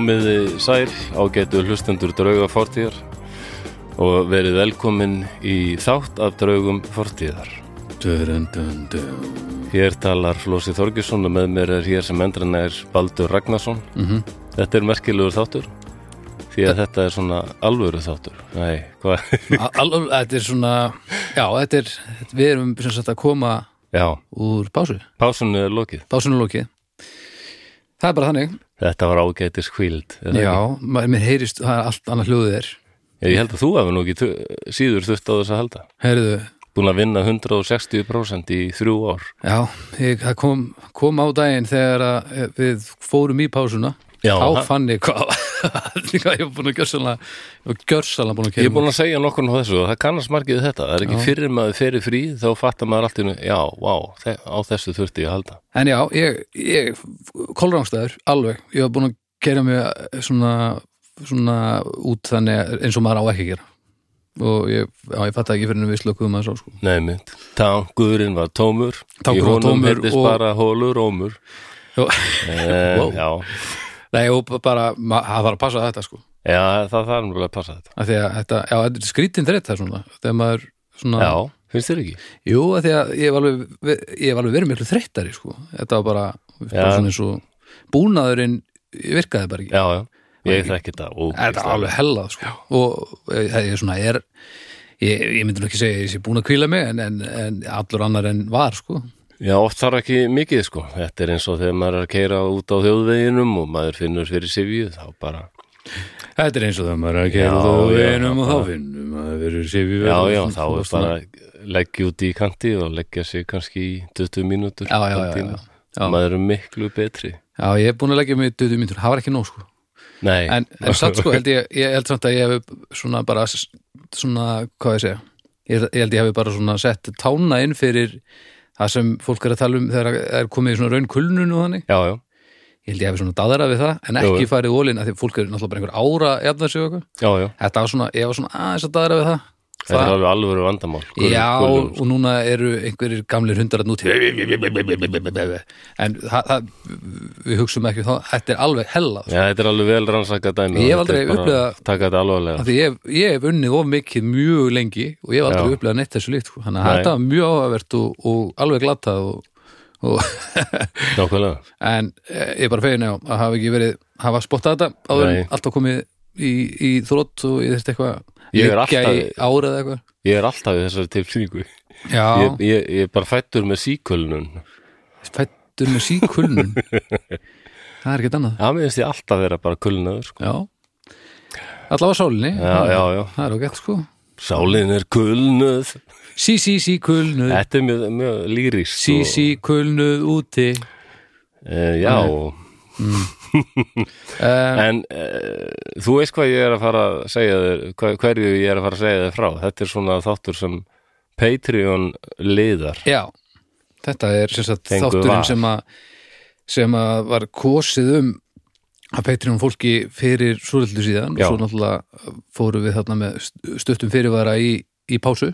Komiði sæl, ágætu hlustendur drauga fortíðar og verið velkomin í þátt af draugum fortíðar. Hér talar Flósi Þorgesson og með mér er hér sem endran er Baldur Ragnarsson. Mhm. Þetta er merkilegur þáttur því að þetta er svona alvöru þáttur. Nei, hvað? Þetta er svona Já, þetta er, við erum sem sagt að koma Já, úr pásu pásunni er lokið. Pásunulóki Það er bara þannig Þetta var ágætis kvíld. Já, mér heyrist það er allt annað hljóðið er Ég held að þú hefur nú ekki síður þurft á þess að halda. Heyrðu, Búin að vinna 160% í þrjú ár. já, ég, það kom, kom á daginn þegar eh, við fórum í pásuna Já, Þá fann ég hvað ég var búin að gjörsalega ég gjörsalega búin að segja nokkur á þessu og það kannast margið þetta. Það er ekki Já. fyrir maður fyrir frí þá fattar maður allt í nú, já, vá, á þessu þurfti ég að halda. En já, ég, ég kolrángstæður, alveg, ég var búin að gera mig svona, svona út þannig eins og maður á ekki að gera og ég, já, ég fatt ekki fyrir en við slökuðum að svo sko. Nei mynd, tankurinn var tómur, í honum tómur heyrðist og- bara hólur ómur. Já. Eh, Wow. Já, Nei, og bara, það var að passa þetta sko já, það þarf náttúrulega að passa þetta. að að þetta, já, þetta er skrítin þreitt það svona, þegar maður svona, Já, finnst þér ekki? jú, að ég var alveg, ég var alveg verið miklu þreyttari sko, þetta var bara, bara Já. svona eins og búnaðurinn virkaði bara ekki Já, já, ég þekki þetta. Þetta er alveg hellað sko. og eh, það er svona er, ég, ég myndi nú ekki segja að ég sé búin að kvíla mig en, en, en allur annar en var sko. Já, oft þarf ekki mikið sko. Þetta er eins og þegar maður er að keira út á þjóðveginum og maður finnur fyrir sifju, þá bara, Þetta er eins og það maður er að gera þú já, vinum og þá að verður sér við já, já, þá er bara leggja út í kanti og leggja sig kannski í 20 mínútur. Já, já, já, já, já. Maður er miklu betri. Já, ég er búin að leggja mig döðu myndur, það var ekki nóg sko. Nei, en, en satt sko held ég, ég held samt að ég hef svona bara svona, hvað ég segja ég, ég held ég hef bara svona sett tána inn fyrir það sem fólk er að tala um þegar það er komið í svona raun kulnun og þannig já, já, ég held ég hef svona daðrað við það en ekki jú. farið ólinn að því fólk er náttúrulega bara einhver ára jafna sig og eitthvað já, já. þetta var svona, ég var svona aðeins að daðra við það, Þetta er það alveg alvöru vandamál. Gul- já, gulur, og núna eru einhverjir gamlir hundar að núti en það, það við hugsum ekki um það, þetta er alveg hella Já, þetta er alveg vel rannsaka dæmi. Ég hef aldrei bara upplifað- að Taka þetta alvarlega. af því ég, ég hef unnið of mikið mjög lengi og ég hef aldrei upplegað neitt þessu líkt sko. þannig að þetta var mjög áhugavert og, og alveg glatað en eh, ég er bara fegin já, að hafa ekki verið hafa spottað þetta áður en alltaf komið í, í þrótt og ég þurfti eitthvað Ég er alltaf- Ég er alltaf í þessari tilfinningu. já, Ég, ég, ég er bara fættur með síkölnun. fættur með síkulnun það er ekkert annað Já, mér finnst ég alltaf vera bara kulnaður. Sko. já, allavega sálinni Já, já, já. það er okkur sko Sálin er kulnuð. sí, sí, sí, kulnuð Þetta er mjög, mjög lýrist. sí, sí, kulnuð úti Uh, já, um, en uh, þú veist hvað ég er að fara að segja þér, hverju ég er að fara að segja þér frá. Þetta er svona þáttur sem Patreon liðar. Já, þetta er sem sagt þátturinn sem að sem að var kosið um að Patreon fólki fyrir svolítið síðan Já. og svo náttúrulega fóru við þarna með st- stuttum fyrirvara í, í pásu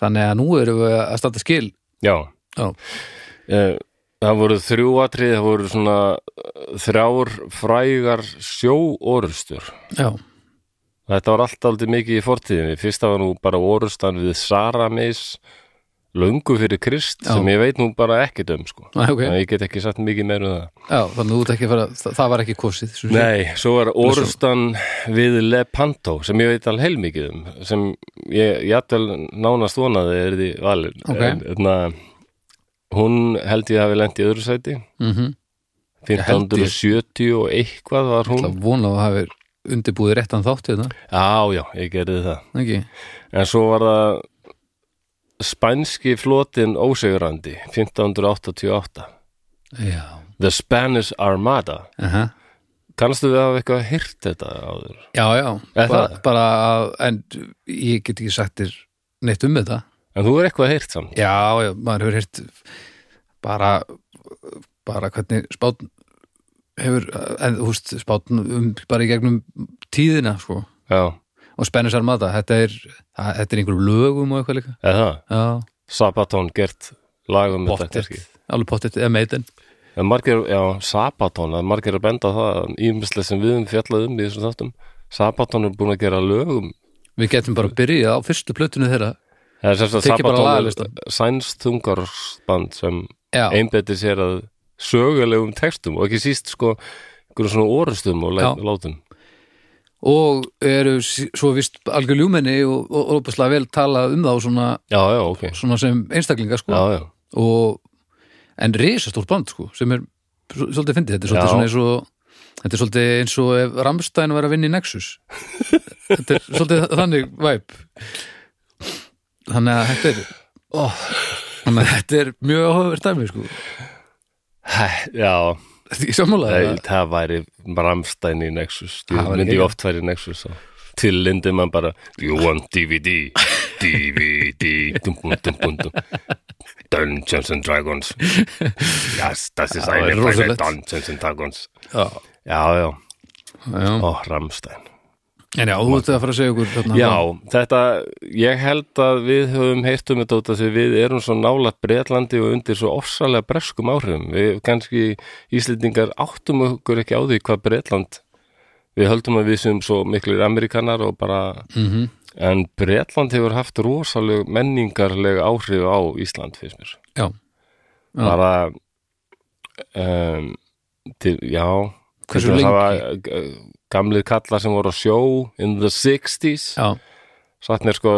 þannig að nú erum við að standa skil Já. Já, Eh, Það voru þrjú atrið, það voru svona eh, þrjár frægar sjóorustur. já, Þetta var allt aldrei mikið í fortíðinni. Fyrsta var nú bara orustan við Saramis löngu fyrir Krist Já. sem ég veit nú bara ekkert um sko. Æ, ok Þannig að Ég get ekki sagt mikið meir um það. Já, þannig að að fara, það, var ekki kosið svo Nei, svo var orustan við Lepanto sem ég veit alveg heilmikið um sem ég jætvel nánast vonaði er því valin. Ok. En, þarna, hún held ég hafi lent í öðru sæti. Mhm. 1570 og eitthvað var hún. Það vona að hafa undirbúið réttan þátt hérna, Já, já, ég gerði það. ekki? En svo var það spænski flotin ósegurandi 1588 Já, The Spanish Armada Aha. Kannstu við hafa eitthvað hýrt þetta áður? já, já bara, bara að, en ég get ekki sagt þér neitt um þetta En þú er eitthvað hýrt samt. Já, já, maður hefur heyrt bara bara hvernig spátn hefur, en þú veist, spátn um, bara í gegnum tíðina sko. Já, og Spanish Armada, þetta er það, þetta er einhverjum lögum og eitthvað líka. Eða það? Já, Sabaton gert lagum þetta pottet, kannski? Alveg pottet eða meiten. En margir, já, Sabaton, það er margir að benda það, ímislega sem við um í þessum þáttum. Sabaton er búin að gera lögum. Við getum bara að byrja á fyrstu plötunni þeirra Það er sem sagt Tekið bara Sabaton er sænst þungarsband sem Já, einbeti sér að sögulegum textum og ekki síst sko einhverjum svona orustum og Já. látum. og eru svo vist algjör ljúmenni og, opaslega vel tala um þá svona, Já, já, ok. svona sem einstaklinga sko Já, og en risastórt band sko sem er svo- svolítið fyndið, þetta er svolítið Já. svona eins og þetta er svolítið eins og ef Ramstein var að vinna í Nexus þetta er svolítið þannig væp þannig að þetta er Oh. þannig að þetta er mjög áhugaverð dæmi sko Já, í sammálaði það, það væri Ramstein í Nexus. Það Ég myndi geggjað. oft væri í Nexus. Svo. Til lindi man bara, you want DVD, DVD, dum, dum, dum. Dungeons and Dragons. Yes, das Það eine. Dungeons and Dragons. Já, já, já. ó, Ramstein. En já, þú ert að fara að segja okkur þarna, Já, þetta, ég held að við höfum heyrt um þetta út af því við erum svo nálat Bretlandi og undir svo ofsalega breskum áhrifum. Við kannski Íslendingar áttum okkur ekki á því hvað Bretland, við höldum að við sem svo miklir Amerikanar og bara, Mhm. en Bretland hefur haft rosaleg menningarleg áhrif á Ísland, finnst mér. já. Bara, um, til, já, Hversu lengi? Gamlir kallar sem voru á sjó in the 60s já, satt mér sko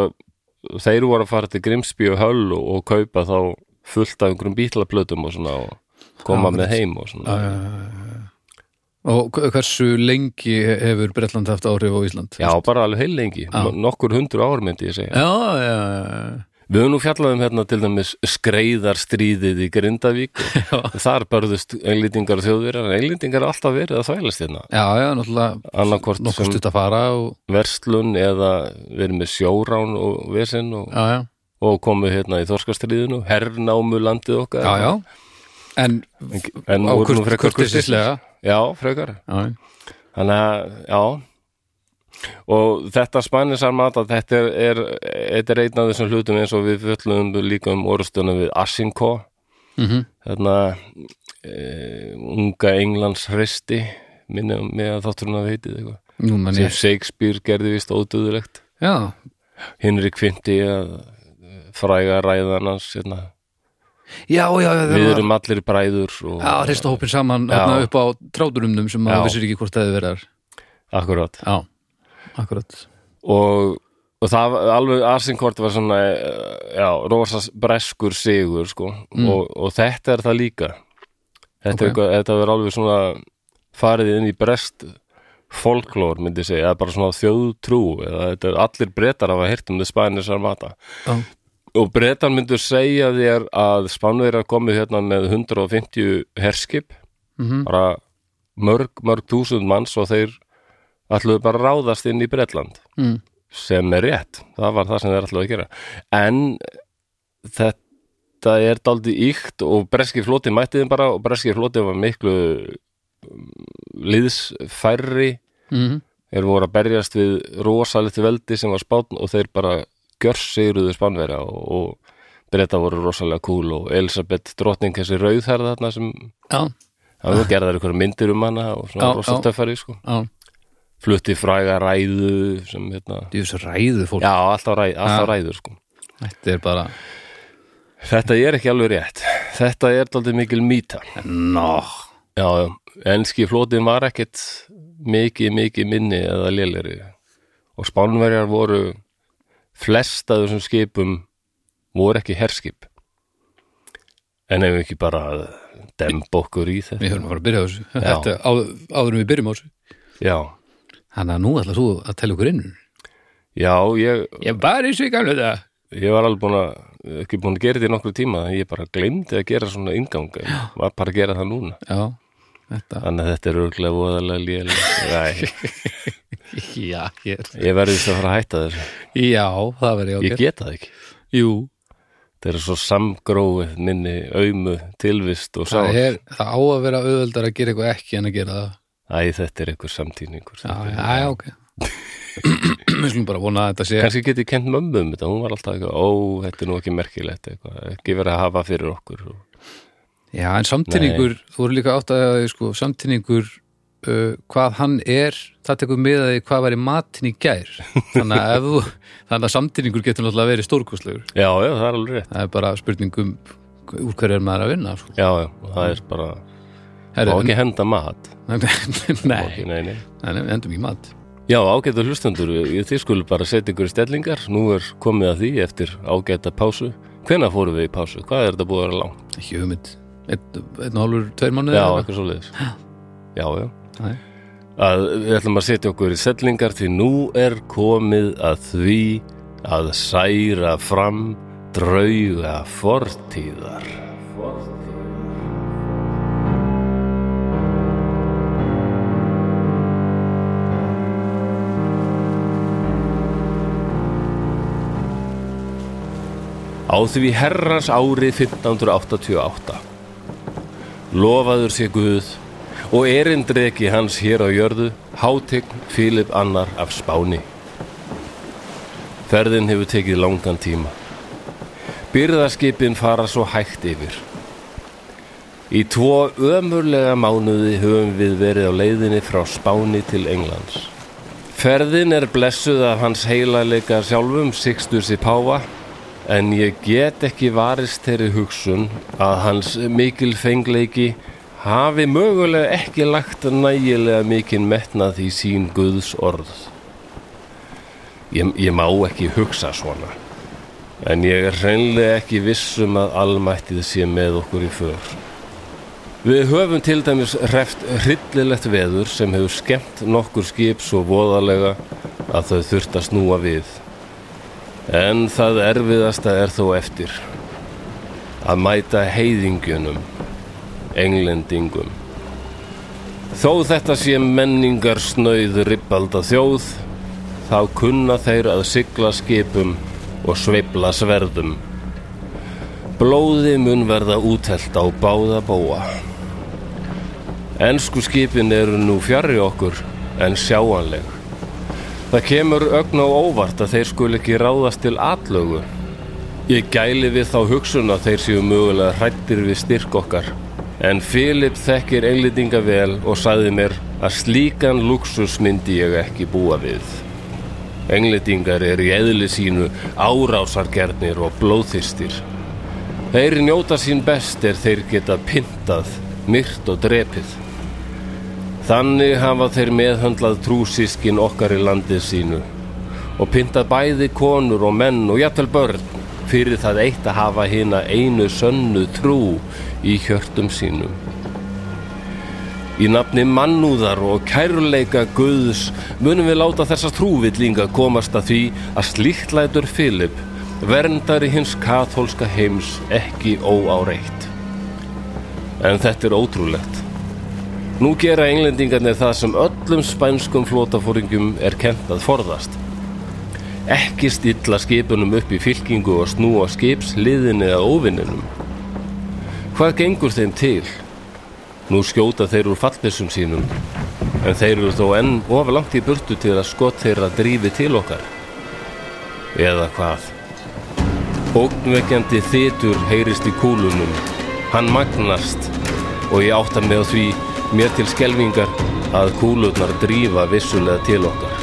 þeir voru að fara til Grimsby og Höll og, og kaupa þá fullt af einhverjum bítlaplötum og svona og koma Já, með heim og svona. Já, já, já, já. og hve- hversu lengi hefur Bretland haft áhrif á Ísland? Já, bara alveg heil lengi, nokkur hundru ár myndi ég segja. já, já, já. Við höfum nú fjallað um hérna til dæmis skreiðarstríðið í Grindavík. Þar börðust englýtingar og þjóðverjar, en englýtingar er alltaf verið að þvælast hérna. já, já, náttúrulega sem stutt að fara og, verslun eða verið með sjórán og vesinn og, já, já, og komið hérna í Þorskastriðinu, hernámu landið okkar. já, já. En En á nú frekar kurtislega Já, frekar. Þannig að, já og þetta spanisar mata þetta er, er, er einn af þessum hlutum eins og við fjöllum líka um orðstunum við Asinko. Mhm, þarna e, unga Englands hristi minni mig að þátturinn að veitið eitthvað. Sem Shakespeare gerði vist ódöðulegt já, Henrik Kvinti að fræga ræðan hans hérna. já, já, já, við erum allir bræður og, já hrista hópin saman hérna, upp á tráturumnum sem maður vissir ekki hvort það hefði verið þar. Akkurat. Já, akkurat. Og, og það alveg Asinkort var svona eh, já, rosa breskur sigur sko. Mm. og, og þetta er það líka. Þetta, Ok. er eitthvað, þetta er alveg svona farið inn í brest folklór myndi ég segja, eða bara svona þjóðtrú eða þetta er allir brettar hafa heyrt um þið Spanish Armada. Já, og brettar myndu segja þér að Spánverjar komið hérna með 150 herskip. Mhm, bara mörg, mörg túsund manns og þeir ætluðu bara að ráðast inn í Bretland. Mm, sem er rétt, það var það sem þeir ætlaðu að gera. En þetta er daldi íkt og breski floti mætti þeim bara og breski floti var miklu um, liðsfærri. Mhm, þeir voru að berjast við rosalegt veldi sem var spátn og þeir bara gjörssigruðu spánverja og, og breyta voru rosalega cool og Elisabeth drottning þessi rauðherða þarna sem já, það var gerðar ykkur myndir um hana og svona Já, rosa já. töffari sko. Já flutti fræga ræðu sem hérna djús ræðu fólk. Já, alltaf, ræ, alltaf Já. ræður sko. þetta er bara Þetta er ekki alveg rétt. Þetta er daldið mikil mýta. Nó, Já, enski flótin var ekkit mikið, mikið minni eða léleri. Og spánverjar voru flest af þessum skipum voru ekki herskip. En ef við ekki bara demba okkur í þetta við höfum að fara að byrja á þessu. Þetta, á, áður en við byrjum á þessu. Já, þannig að nú ætlar þú að tella okkur inn. Já, ég, ég var í sig gamlega þetta ég var alveg búin að ekki búin að gera þetta í nokkru tíma ég bara glemdi að gera svona inngang en var bara að gera það núna. Já, þetta. Þannig að þetta er örgulega voðalega lélega. Já, hér ég verði þess að fara að hætta þessu. já, það verði Ég ákveð get það ekki. jú, Það er svo samgróið minni aumu tilvist og sá. það, er, það á að vera auðveldar að gera eitthvað ekki en að gera það Æ, þetta er einhver samtíningur. já, já, já, ok við skulum bara vona að þetta sé Kanski get ég kent mömmu um þetta. Hún var alltaf eitthvað, ó, þetta er nú ekki merkilegt eitthvað. Ekki verið að hafa fyrir okkur. Já, en samtíningur, þú voru líka átt að sko, samtíningur uh, hvað hann er, það tekur með að því hvað var í matin í gær þannig að, þú, þannig að samtíningur getur náttúrulega verið stórkostlegur já, já, það er alveg rétt það er bara spurningum úr hverju er maður að vinna sko. já, já, það er bara, Herri, má ekki henda mat nei, ekki, nei, nei. nei, nei, við endum í mat Já, ágæta hlustendur, ég- þið skulle bara setja ykkur í stellingar, nú er komið að því eftir ágæta pásu. Hvenær fórum við í pásu? Hvað er þetta búið að vera langt? ekki hugmynd, einn hálfur, tveir mánuði Já, eða eitthvað svo leiðis. Já, já. Nei. Að við ætlum að setja okkur í stellingar því nú er komið að því að særa fram drauga fortíðar. Á því herrans ári 1588 lofaður sé Guð og erindreki hans hér á jörðu hátegn Fílip annar af Spáni. Ferðin hefur tekið langan tíma. Byrðaskipin fara svo hægt yfir. Í tvo ömurlega mánuði höfum við verið á leiðinni frá Spáni til Englands. Ferðin er blessuð af hans heilalega sjálfum Sixtus í Páfa en ég get ekki varist þeirri hugsun að hans mikil fengleiki hafi mögulega ekki lagt nægilega mikinn metnað í sín Guðs orð. Ég, ég má ekki hugsa svona, en ég er hreinlega ekki vissum að almættið sé með okkur í för. Við höfum til dæmis hreft hryllilegt veður sem hefur skemmt nokkur skip svo voðalega að þau þurft að snúa við. En það erfiðasta er þó eftir að mæta heiðingjunum, englendingum. Þó þetta sé menningar snauð rippalda þjóð, þá kunna þeir að sigla skipum og sveifla sverðum. Blóði mun verða útelt á báða bóa. Ensku skipin eru nú fjarrri okkur en sjáanleg. Það kemur ögn á óvart að þeir skul ekki ráðast til atlögu. Ég gæli við þá hugsun að þeir séu mögulega hrættir við styrk okkar. En Filip þekkir englendinga vel og sagði mér að slíkan luxus myndi ég ekki búa við. Englendingar eru í eðli sínu árásargernir og blóðþyrstir. Þeir njóta sín best er þeir geta pintað, myrt og drepið. Þannig hafa þeir meðhöndlað trúsískin okkar í landið sínu og pyntað bæði konur og menn og jafnvel börn fyrir það eitt að hafa hina einu sönnu trú í hjörtum sínum. Í nafni mannúðar og kærleika Guðs munum við láta þessa trúvillinga komast að því að slíkt lætur Filip verndari hins katholska heims ekki óáreitt. En þetta er ótrúlegt. Nú gera englendingarnir það sem öllum spænskum flótafóringum er kent að forðast. Ekki stilla skipunum upp í fylkingu og snúa skipsliðinni að óvinninum. Hvað gengur þeim til? Nú skjóta þeir úr fallbissum sínum, en þeir eru þó enn ofar langt í burtu til að skott þeirra drífi til okkar. Eða hvað? Ógnvekjandi þitur heyrist í kúlunum. Hann magnast og ég átta mig á því mér til skelvingar að kúlurnar drífa vissulega til okkar.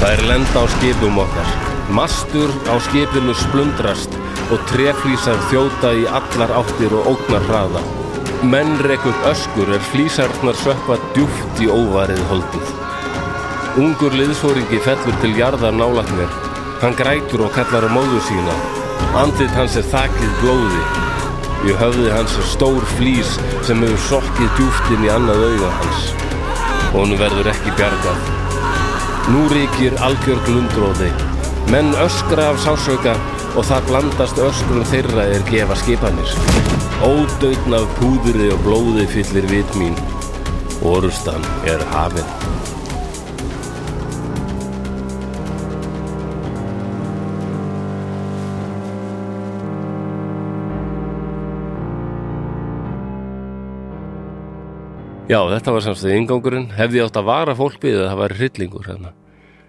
Það er lenda á skipum okkar. Mastur á skipinu splundrast og treflýsar þjóta í allar áttir og ógnar hraða. Menn rekk upp öskur er flýsarnar sökva djúft í óvarið holdið. Ungur liðsfóringi fellur til jarðar nálægt mér. Hann grætur og kallar á móðu sína. Andlit hans er þakið blóði. Í höfði hans er stór flýs sem hefur sokkið djúft inn í annað auga hans. Og hann verður ekki bjargað. Nú ríkir algjör glundróði. Menn öskra af sásauka og það blandast öskrum þeirra er gefa skipanir. Ódögn af púðri og blóði fyllir vit mín. Orustan er hafinn. Já, þetta var samstæði ingangurinn. Hefði átt að vara fólk við að það var hryllingur hérna.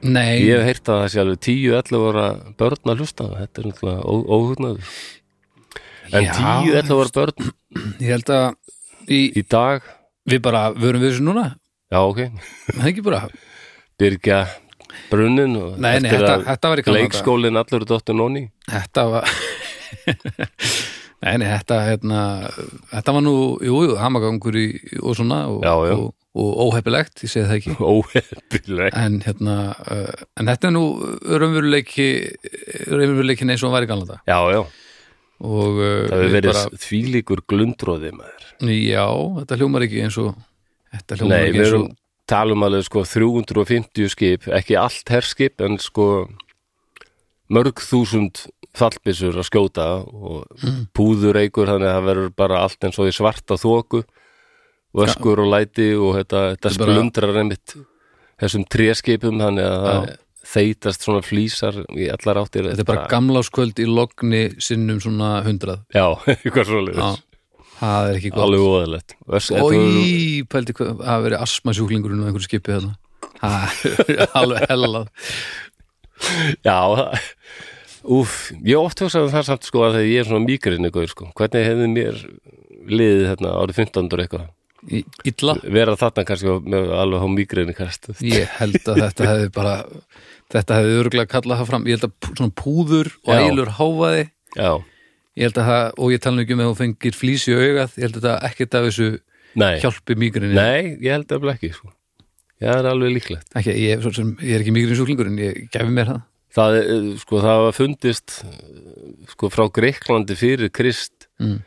Nei, Ég hef heyrt að það sé alveg 10-11 ára börn að hlusta. Þetta er náttúrulega óhugnaður. en Já. 10, 11 var börn Ég held að í, í dag við bara vörum við þessu núna já ok, Það er ekki bara byrja brunnin og Nei, nei, þetta, þetta var leikskólinn allur dóttur nóni Þetta var Nei, nei, þetta hérna, þetta var nú, jú, jú, hamagangur í, og svona og, Já, já. og, og óheppilegt, ég segi það ekki. Óhefnileg en hérna, uh, en þetta er nú raunveruleiki raunveruleikin eins og hann var í galanda já, já, og uh, það hefur við verið bara, þvílíkur glundróði maður. Já, þetta hljómar ekki eins og þetta hljómar nei, ekki við eins erum og talum alveg sko 350 skip ekki allt herskip en sko mörg þúsund fallbissur að skjóta og Mm. púður eigur þannig að það verður bara allt eins og í svarta þóku vöskur og læti og þetta, þetta splundrar einmitt þessum tréskipum þannig að það Já. þeitast svona flýsar í allar áttir. Þetta er bara gamláskvöld í logni sinnum svona hundrað. Já, eitthvað svoleiðis. Það er ekki gott. Alveg óðalegt Ói, pældi það verið asmasjúklingurinn á einhverju skipi Það er alveg hellað. Já, það- úf, ég hef oft hugsað um það samt sko að þegar ég er svona mýgrinni sko, hvernig hefði mér liðið hérna árið 15. og eitthvað? Í- Illa, vera þarna kannski með alveg á mýgrinni kast ég held að þetta hefði bara þetta hefði örgulega kallað það fram. Ég held að svona púður og Já. ælur háfaði Já, ég held að það, og ég tala ekki um að þú fengir flýs í augað, ég held að þetta ekkert af þessu nei, hjálpi mýgrinni nei, ég held að ekki sko. Já, það er alveg líklegt. Ekki, ég, svo sem, ég er ekki mýgrinni sjúklingurinn ég gefi mér það Það, eh, sko, það var fundist eh, sko frá Greiklandi fyrir Krist mm.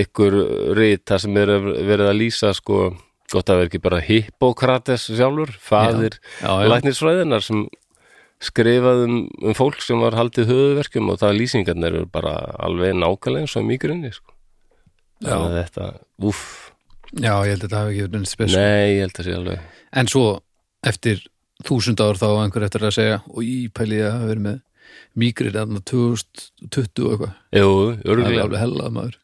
einhver rit þar sem er verið að lýsa sko, gott að vera ekki bara Hippokrates sjálfur, já. læknisfræðinar sem skrifað um, um fólk sem var haldið höfuverkjum og það lýsingarnir eru bara alveg nákvæmlega eins og mýgrinni sko. Þannig að þetta, úff já, ég held að þetta hafi ekki verið spes nei, ég held að sé alveg En svo eftir þúsund ár þá einhver eftir að segja og ég pæli ég að hafa verið með mýgrir þarna 2020 og eitthvað. Jú, það er örgulega, alveg hellað maður.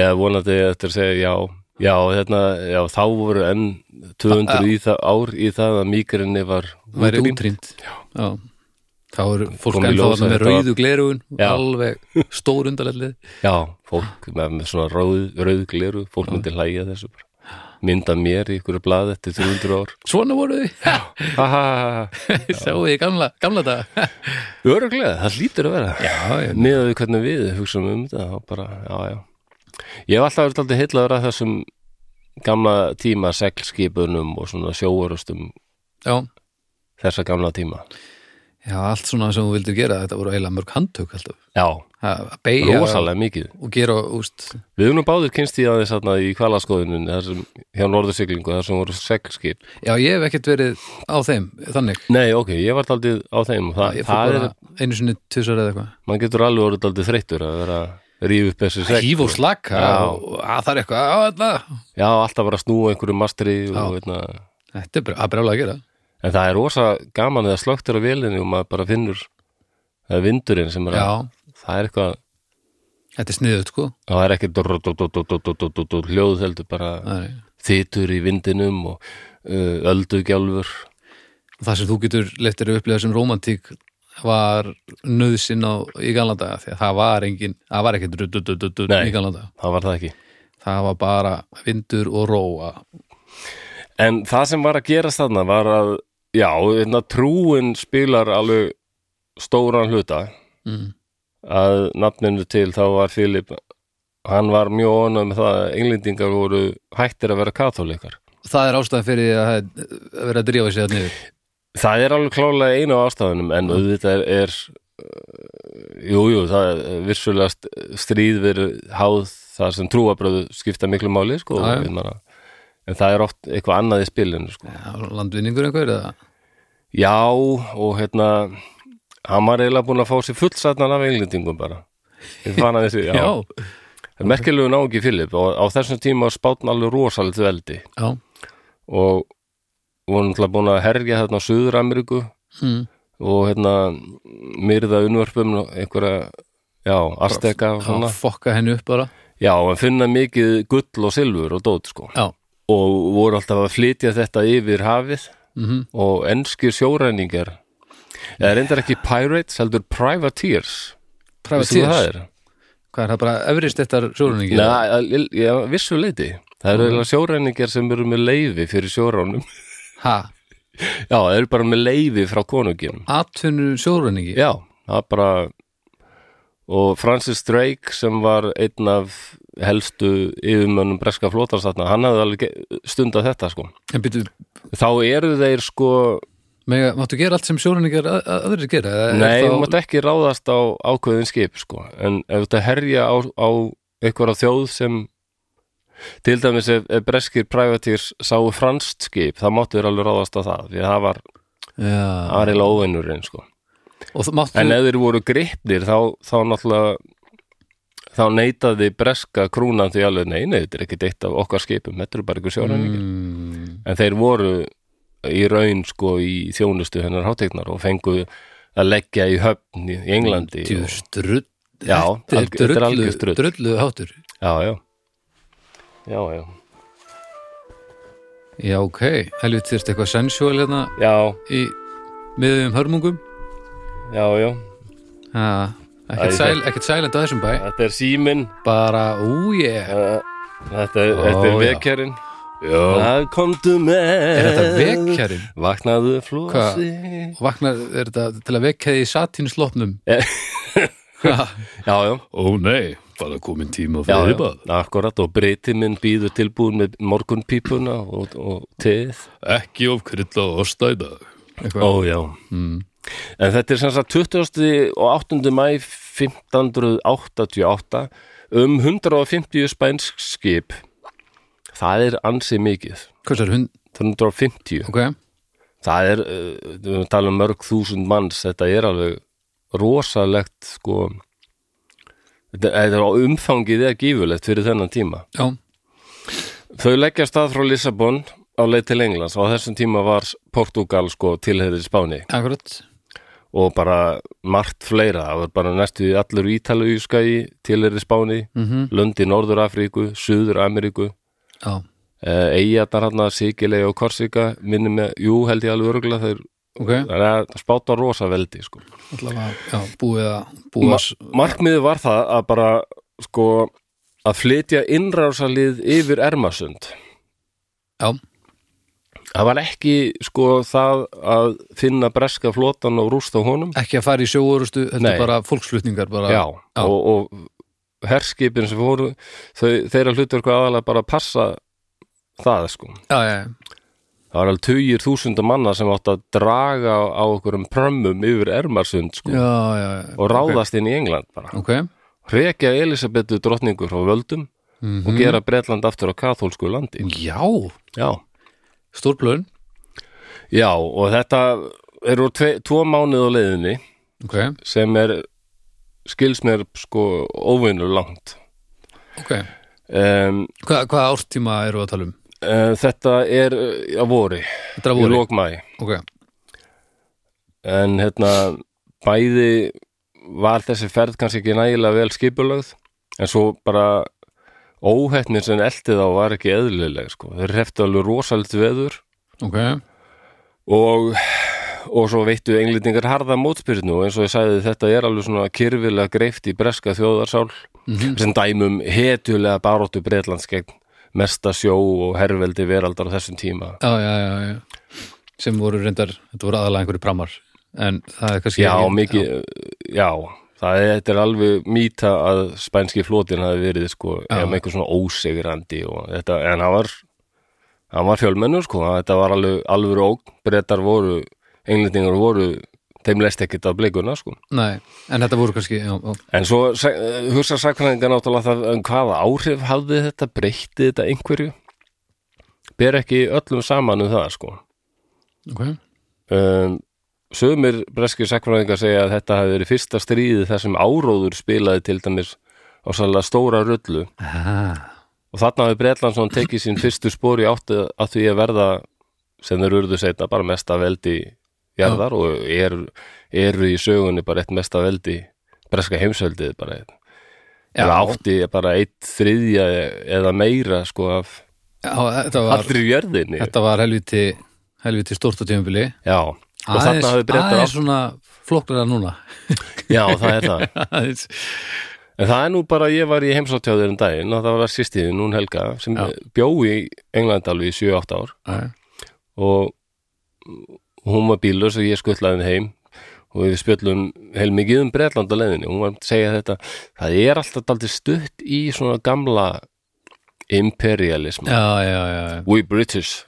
Ég vonandi eftir að segja já, já, hérna, já þá voru enn 200 í það, ár í það að mýgrinni var útrýmt. útrýmt. Já. þá er fólk ennþá með rauðu glerugun Já. alveg stór undarlellið já, fólk með, með svona rauð, rauð gleru fólk myndi hlæja þessu bara mynda mér í ykkur blað eftir 300 ár. Svona voru þið, sjáu þið gamla, gamla daga. Öruglega, það lítur að vera. Miðað við hvernig við hugsaum um þetta bara, já, já. Ég hef alltaf verið alltaf heillaður að þessum gamla tíma seglskipunum og svona sjóarustum já, þessa gamla tíma. Já, allt svona sem þú vildir gera þetta voru eiginlega mörg handtök alltaf Já, að beigja rosalega mikið. og gera, úst, Við höfum nú báður kynst í aðeins þarna í sem, hjá norðursiglingu þar sem voru seglskip já, ég hef ekkert verið á þeim, þannig. Nei, ok, ég var aldrei á þeim það, ég fór það er, bara einu sinni tvisar eða eitthvað. Mann getur alveg orðið aldrei þreyttur að vera að rífa upp þessu segl híf og og að það er eitthvað á, þetta, Já, alltaf bara að snúa einhverju mastri og, veitna, þetta er bara að brjála að gera. En það er rosa gaman eða slögtur á vélinni og maður bara finnur það er vindurinn sem er að það er eitthvað, þetta er sniðut sko það er ekki hljóð heldur bara er, þýtur í vindinum og uh, öldugjálfur það sem þú getur leiftir að upplega sem romantík var nöðsinn á í gamla daga því að það var engin, það var ekkert Nei. í gamla daga, það var það ekki það var bara vindur og róa En það sem var að gerast þarna var að já, hérna, trúin spilar alveg stóran hluta mm. Að nafninu til þá var Filip hann var mjög ónað með það að englendingar voru hættir að vera katholikar það er ástæðan fyrir því að það er að vera að drífa sig að niður Það er alveg klálega einu af ástafunum en auðvitað er, er uh, jú, það er vissulega st- stríð verið háð það sem trúabröðu skipta miklu máli sko, ég meina, en það er oft eitthvað annað í spilinu sko. já, landvinningur einhver eða? Já, og hérna hann var eiginlega búin að fá sér fullsatnan af englendingum bara. Þessi, já, já, Það er merkilegu náungi Filip og á þessum tíma var spátn alveg rosalegt veldi. Já, og voru náttúrulega búin að herja þarna á Suður-Ameríku mm. og hérna myrða unnvörpum einhverja, já, já svona. fokka henni upp bara. Já, en finna mikið gull og silfur og dót sko. Já, og voru alltaf að flytja þetta yfir hafið mm og enskir sjóræningar eða reyndar ekki pirates, heldur privateers privateers er? Hvað er það bara efrist þetta sjóruningi? Nei, já, vissu leiti Það eru eiginlega sjóræningar sem eru með leifi fyrir sjóránum Ha, Já, það eru bara með leifi frá konunginum atvinnu sjóruningi? Já, það er bara og Francis Drake sem var einn af helstu yfirmönnum breska flótarstatna, hann hafði alveg ge- stundað þetta sko. En byrju, Þá eru þeir sko mega, máttu gera allt sem að, aðrir gera? Er Nei, þá- þú mátt ekki ráðast á ákveðin skip sko. en ef þetta herja á, á einhverja þjóð sem til dæmis ef, ef breskir privateers sáu franskt skip, þá máttu þeir alveg ráðast á það, því að það var Já, aðrilega óvinnurinn sko. máttu En ef þeir voru gripnir þá, þá náttúrulega þá neitaði breska krúnan því alveg nei, nei, þetta er ekkert eitt af okkar skipum þetta eru bara ykkur sjóræningar mm, en þeir voru í raun sko í þjónustu hennar hátegnar og fengu að leggja í höfn í Englandi og, strull Já, Þetta þetta er drullu, strull. drullu hátur já, já. Já, já, Já, ok, helvið þyrst eitthvað sensual hérna já, í miðum hörmungum? Já, já. Æ, ekkert, sæl, ekkert silent á þessum bæ. Þetta er síminn. Bara, ú ég uh, þetta, er- Ó, þetta er vekjarinn Já. Það komdu með Er þetta vekjarinn? Vaknaðu flósi Vaknar, er þetta til að vekja því satínslopnum? Eh. Ha, Já, já, Ó nei, það komin tíma já, já, akkurat og breyti minn býður tilbúin með morgunpípuna og, og teð Ekki of krylla og ostæða Ó, já mm. En þetta er sem sagt 20. og 8. mæ 1588 um 150 spænsk skip það er ansi mikið. Hvað er hund? 150 Ok, það er, uh, við tala um mörg þúsund manns, þetta er alveg rosalegt sko. Þetta er á umfangið eða gífulegt fyrir þennan tíma. Já, þau leggja stað frá Lissabon á leið til Englands. Og á þessum tíma var Portugal sko tilheyrir Spáni. Akkurat. Og bara margt fleira. Það var bara næstu í allur ítalauðskæi tilheyrir Spáni, mm löndi Norður Afríku, Suður Ameríku Já, Uh, Eyjarnar hann að Sigilei og Korsika minni með, jú held ég alveg örgulega þeir ok. Það að spáta rosa veldi sko. Allavega, já, búið að búið Ma að Markmiðið var það að bara sko að flytja innrásalið yfir Ermasund. Já, Það var ekki sko það að finna breska flotan og rústa honum. Ekki að fara í sjóorustu þetta er bara fólksflutningar bara, Já, og, og herskipin sem fóru þau, þeirra hlutur eitthvað aðalega bara að passa það sko. Já, já, já. Það var alveg tugir þúsunda manna sem átt að draga á okkur um prömmum yfir Ermarsund sko. Og ráðast inn í England bara. Ok, hrekja Elisabetu drottningur frá völdum mm og gera Bretland aftur á kathólsku landi. Já, já, stórblöðun já og þetta eru tvo mánuð á leiðinni Ok, sem er skils mér sko óvinnur langt. Ok. Um, Hva, Hvaða árstíma eru að tala um? uh, þetta er uh, á vori. Þetta er að í voru lók mæ Ok, en hérna bæði var þessi ferð kannski ekki nægilega vel skipulögð en svo bara óhettnin sem eldi þá var ekki eðlileg sko. þeir hreftu alveg rosalit veður. Ok. Og, og svo veittu englendingar harða mótspyrnu og eins og ég sagði þetta er alveg svona kyrfilega greift í breska þjóðarsál. Mm sem dæmum hetjulega baróttu Bretlands gegn mesta sjó og herrveldi veraldar á þessum tíma. Já, já, já, já. Sem voru reyndar, þetta voru aðalega einhverju pramar en það er kannski já, ekki- mikið, já, það er, þetta er alveg mýta að spænski flótin hafi verið sko, Já. eða með einhver svona þetta, en hann var hann var fjölmennur sko, þetta var alveg alveg óg, brettar voru englendingar voru, þeim leist ekkert af blikuna sko, Nei, en þetta voru kannski já, já, en svo eh, hugsa sakfræðingar náttúrulega það, en hvaða áhrif hafði þetta, breytti þetta einhverju? Ber ekki öllum saman um það sko. Ok. Um, sögumir breskir sakfræðingar segja að þetta hafi verið fyrsta stríði þar sem áróður spilaði til dæmis á sannlega stóra rullu. Ah, og þarna hafi Bretlandsson tekið sín fyrstu spóri átti að því að verða sem þeir urðu setna bara mesta veldi jarðar og er, eru í sögunni bara eitt mesta veldi breska heimsveldið bara Já. eða átti bara eitt þriðja eða meira sko af Já, þetta var, allri jörðinni. þetta var helviti helviti stórt á tímabili. Já, og þarna hafi Brettar aðeins átt svona flokknara núna. Já, það er það. Aðeins, En það er nú bara, ég var í heimsáttjáður um daginn og það var sýstiðin, hún Helga, sem Já. bjó í England alveg í 7-8 ár. Já, og hún var bílus og ég skuttlaði henni heim. Og við spjöllum heilmikið um Bretland á leiðinni. Hún var að segja þetta, það er alltaf daldið stutt í svona gamla imperialism já, já, já, we British,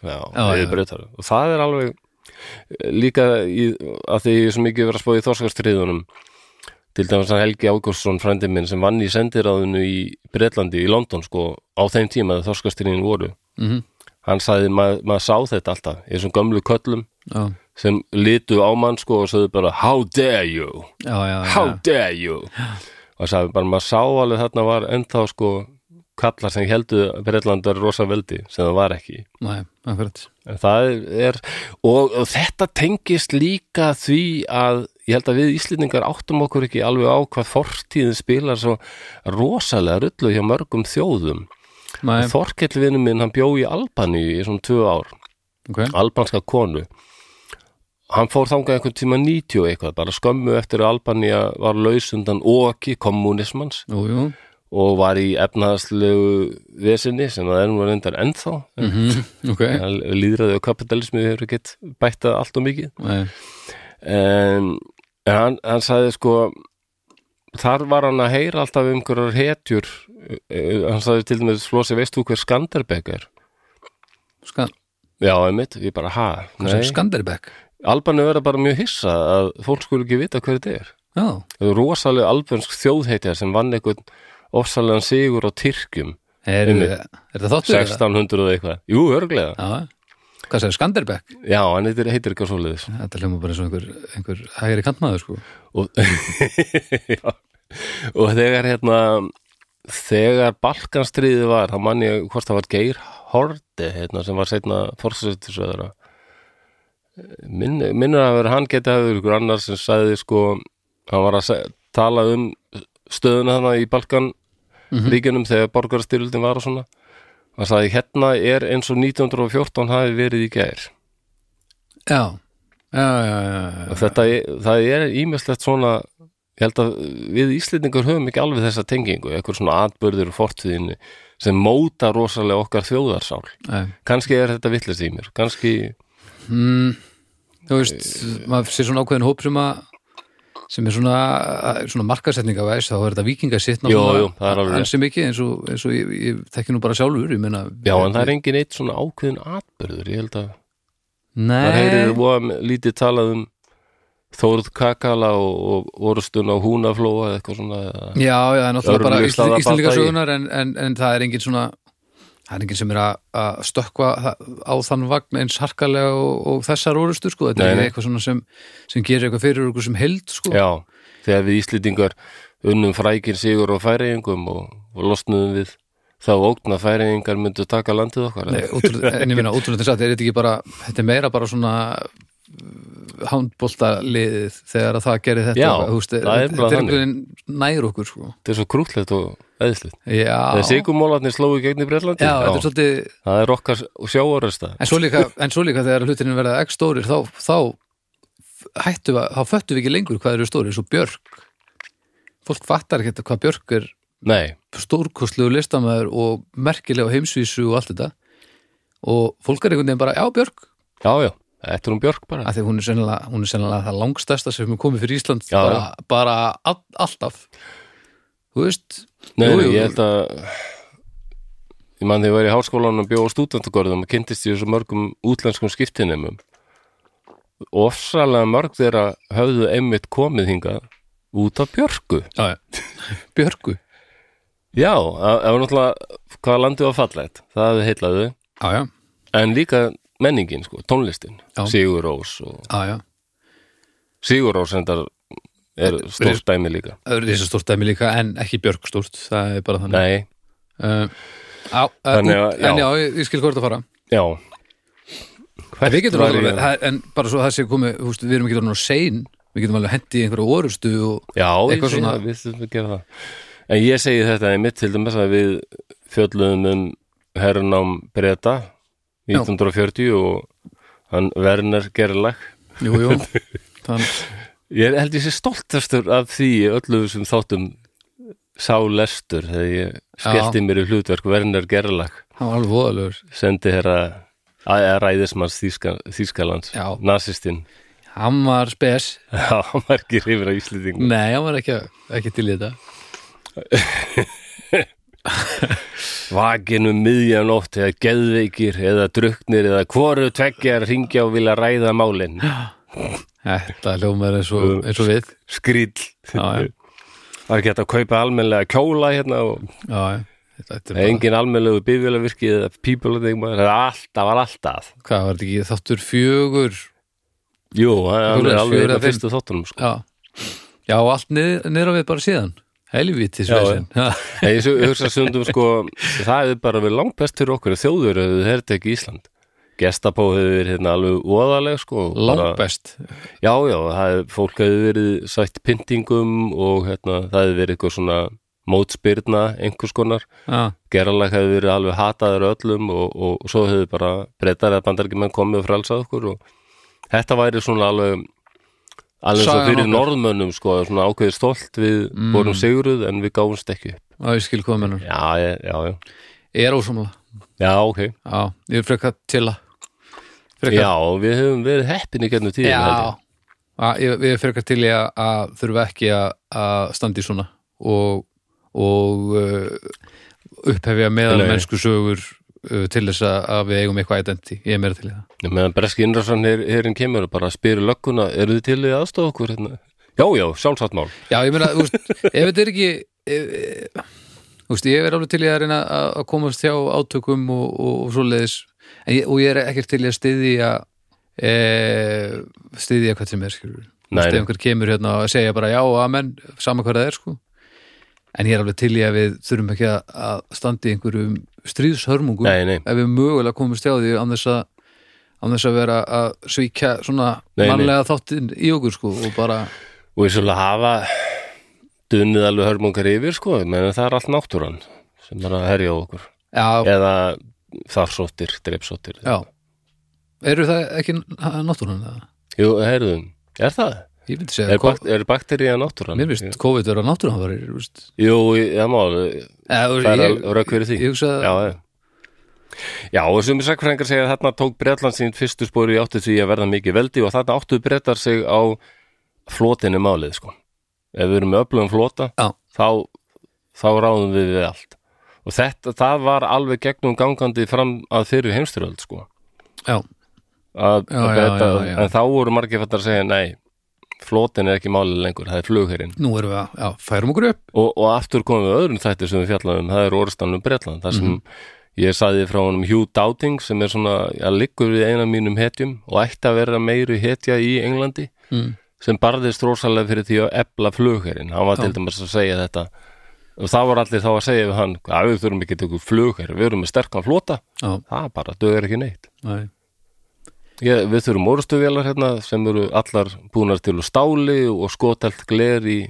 og það er alveg eh, líka í, að því er svo mikið verið að spá í þorskastriðunum til dæmis að Helgi Ágústsson frændi minn sem vann í sendiráðinu í Bretlandi í London sko á þeim tíma að þorskastriðin voru. Mhm. hann sagði mað, maður sá þetta alltaf í þessum gömlu köllum já, sem litu á mann sko og sagði bara how dare you, já, já, how dare you? Og sagði bara maður sá alveg þarna var ennþá sko kallar sem heldu Bretland var rosa veldi sem það var ekki. Nei, það er, og, og þetta tengist líka því að ég held að við Íslendingar áttum okkur ekki alveg á hvað fortíðin spilar svo rosalega rullu hjá mörgum þjóðum. Nei, Þorkell vinnu minn, hann bjó í Albaníu í svona tvö ár, ok. Albanska konu. Hann fór þangað einhvern tíma 90 og eitthvað, bara skömmu eftir að Albanía var laus undan oki kommunismans Jú, jú og var í efnaðslegu vesinni sem það er nú reyndar ennþá. Mhm, Ok Mm. Líðræði og kapitalismi hefur ekkert bættað allt og mikið. En, en hann, hann sagði sko þar var hann að heyra alltaf um einhverjar hetjur Eh, hann sagði til dæmis Flósi, veist þú hver Skanderbeg er? Skan Já, einmitt, ég bara, ha? Skanderbeg Albanu verða bara mjög hissa að fólk skulle ekki vita hver þetta er. Það er rosalega albansk þjóðheitja sem vann einhvern ofsalegan sigur á Tyrkjum. Er, er það þáttur? eða? 1600 og eitthvað, jú, örglega Já, hvað segir Skanderbeg? já, hann heitir, heitir eitthvað svoleiðis. Þetta hljóma bara eins og einhver, einhver hægri kantmaður sko. Og, og þegar hérna þegar Balkanstríði var þá mann ég hvort það var Geir Horti hérna, sem var seinna fórsættisöðara Minn, minnur að vera hann geti vera ykkur annar sem sagði sko hann var að seg, tala um stöðuna þarna í Balkan ríkjunum þegar borgarstyrildin var og svona. Hann sagði hérna er eins og 1914 hafi verið í gær. Já, já, já, já, og þetta það er ímestlegt svona ég held að við Íslendingur höfum ekki alveg þessa tengingu, eitthvað svona atbörður og fortíðinni sem móta rosalega okkar þjóðarsál. Nei. Kannski er þetta villast í mér, kannski mm, Þú veist, maður sér svona ákveðin hóp sem að sem er svona, svona markasetningavæs þá er þetta vikingasitt það rétt. ansi mikið eins og, eins og ég, ég þekki nú bara sjálfur meina, já, en það er engin eitt svona ákveðin atbörður, ég held að það Nei, heyrir voða lítið talað um Þórð Kakala og, og orustun á Húnaflóa eða eitthvað svona Já, já, það er náttúrulega bara Örlygsstaða Íslendinga bardagi. sögunar en, en, en það er engin svona það er engin sem er að, það- á þann vagn eins harkalega og, og þessar orustur, sko, þetta Nei, er eitthvað svona sem, sem gerir eitthvað fyrir okkur sem held, sko. Já, þegar við Íslendingar unnum frækir sigur á færiðingum og, og losnuðum við þá ógn að færiðingar myndu taka landið okkar. Nei, ótrúlega, en ég meina, ótrúlega þess að er þetta ekki bara, þetta er meira bara svona handbólta liðið þegar að það gerir þetta Já, veist, það er bara þannig. nær okkur sko. þetta er svo krúllegt og eðslegt já, þegar sigumólarnir slóu gegn í Breitlandi já, er svolítið það er okkar sjáarasta en en svo líka þegar hlutinni verða ekki stórir þá, þá hættu við, þá föttu við ekki lengur hvað eru stórir, svo Björk. Fólk fattar ekki hvað Björk er nei, stórkostlegu listamæður og merkilega heimsvísu og allt þetta. Og fólk er einhvern veginn bara, já Björk. Já, já, þetta er um Björk bara. Af því hún er sennilega, hún er sennilega það langstæsta sem er komið fyrir Ísland Já, bara, bara all, alltaf. Þú veist nei, jú, jú, ég held að ég mann þegar ég var í háskólanum og bjóð á stúdentagörðum og kynntist ég þessu mörgum útlenskum skiptinemum. Ofsalega mörg þeirra höfðu einmitt komið hingað út af Björku já. Björgu? Já, það var náttúrulega hvaða landið var fallegt, það hefði heillaðu já, já, en líka menningin, sko, tónlistin Já. Sigur Rós og já, já. Sigur Rós endar er stórt dæmi líka. Það er stórt dæmi líka en ekki Björg stórt það er bara þannig. Uh, á, uh, Þannig að, já. en já, ég, ég skil hvort að fara. Já. En við getum alveg, ég- en bara svo það sé komið veist, við erum ekki alveg sein. Við getum alveg hendi í einhverju orustu og Já, Eitthvað svona- það, við þurfum að gera það. En ég segi þetta í mitt til dæmis að við fjöllum um hernám breyta 1940 og hann Werner Gerlach jú, jú, þann, Ég held ég sé stoltastur af því öllu sem þáttum sá lestur þegar ég skellti mér í hlutverk Werner Gerlach hann var alveg voðalegur. Sendi herra að ræðismanns Þýska, Þýskalands Já. nazistinn hann var spes, Já, hann var ekki hrifin á Íslendingum. Nei, hann var ekki, ekki til í þetta Vakin um miðjan nótt eða geðveikir eða druknir eða hvoru tveggja að ringja og vilja ræða málin. Þetta hljómar eins og, eins og við. Skrýll. Það er hægt að kaupa almennlega kjóla hérna og já, þetta, er engin almennlegu bifjölavirki eða pípulating það er alltaf, var alltaf. Hvað var þetta ekki þáttur fjögur? Jú, það er alveg fyrstu þáttunum sko. já, já og allt niður, niður á við bara síðan já, En ég hugsa sundum sko það hefur bara verið langt best fyrir okkur. Þjóður hefur þetta ekki Ísland. Gestapó hefur verið hérna alveg óðaleg sko og bara- langbest Já, já, það hefur, fólk hefur verið sætt pyntingum og hérna, það hefur verið eitthvað svona mótspyrna einhvers konar. Já, Geralagt hefur verið alveg hataður öllum og, og, og svo hefur bara breytar eða bandarækjumenn komið og frelsað okkur og þetta væri svona alveg alveg svo fyrir norðmönnum sko, svona ákveðið stolt við Mm. vorum sigruð en við gáumst ekki upp. Já, ég skil hvað mennur Já, ég- já, já, ég er ósamlega, já, ok. Já, ég er frekar til að Já, við höfum verið heppin í gennum tíðin já, já ég, ég er frekar til í að, að þurfa ekki að, að standa í svona og, og uh, upphefja meðal mennsku sögur til þess að, að við eigum eitthvað identity, ég er meira til það. Ég meðan breski innræðsson her, herinn kemur og bara spyrir lögguna, eru þið til í aðstofa okkur hérna? Já, já, sjálfsagt mál. Já, ég meina, þú veist, ef þetta er ekki ef, ef, þú veist, ég er alveg til að reyna að að komast hjá átökum og, og, og svoleiðis. Ég, og ég er ekkert til að styðja e, styðja hvað sem er skilur ef einhver kemur hérna og segja bara já, amen, sama hvað það er sko. En ég er alveg til í að við þurfum ekki að, að standa í einhverjum stríðshörmungum Nei, nei, ef við mögulega komumst hjá því án þess að án þess að vera að svíkja svona Nei, nei. mannlega þáttinn í okkur sko og bara, og við svolítið hafa dunnið alveg hörmungar yfir sko, menn það er allt náttúran sem er að herja á okkur já, eða þarsóttir, dreipsóttir Já, eru það ekki náttúran? Jú, heyrðum, er það? Ég myndi segja Er, bak, er bakteríja náttúran? Mér finnst COVID vera náttúran var Jú, það má það er ég, rauk fyrir því ég hugsa Já, já Já, og sem sakfræðingar segja að þarna tók Bretland sín fyrstu spori áttu því að verða mikið veldi og þarna áttu Bretar sig á flotinu málið, sko. Ef við erum með öflugum flota, Já. þá, þá ráðum við við allt. Og þetta, það var alveg gegnum gangandi fram að fyrir heimstyröld, sko. Já, Að, að já. En þá voru margir fættar að segja, nei, flotin er ekki málið lengur, það er flugherinn. nú erum við að, já, færum okkur upp. Og, og aftur komum við öðrum þætti sem við fjallaðum, það er orðstannum Bretland, það sem ég saði frá honum Hugh Dowding sem er svona, að liggur við eina mínum hetjum og ætti að vera meiri hetja í Englandi mm. sem barðist rosalega fyrir því að ebla flugherinn, hann var til dæmis að segja þetta og það var allir þá að segja við hann að við þurfum ekki til ykkur flugherr, við erum með sterkan flota, Já, það bara dögur ekki neitt næ, ég, við þurfum orustuvélar hérna sem eru allar búnar til stáli og skotelt gler í,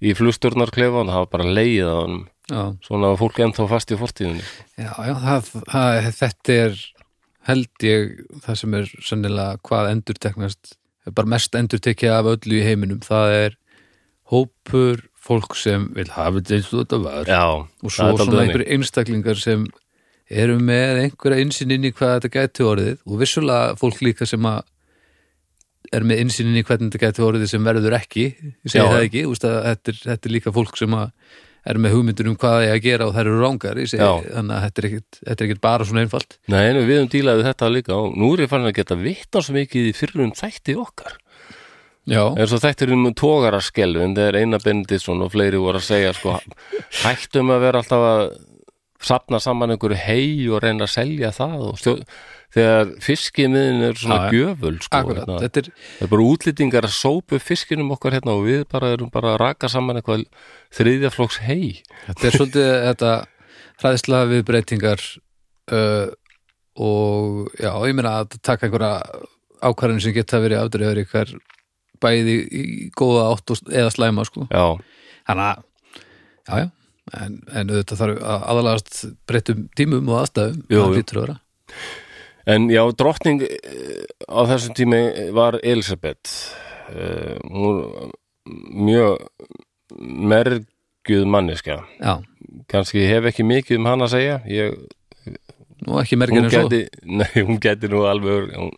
í flugstjórnarklefan, það var bara leið á hann já, svona að fólk ennþá fast í fortíðinni. Já, já það, það, þetta er held ég það sem er sennilega hvað endurteknast bara mest endurtekja af öllu í heiminum. Það er hópur fólk sem vil hafa þetta eins og þetta var. Já, og svo svona þannig. einhverjir einstaklingar sem eru með einhverja insinn inn í hvað þetta gæti orðið og vissulega fólk líka sem að er með insinn inn í hvernig þetta gæti orðið sem verður ekki, ég segi Já. það ekki úst, að þetta, er, þetta er líka fólk sem að er með hugmyndur um hvað það er að gera og þær eru rángar þannig að þetta er, ekkit, þetta er ekkit bara svona einfalt. Nei, en við höfum dílað við þetta líka og nú er ég farin að geta vitt á svo mikið í fyrrum þætti okkar. Já, eins og þættir um tógaraskelvi en það er eina Bendisson og fleiri voru að segja sko, hættum að vera alltaf að sapna saman einhverju hei og reyna að selja það og stjó, þegar fiskimiðin er svona gjöful sko, hérna. þetta er er bara útlýtingar að sópu fiskinum okkar hérna og við bara erum bara að raka saman eitthvað þriðjaflokks hei Þetta er svolítið þetta hræðsla við breytingar uh, og já, ég meina að taka einhverja ákvarðin sem geta verið afdreifur ykkar bæði í góða átt og- eða slæma sko. Já, Þannig að, já, já en, en auðvitað þarf að aðalagast breyttum tímum og aðstæðum Jú, það jú. að En já, drottning eh, á þessum tími var Elisabeth uh, hún var mjög geggjuð manneska já, kannski hef ekki mikið um hann að segja ég, nú ekki en svo nei, hún geti nú alveg hún,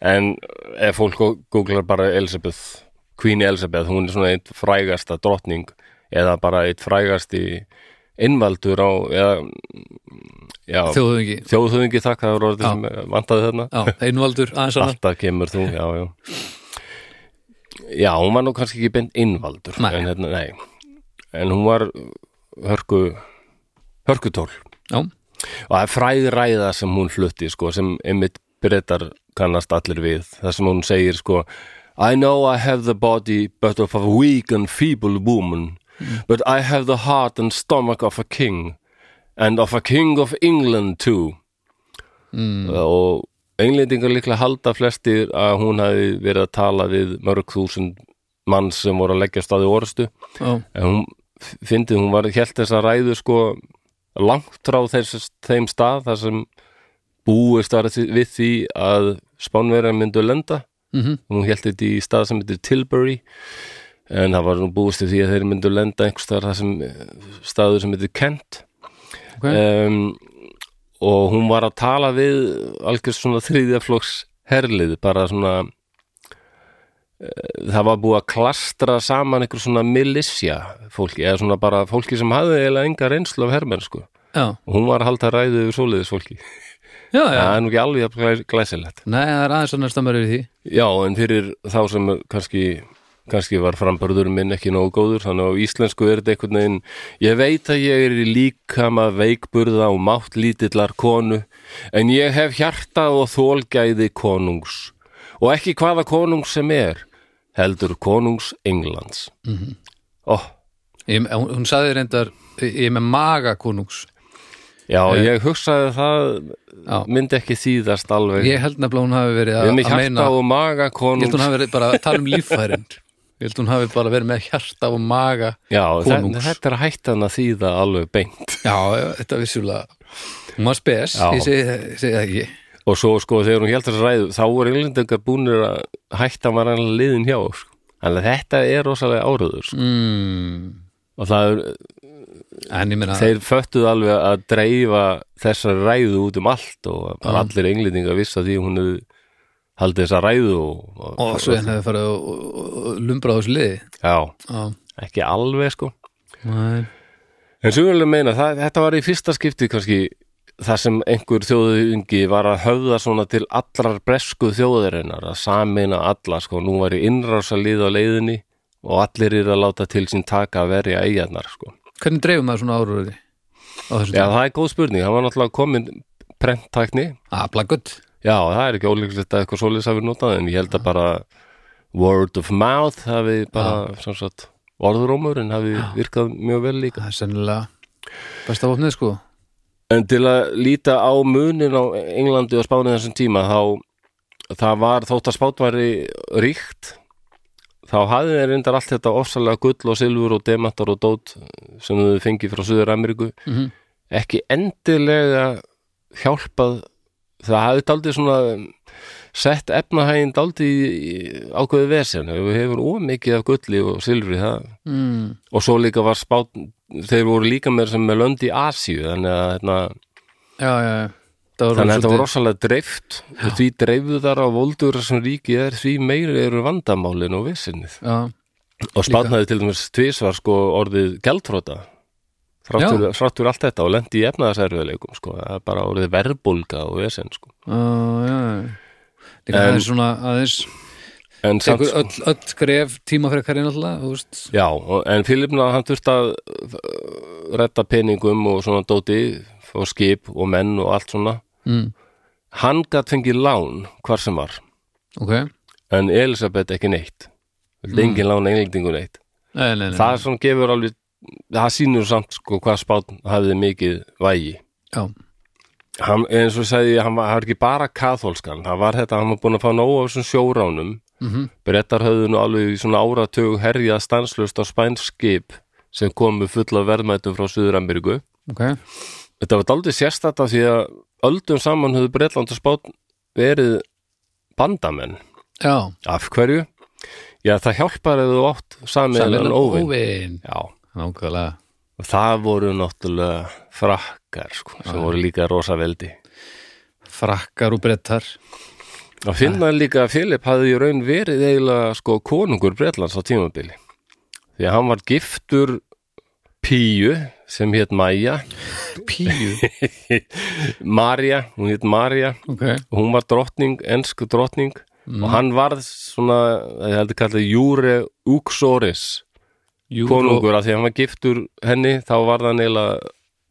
en ef fólk googlar bara Elizabeth Queen Elizabeth, hún er svona eitt frægasta drottning eða bara eitt frægasti innvaldur á þjóðungi, þjóðhöfingi takk, það var orðið Já. sem vantaði þarna. Já, einvaldur aðeins annar alltaf kemur þú, já, já. Já, hún var nú kannski ekki beint innvaldur Nei. en, hérna, nei. en hún var hörku hörkutól. Já, og það er fræð ræða sem hún flutti sko, sem einmitt breytar kannast allir við, það sem hún segir sko, I know I have the body but of a weak and feeble woman but I have the heart and stomach of a king and of a king of England too. Mm, og englendingar líklega halda flestir að hún hafi verið að tala við mörg þúsund mann sem voru að leggja staði orðstu já, en hún fyndið, hún var helt þess að ræðu sko langt frá þess, þeim stað þar sem búist var við því að spánverjar myndu lenda. Mhm, hún helt þetta í stað sem heitir Tilbury en það var nú búist við því að þeir myndu lenda einhvers staðar þar sem staður sem heitir Kent. Ok. Um, og hún var að tala við algjör svona þriðjaflokks herlið, bara svona eh, það var búið að klastra saman einhver svona militia fólki, eða svona bara fólki sem hafði eiginlega enga reynslu af hermennsku. Já, og hún var að halda ræðu yfir svoleiðis fólki. Já, já, það er nú ekki alveg glæsilegt. Nei, það er aðeins annar stammar yfir því. Já, en fyrir þá sem kannski kannski var frambörður minn ekki nógu góður þannig að á íslensku er þetta einhvern veginn ég veit að ég er í líkama veikburða og mátt lítillar konu en ég hef hjarta og þólgæði konungs. Og ekki hvaða konungs sem er heldur konungs Englands. Mm -hmm. oh, ég, hún, saði reyndar ég er með maga konungs. Já, ég hugsaði að það Já. myndi ekki þýðast alveg. Ég held nefnilega hún hafi verið að, meina ég held hún hafi verið bara að tala um líffærin held hún hafi bara verið með hjarta og maga já, konungs. þetta, er hættan að þýða alveg beint já, þetta er vissulega hún var spes, Já. ég segi, ég segi það ekki og svo sko þegar hún held þess að ræðu þá voru englendingar búnir að hætta var hann liðin hjá sko. þannig að þetta er rosalega áraður sko. mm, og það er, en ég meina þeir föttuðu alveg að dreifa þessar ræðu út um allt og bara allir englendingar vissa því að hún hefði haldið þessa ræðu og, og, og svo henni hefði farið og, lumbrað á þessu liði. Já, já, ekki alveg sko. Nei. En svo vil ég meina, það, þetta var í fyrsta skipti kannski það sem einhver þjóðungi var að höfða svona til allrar bresku þjóðarinnar að samina alla sko, nú var í innrása lið á leiðinni og allir er að láta til sín taka að verja eigarnar sko. hvernig dreifum maður svona árúriði á þessu Já, það er góð spurning, það var náttúrulega komin prenttækni, að plaggött já, það er ekki ólíklegt að eitthvað svoleiðis hafi notað, en ég held að bara word of mouth hafi bara, sagt, orðurómurinn hafi virkað mjög vel líka. það er sennilega besta vopnið sko En til að líta á munin á Englandi og Spánið þessum tíma, þá það var þótt að spátt væri ríkt, þá hafði þeir reyndar allt þetta ofsalega gull og silfur og demantar og dót sem þau fengið frá Suður Ameríku mm -hmm. ekki endilega hjálpað það hafði daldið svona sett efnahægin daldið ákveði vesen. Við hefur ómikið af gulli og silfri það, mm. og svo líka var spát þeir voru líka með sem með lönd í Asíu þannig að hérna, já, já, þannig að þetta var rosalega dreift. Því dreifðu þar á voldur sem ríkið er því meiri eru vandamálin og vesenið. Já, og spátnaði til dæmis tvisvar sko orðið gjaldfróta Já. Fráttur, allt þetta og lendi í efnaðarserfiðleikum sko, það er bara orðið verbulga og vesen sko. Já, já, já. En- aðeins svona aðeins tekur sko, öll, öll skref tímafrekari náttúrulega, þú veist. Já, en Filipna hann þurfti að uh, redda peningum og svona dóti og skip og menn og allt svona. Mm. hann gat fengið lán hvar sem var. Ok, en Elisabeth ekki neitt. Vildi engin lán englendingu neitt. Nei, nei, nei það svona gefur alveg það sýnur samt sko hvað spátn hafði mikið vægi. Já, hann, eins og ég sagði, hann var, hann var ekki bara kaþólskan, það var þetta, hann var búin að fá nóg af þessum sjóránum. Mm brettar höfðu nú alveg í svona áratug herjað stanslust á spænskip sem komu fulla af verðmætum frá Suður-Ameríku. Ok. Þetta var daldið sérstætt af því að öldum saman höfðu Bretland og Spán verið bandamenn. Já, af hverju? Já, það hjálpar eða átt samiðan óvinn Já, nákvæmlega. Og það voru náttúrulega frakkar sko, sem voru líka rosa veldi. Frakkar og brettar að finna líka að Filip hafði í raun verið eiginlega sko konungur Bretlands á tímabili. Því að hann var giftur Píu sem hétt Maja píu? Marja, hún hétt Marja. Ok, og hún var drottning, ensku drottning. Og hann varð svona ég heldur kallið Júre Uxoris konungur af því að hann var giftur henni þá var það neila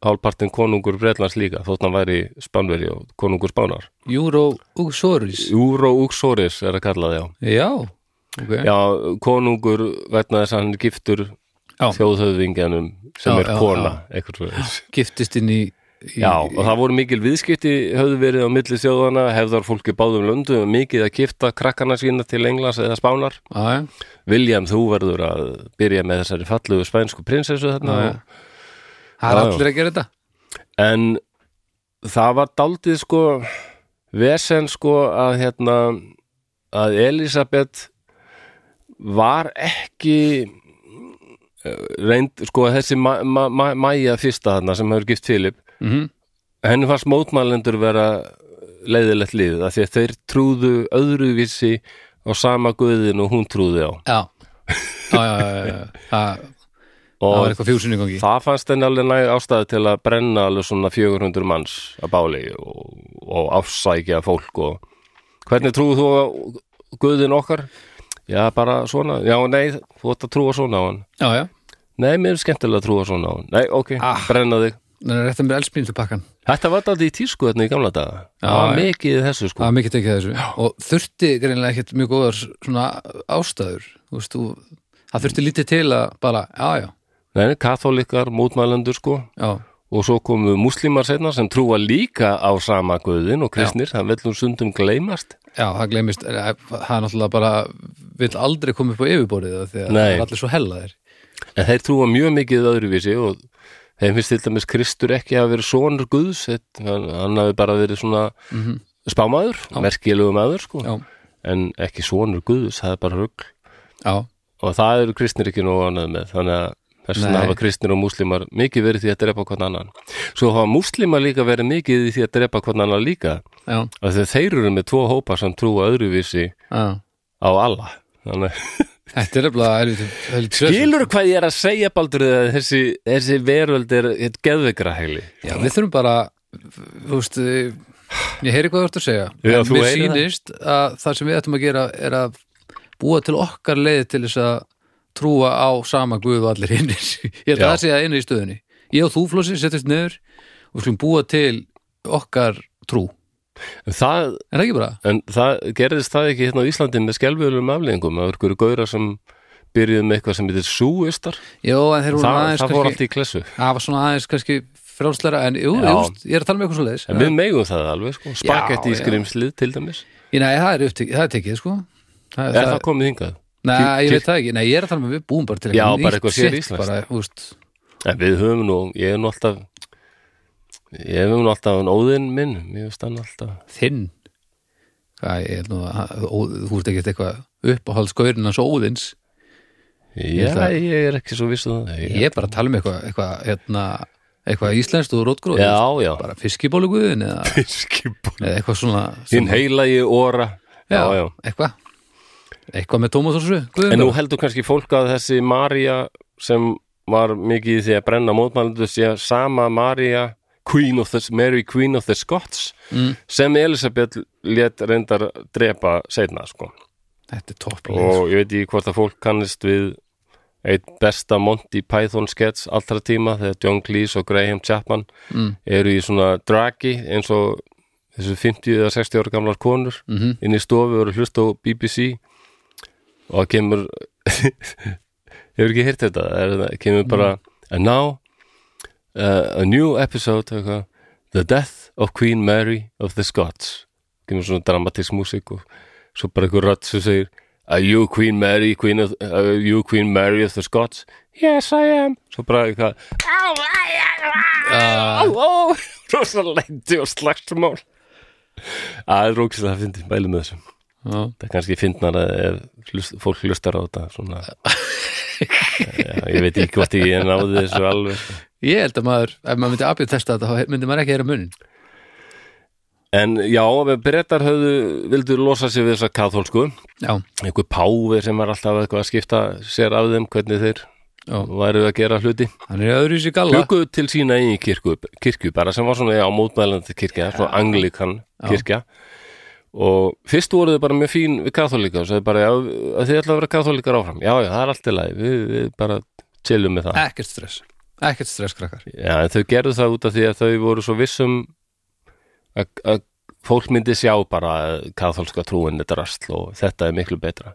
hálfpartin konungur Bretlands líka þótt hann væri Spánveri og konungur Spánar. Júró Uxoris. Júro Uxoris er að kalla það já. Já, ok. Já, konungur vegna þess að hann er giftur Já. þjóðhöfðingjanum sem Já, er já, kona svo giftist inn í, í Já, og það voru mikil viðskipti höfðu verið á milli þjóðana, hefðar fólki báðum löndum mikið að kipta krakkana sína til Englands eða Spánar. já, William, þú verður að byrja með þessari fallugu spænsku prinsessu þarna. Það er allir að gera þetta. En það var daldið sko vesen sko að hérna að Elisabeth var ekki eh, reynd sko þessi ma ma ma Maja fyrsta þarna sem hefur gift Filip mm henni fannst mótmælendur vera leiðilegt lið af því að þeir trúðu öðruvísi á sama guðin og hún trúði á. Já, já, já, já, já. Það, það var eitthvað fjúsin í gangi. það fannst henni alveg næg ástæði til að brenna alveg svona 400 manns að báli og, og afsækja fólk og hvernig trúðu þú á guðin okkar? Já, bara svona, já, nei, þú ætti að trúa svona á hann. Já, já, Nei, mér er skemmtilega að trúa svona á hann. Nei, ok, Ah. brenna þig það rétt að mér elspín til pakkan Þetta var þetta í tísku þetta í gamla daga. Já, Það var já. mikið þessu það sko var mikið tekið þessu. Og þurfti greinlega ekkert mjög góðar svona ástæður. Veist, það þurfti lítið til að bara, já, já, Nei, katholikar, mótmælendur sko. Já. Og svo komu múslimar setna sem trúa líka á sama guðin og kristnir, það vil nú sundum gleymast. Já, það gleymist, eh, það er náttúrulega bara vill aldrei koma upp á yfirborðið af því að Nei. það er allir svo hellaðir. En þeir trúa mjög mikið öðruvísi og þeim finnst til dæmis Kristur ekki að vera sonur guðs hann, hafi bara verið svona mm spámaður, merkilegu maður sko. Já, en ekki sonur guðs, það er bara rugl. Já, og það eru kristnir ekki nóg annað með þannig að þess Nei. hafa kristnir og múslimar mikið verið því að drepa hvern annan. Svo hafa múslimar líka verið mikið því að drepa hvern annan líka. Að þeir eru með tvo hópa sem trúa öðruvísi já. á alla þannig Þetta er nefnilega skilur hvað ég er að segja baldur að þessi, þessi veröld er geðveikra heili Já, við þurfum bara þú veist, eh, ég heyri hvað þú ert að segja. Já, en mér heyrir það. að það sem við ættum að gera er að búa til okkar leið til þess að trúa á sama guð og allir hinnir ég held að að einu í stöðunni. Ég og þú flósi settist niður og við skulum búa til okkar trú en það, en það ekki bara? en það gerðist það ekki hérna á Íslandi með skelfjölurum afleðingum það voru gauðra sem byrjuðu með eitthvað sem heitir súistar Jó, en þeir voru það, aðeins það fór kannski allt í klessu. Það var svona aðeins kannski frálsleira en jú, just, ég er að tala með eitthvað svo leiðis en við megum það alveg sko, spagetti í skrimslið til dæmis. Nei, það er, upptekið, það er tekið sko. Það, er það komið hingað? Nei, ég veit það ekki, nei, ég er að tala með við búum bara til Já, bara eitthvað sér þú veist, En við höfum nú, ég er nú alltaf ég hefum nú alltaf en óðinn minn, mér finnst hann alltaf þinn? Hvað, ég held nú að ó, þú veist ekki eitthvað uppáhaldsgaurin hans óðins. Já, held að- ég er ekki svo viss um það. Ég er bara að tala um eitthvað eitthvað, hérna, eitthvað íslenskt og rótgróð Já, já, bara fiskibóluguðin eða, fiskibúl eða eitthvað svona Hinn heila í óra já, já, já. eitthvað. Eitthvað með tómatósu En nú heldur kannski fólk að þessi María sem var mikið því að brenna mótmælendur sé sama María Queen of the, Mary Queen of the Scots mm, sem Elisabeth let reyndar drepa seinna sko. þetta er topplega og ég veit ekki hvort að fólk kannist við eitt besta Monty Python sketch allra tíma þegar John Cleese og Graham Chapman mm, eru í svona dragi eins og þessu 50 eða 60 ára gamlar konur mm inn í stofu og eru að hlusta á BBC og það kemur hefur ekki heyrt þetta? Það kemur bara and now a new episode eitthvað, The Death of Queen Mary of the Scots. Kemur svona dramatísk músík og svo bara eitthvað rödd sem segir Are you Queen Mary, Queen of, are you Queen Mary of the Scots? Yes I am. Svo bara eitthvað uh, oh, rosa lendi og slagstumál að það er rókist að það fyndi bælum með þessum já. það er kannski fyndnar ef hlust, fólk hlustar á þetta svona. Já, ég veit ekki hvort ég náði þessu alveg sko. Ég held að maður, ef maður myndi apið testa þetta þá myndi maður ekki heyra munin en já, breytar höfðu vildu losa sig við þessa kathólsku Já, einhver páfi sem var alltaf eitthvað að skipta sér af þeim hvernig þeir já, væru að gera hluti. Hann er öðru í sig galla. Byggu til sína í kirkju, kirkju bara sem var svona á mótmælandi kirkja svona anglikan kirkja. Og fyrst voru þau bara með fín við katholika og sagði bara, já, að þið ætla að vera katholikar áfram. Já, já, það er allt í lagi, við, við bara chillum með það. Ekkert stress, ekkert stress krakkar. Já, en þau gerðu það út af því að þau voru svo vissum að, að fólk myndi sjá bara katholska trúin er drastl og þetta er miklu betra.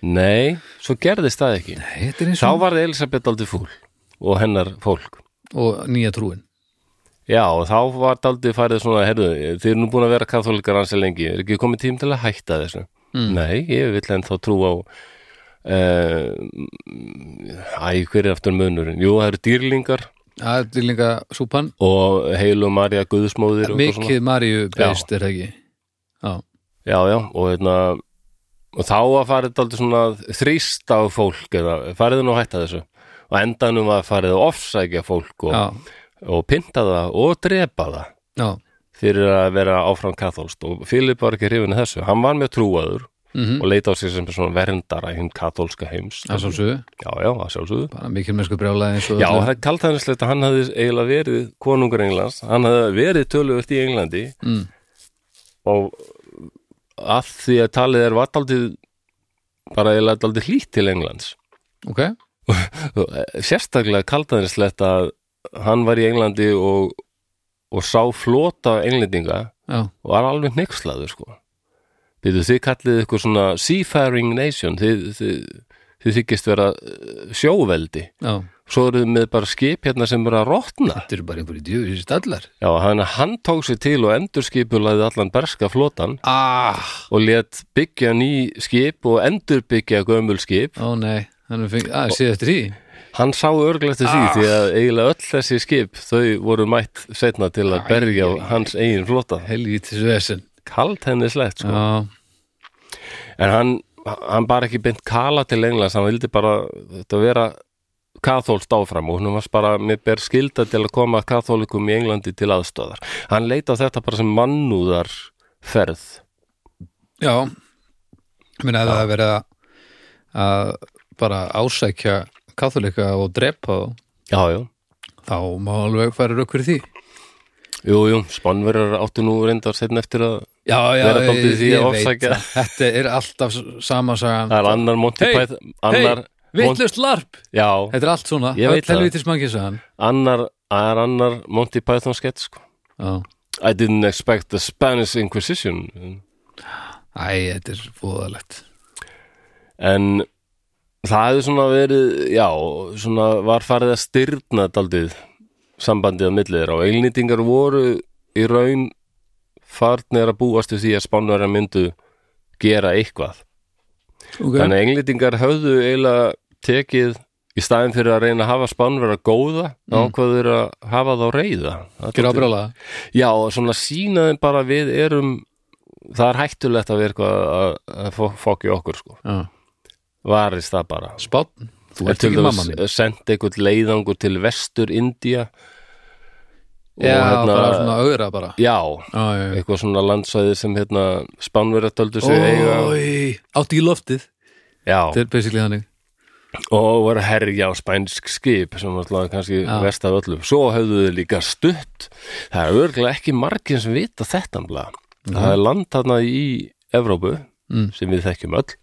Nei, svo gerðist það ekki. Nei, þetta þá og var Elisabeth aldrei fúl og hennar fólk. Og nýja trúin. Já, og þá var daldið farið svona, herðu, þið eru nú búin að vera katholikar ansi lengi, er ekki komið tím til að hætta þessu? Mm. Nei, ég vil en þá trú á Æ, hver er aftur munurinn? Jú, það eru dýrlingar. Það er líka súpan og heilu Marja Guðsmóðir. Mikið Maríu beist er það ekki? Já, Já, já, og hérna og þá að farið daldið svona þrýst á fólk eða farið nú hætta þessu. Og endanum að farið að ofsækja fólk og, og pynta það og drepa það já. fyrir að vera áfram katholst og Filip var ekki hrifin þessu, hann var með trúaður mm og leita á sig sem svona verndara í hinn katholska heims. Það svo sögu, já, já, það sjálfsögðu. Bara mikil mennsku brjálaði eins og já, það er kalt hannislegt að hann hafði eiginlega verið konungur Englands, hann hafði verið töluvert í Englandi. Mm. og að því að talið er vataldið bara eiginlega daldið hlýtt til Englands. Ok, sérstaklega kaltaðinslegt að hann var í Englandi og, og sá flota englendinga já, og var alveg nexlaður sko Býtu, þið kallið ykkur svona seafaring nation? Þið, þið, þið þykist vera eh, sjóveldi. Já. Svo eru þið með bara skip hérna sem eru að rotna. Þetta eru bara einhverju djöfis stallar. Já, hann, hann tók sér til og endurskipulaði allan berska flotan. Ah, og let byggja ný skip og endurbyggja gömul skip. Ó nei. Hann er fengið, að, séð eftir því. Hann sá örglega eftir því Ah. því að eiginlega öll þessi skip þau voru mætt setna til að berja æ. hans eigin flota. Helvítis vesen kalt henni slett sko. En hann, hann bara ekki beint kala til Englands, hann vildi bara þetta vera kathólst áfram og hún var bara með ber skilda til að koma kathólikum í Englandi til aðstöðar. Hann leita þetta bara sem mannúðar ferð. já Ég meina að það er verið að, bara ásækja katholika og drepa þá Já, já. þá má alveg færa rauk fyrir því Jú, jú, spannverjar áttu nú reyndar setna eftir að Já, já, Vera í því að ofsækja. Þetta er alltaf sama sagan. Það er annar Monty Python, annar, Vittlust larp. Já, Þetta er allt svona, annar, það er annar Monty Python skett, sko. Já, I didn't expect the Spanish Inquisition. æ, þetta er fóðalegt en það hefði svona verið já, svona var farið að styrna daldið sambandið á millið þeirra. Og eilnýtingar voru í raun farnir að búast við því að spánverjar myndu gera eitthvað. Okay. þannig að englendingar höfðu eiginlega tekið í staðin fyrir að reyna að hafa spánverjar góða mm. ákvaður að hafa þá reyða er Gera ábrála Já, svona sínaðin bara við erum það er hættulegt að eitthvað að, að fó- fokki okkur sko. Já, varist það bara. Spátn Þú Er ert ekki mamma mín. sendt einhvern leiðangur til vestur India Já, hérna bara svona auðra bara. Já, Já, já, já. Eitthvað svona landsvæði sem hérna spánverja töldu sig eiga. Átti í loftið? Já, Þetta er basically þannig. Og voru herja á spænsk skip sem var alltaf kannski Já. vest af öllu. Svo höfðu þau líka stutt. Það er örgulega ekki margir sem vita þetta mla. það er land þarna í Evrópu Mm. sem við þekkjum öll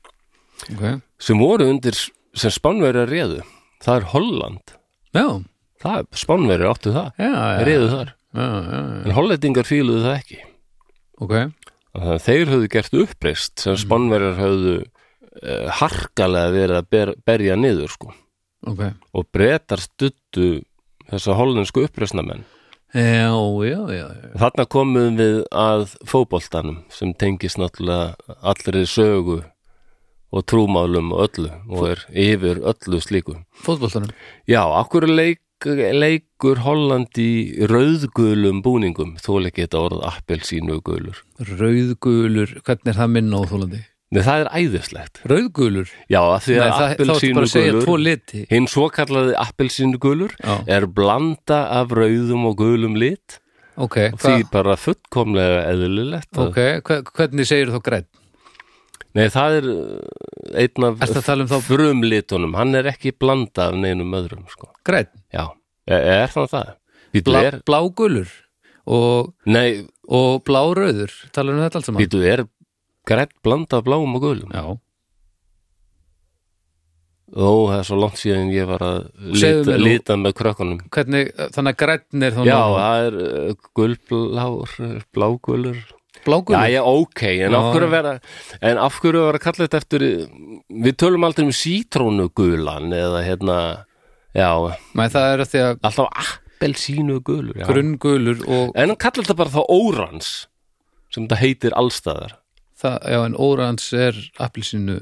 Ok, sem voru undir sem spánverja réðu. Það er Holland. Já, það er spánverja áttu það, já, já, réðu þar. Já, já, já. en hollendingar fíluðu það ekki. Ok, Þannig að þeir höfðu gert uppreist sem spánverjar höfðu uh, harkalega verið að ber, berja niður sko. Ok. Og bretar stuttu þessa hollensku uppreisnamenn Já, já, já, já. þarna komum við að fótboltanum sem tengist náttúrulega allri sögu og trúmálum og öllu og er yfir öllu slíku. Fótboltanum? Já, akkur leik leikur Holland í rauðgulum búningum þóla ekki þetta orð appelsínu gulur Rauðgulur, hvernig er það minn á Þólandi? Nei, það er æðislegt Rauðgulur? Já, því að appelsínu gulur hinn svo kallaði appelsínu gulur Já, er blanda af rauðum og gulum lit ok, því hva, bara fullkomlega eðlilegt ok, hvernig segir þá græn? Nei, það er uh, einn af um frumlitunum, hann er ekki blanda af neinum öðrum, sko. Græn, er, það það? Blá, er, blágulur og, nei, og blárauður talar um þetta allt saman býtu er grætt blanda af bláum og gulum. Já, Ó, það er svo langt síðan ég var að lita, lita með krökkunum. hvernig, þannig að græn er þá Já, það er uh, gulblár, blágulur. blágulur Já, já, ok, en af hverju vera, en af hverju vera að kalla þetta eftir, við tölum aldrei um sítrónugulan eða hérna, já, Nei, það er að því að alltaf appelsínu gulur. Já. grunngulur og En hann kallar þetta bara þá órans sem þetta heitir allstaðar það, já, en órans er appelsínu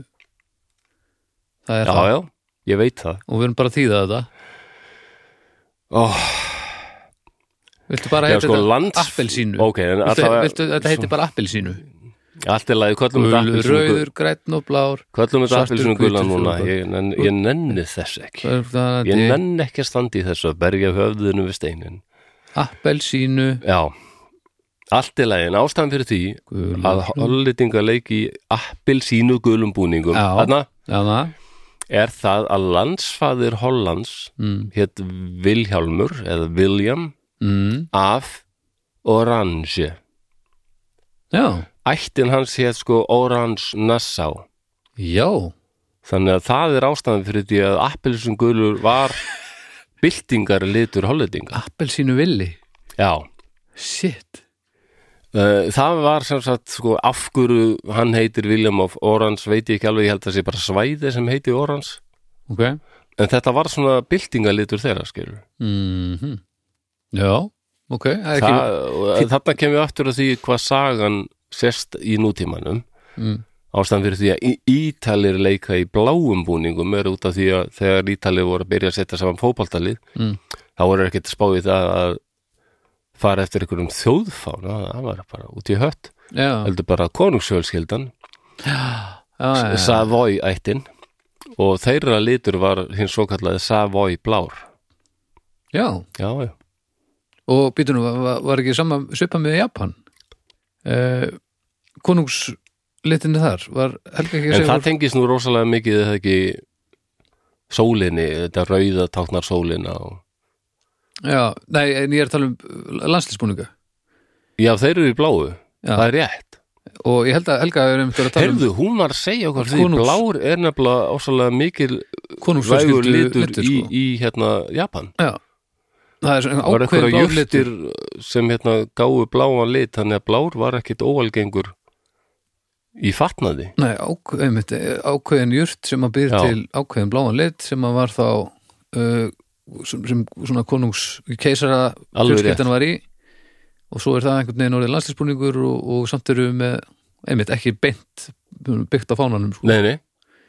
það er Já, það já, ég veit það og við erum bara að þýða þetta oh, Viltu bara Já, heita sko, þetta lands... appelsínu? Ok, en Viltu, alltaf viltu þetta heiti bara appelsínu? Allt er lagi, kvöllum þetta rauður, græn og blár. Kvöllum þetta appelsínu gula núna. ég, nenn, ég nenni þess ekki. Ég nenni ekki að standa í þessu að berja höfðinu við steinin Appelsínu. Já, allt er lagi En ástæðan fyrir því Gulur. að hollendinga leiki appelsínu gulum búningum. Þarna er það að landsfaðir Hollands mm. hétt Vilhjálmur eða William Mm. af Orange. Já, ættin hans hétt sko Orange Nassau. Já. Þannig að það er ástæðan fyrir því að appelsum gulur var byltingar litur hollendinga. Appelsínu villi. Já, Shit. Uh, það var sem sagt sko af hverju hann heitir William of Orange veit ég ekki alveg, ég held að það sé bara svæði sem heitir Orange, Ok. En þetta var svona byltingalitur þeirra skilur mm Já, ok Þa, ekki þarna kemur aftur að því hvað sagan sérst í nútímanum mm. ástæðan fyrir því að Ítalir leika í bláum búningum er út af því að þegar Ítalir voru að byrja að setja saman fótbaltalið Mm. þá voru ekkert spáið það að fara eftir einhverjum þjóðfána það var bara út í hött. Heldur bara konungsfjölskyldan. Savoy ættin. Og þeirra litur var hins svo kallaði Savoy blár. Já. Já, já, Og býtum nú, var, var ekki sama svipa með Japan uh, Konungslitinni þar var Helga ekki að en segja það tengist nú rosalega mikið eða ekki sólinni, þetta rauða táknar sólina og... Já, nei, en ég er að tala um landslýsbúninga já, þeir eru í bláu, Já. það er rétt. Og ég held að Helga er einmitt verið að tala Heyrðu, hún var að segja okkur því Konungs- blár er nefnilega ósalega mikil um konungsfjölskyldu litur litur, í, sko. í hérna Japan. Já, það er svona ákveðin eitthvað blár litur jurtir sem hérna gáu bláan lit þannig að blár var ekkit óalgengur í fatnaði? Nei, ákveðin, einmitt, ákveðin jurt sem að byrja til ákveðin bláan lit sem að var þá uh, sem, sem svona konungs keisara Alveg fjölskyldan var í. Og svo er það einhvern veginn orðið landslýsbúningur og, og samt eru með, einmitt, ekki beint byggt á fánanum sko. Nei, nei,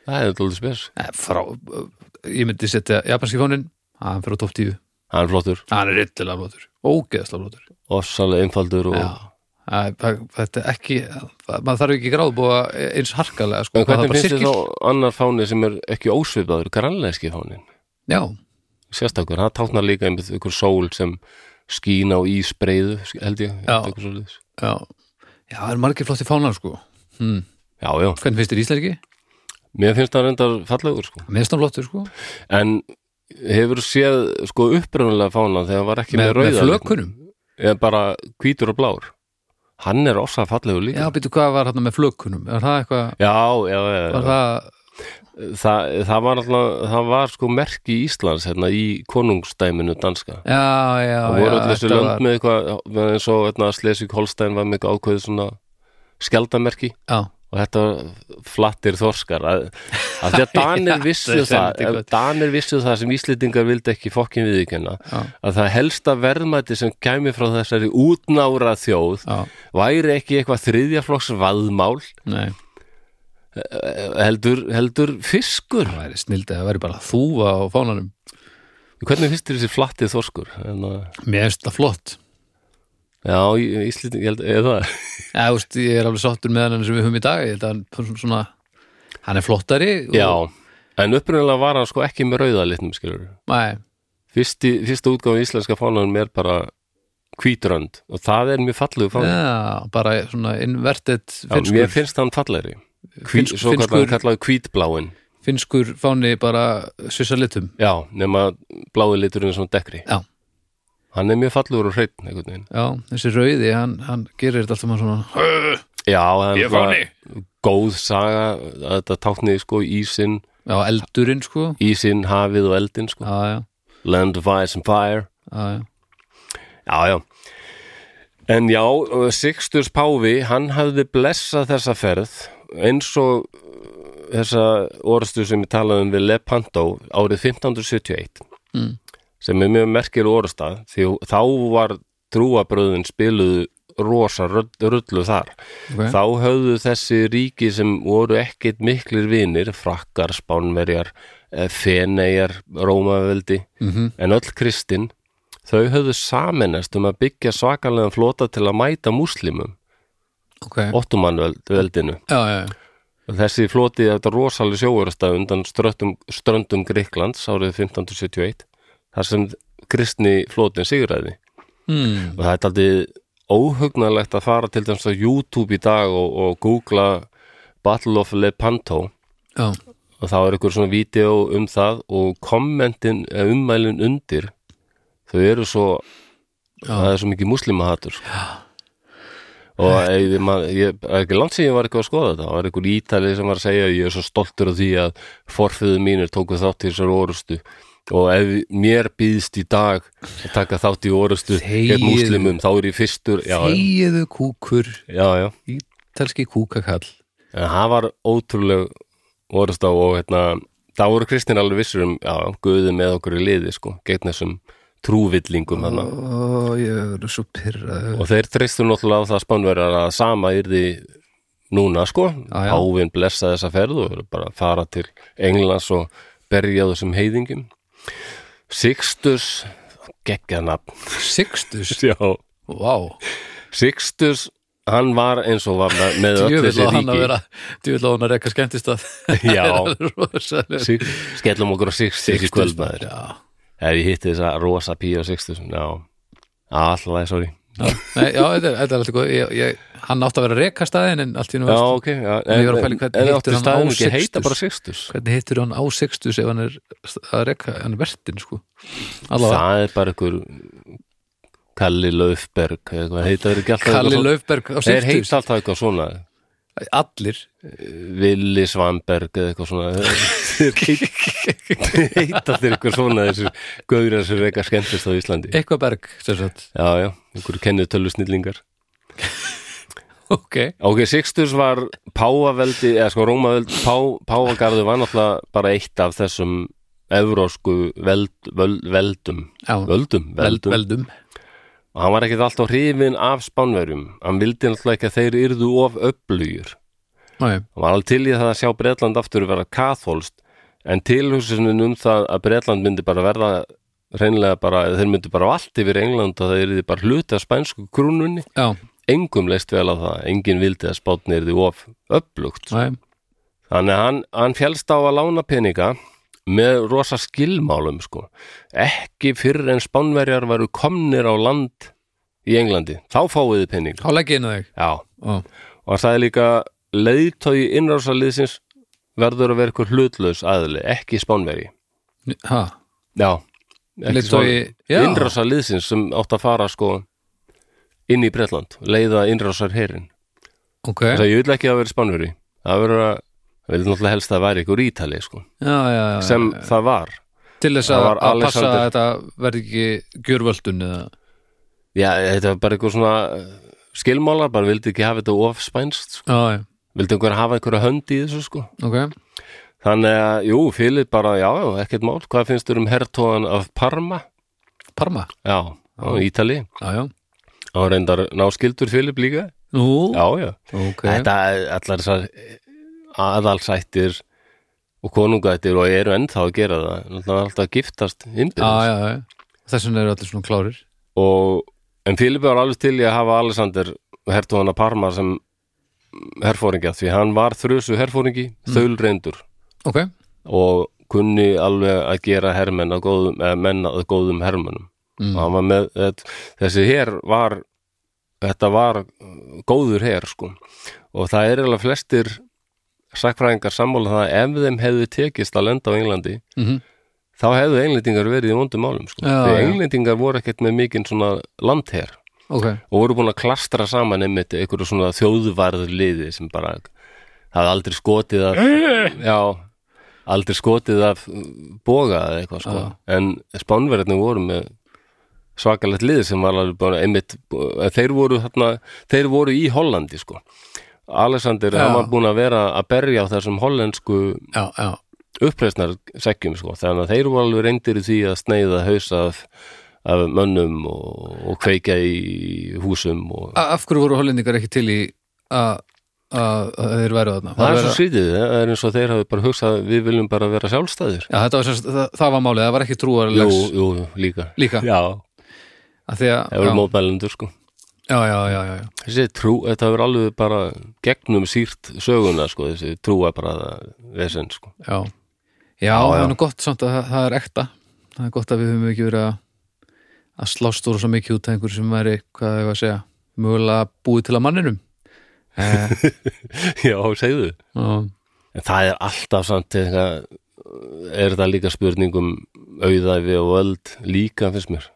það er alltaf spes. Nei, frá, ég myndi setja japanski fánin, hann fyrir á topp 10 Hann er flottur, hann er rillilega flottur, ógeðslega flottur. Einfaldur og... Já, Æ, það- þetta er ekki maður þarf ekki gráðbúa eins harkalega sko, hvernig er finnst þið þá annar fáni sem er ekki ósvipaður, grannleiski fánin Já, sérstakur, það táknar líka einmitt ykkur sól sem skín á ísbreiðu held ég, Já. já. Já, það er margir flotti fánar sko. Hmm. já, já, Hvernig finnst þér íslenski? mér finnst það reyndar fallegur sko. Mér finnst það flottur sko. En hefur séð sko upprunalega fánan þegar hann var ekki með, Með, með rauða flökunum? Eða bara hvítur og blár. Hann er ossa fallegur líka. Já, býttu hvað var hann með flökunum? Er það eitthvað, já, já, já, já. var það Það, það var alltaf, það var sko merki Íslands hérna í konungstæminu danska. Já, já, það voru allir þessu lönd var- með eitthvað með eins og hérna, Slesvik Holstein var með eitthvað ákveðið svona skjaldamerki Já, og þetta flattir þorskar að, að því að Danir vissu það. Danir vissu það sem Íslendingar vildi ekki fokkin viðkynna Já. að það helsta verðmæti sem kæmi frá þessari útnára þjóð já, væri ekki eitthvað þriðjaflokks vaðmál nei eh, heldur, heldur fiskur Það væri snild að það væri bara þúfa á fánanum Hvernig finnst þér þessi flattið þorskur? En, uh, Mér finnst það flott já, í Íslandi, ég held, eða það? Já, veist, ég er alveg sáttur með hann sem við höfum í dag ég held að hann svona hann er flottari og, Já, en upprunalega var hann sko ekki með rauða litnum skilur Fyrsta útgáfa íslenska fánanum er bara hvítrönd og það er mjög fallegu fánan já, bara svona inverted Já, mér finnst hann fallegri. Hví, Finns- Svo kallar finnskur- kallaði hvítbláin finnskur fáni bara svissa litum Já, nema blái liturinn er svona dekkri. Já. Hann er mjög fallegur og veginn. Já, þessi rauði, hann, hann gerir þetta alltaf maður svona Já, það er fáni. góð saga þetta tákni sko ísinn. Já, eldurinn sko. Ísinn, hafið og eldin sko. Já, já, Land of Ice and Fire. Já, já. Já, já. En já, uh, Sixtus Páfi hann hafði blessað þessa ferð eins og uh, þessa orðstu sem ég talaði um við Lepanto árið 1571 Mm. Sem er mjög merkir orðstað því þá var trúabröðin spiluðu rosa rull- rullu þar. Okay. þá höfðu þessi ríki sem voru ekkit miklir vinir frakkar, spánverjar eh, feneyjar, rómaveldi mm en öll kristin þau höfðu saminast um að byggja svakalega flota til að mæta múslimum. Ok. Ottomanveldinu já, já, og þessi floti þetta rosalega sjóurastað undan ströndum, ströndum Greiklands árið 1571 þar sem kristni flotin sigræði mm. og það er aldrei óhugnalegt að fara til dæmis á YouTube í dag og, og googla Battle of Lepanto. Já, og þá er ykkur svona vídeo um það og kommentin, eða ummælin undir þau eru svo það er svo mikið muslimahatur sko. og ég, er ekki langt ég var eitthvað að skoða þetta. Það var einhver ítali sem var að segja ég er svo stoltur af því að forfiðu mínir tóku þátt í þessar orustu og ef mér býðst í dag að taka þátt í orustu gegn múslimum þá er ég fyrstur já, Þegiðu kúkur. Ítalski kúkakall. En það var ótrúleg orustá og hérna það voru kristin alveg vissur um já, guði með okkur í liði sko, gegn þessum trúvillingum þarna. Ó, ég er svo pyrraður og þeir treystu náttúrulega á það spánverjar að sama yrði núna sko. Já, já. Ávin blessa þessa ferð og bara fara til Englands og berja á þessum heiðingum Sixtus geggjarnafn Sixtus, já, vá. Sixtus hann var eins og var með, öll þessi ríki. Djöfull á hann að rekka skemmtist að Já. Skellum okkur á Sixtus í kvöldmaður ef ég hitti þessa rosa píu á Sixtus já, alltaf, sorry. já, Nei, já þetta er, er alltaf góð Hann átti að vera rekka staðin en allt í nú já, veist ok, já, En ég var að pæla í hvernig hittur hann á Sixtus? ef hann er að rekka hann er vertin sko? Allavega það er bara einhver Kalli Laufberg Kalli Laufberg á svona- þeir Sixtus? heita alltaf eitthvað svona. Allir. Willi Svanberg eða eitthvað svona heita- þeir eitthvað svona þessir gauðir sem er eitthvað skemmtist á Íslandi. Eitthvað berg sem sagt. Já, já, einhverju kennitölu snillingar. Ok. Ok, Sixtus var Páaveldi, eða sko Rómaveldi Pá, Páagarðu var náttúrulega bara eitt af þessum evrósku veld, völd, veldum. Já, völdum, veld, veldum. veldum. Og hann var ekkert alltaf hrifin af spánverjum. Hann vildi náttúrulega ekki að þeir yrðu of öflugir. Nei, hann var alveg til í það að sjá Bretland aftur vera kathólst en tilhugsunin um það að Bretland myndi bara verða reynilega bara, þeir myndi bara allt yfir England og það yrði bara hluti af spænsku krúnunni. Já, engum leist vel á það, enginn vildi að spátni yrði of öflugt. Nei. Þannig að hann, hann fjælst á að lána peninga með rosa skilmálum sko. ekki fyrir en spánverjar varu komnir á land í Englandi, þá fáið þið pening Há leggja inn á þig? Já, Ó, og hann sagði líka leiðtói innrásaliðsins verður að vera eitthvað hlutlaus aðli, ekki spánveri Ha, já, Leiðtogi- já. innrásaliðsins sem átt að fara sko inn í Bretland, leiða innrásar herin ok. Þess að ég vil ekki að vera spánveri það verður að, það vil náttúrulega helst að væri ykkur ítali sko, Já, já, já sem það var. Til þess það að, að passa Alexander- að þetta verði ekki gjörvöldun eða já, þetta var bara eitthvað svona skilmálar, bara vildi ekki hafa þetta of spænst, sko. Já, já, vildi einhver hafa einhverja hönd í þessu sko? Ok. Þannig að, jú, Filip bara, já, ekkert mál, hvað finnst þér um hertóðan af Parma? Parma, Já, á Ítali, já, já. Á reyndar náskildur Filip líka, Nú, já, já. ok. Þetta, allar þessar aðalsættir og konungættir og eru ennþá að gera það. Náttúrulega alltaf að giftast já. þess vegna eru allir svona klárir. Og en Filipi var alveg til í að hafa Alexander hertuðan að Parma sem herfóringja því hann var þrjusu herfóringi mm. þaulreindur ok, og kunni alveg að gera hermenn að góðum, eða menn að góðum hermennum Mm. og hann var með þetta, þessi her var þetta var góður her sko. Og það er alveg flestir sakfræðingar sammála það að ef þeim hefði tekist að lenda á Englandi mm þá hefðu englendingar verið í vondum málum sko. Því englendingar voru ekkert með mikinn svona landher ok. Og voru búin að klastra saman einmitt einhverju svona þjóðvarður liði sem bara hafði aldrei skotið af já, aldrei skotið af boga eða eitthvað sko. Já. en spánverðinu voru með svakalegt lið sem var alveg bara einmitt, eh, þeir voru þarna, þeir voru í Hollandi sko. Alexander, Já. hann var búin að vera að berja á þessum hollensku já, já, uppreisnar sekkjum sko, þannig að þeir voru alveg reyndir í því að sneiða hausa af, af mönnum og, og kveikja í húsum og af hverju voru hollendingar ekki til í að þeir væru þarna? Það er vera- svo skrítið, það er eins og þeir hafi bara hugsað við viljum bara vera sjálfstæðir. Já, þetta var, semst- það, það var málið, það var ekki Jú, trúarlegs jú, líka. Líka, Já, að að það voru já, mótmælendur sko. Já, já, já, já, já. Þessi trú, þetta verður alveg bara gegnum sírt söguna sko, þessi trú er bara vesen sko. Já, já, það er gott samt að það, það er ekta. Það er gott að við höfum ekki verið að að slást úr svo mikið út af einhver sem væri, hvað ég var að segja mögulega búið til að manninum? Eh, Já, segðu. Já, En það er alltaf samt eitthvað, er þetta líka spurningum auðæfi og öld líka finnst mér.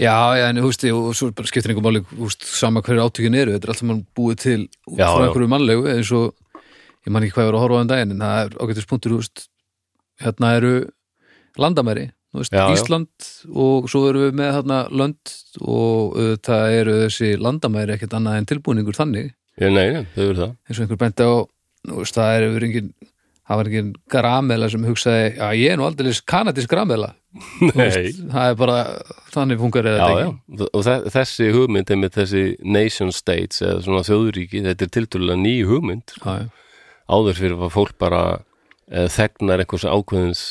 Já, já, en þú veist og svo skiptir einhver máli, þú veist, sama hverju átökin eru þetta er alltaf mann búið til Já, frá einhverju mannlegu eins og ég man ekki hvað ég var að horfa á um daginn en það er ágættis punktur, þú veist hérna eru landamæri veist, Já, já. Ísland og svo erum við með þarna lönd og það eru þessi landamæri ekkert annað en tilbúningur þannig. Já, nei, nei, þau eru það. Eins og einhver benti á veist, það er yfir engin það var engin gramela sem hugsaði já ég er nú aldrei kanadísk gramela veist, það er bara þannig funkar eða já, þetta já, og þe- þessi hugmynd er með þessi nation states eða svona þjóðríki, þetta er tiltölulega ný hugmynd já, já, áður fyrir að fólk bara þegnar einhvers ákveðins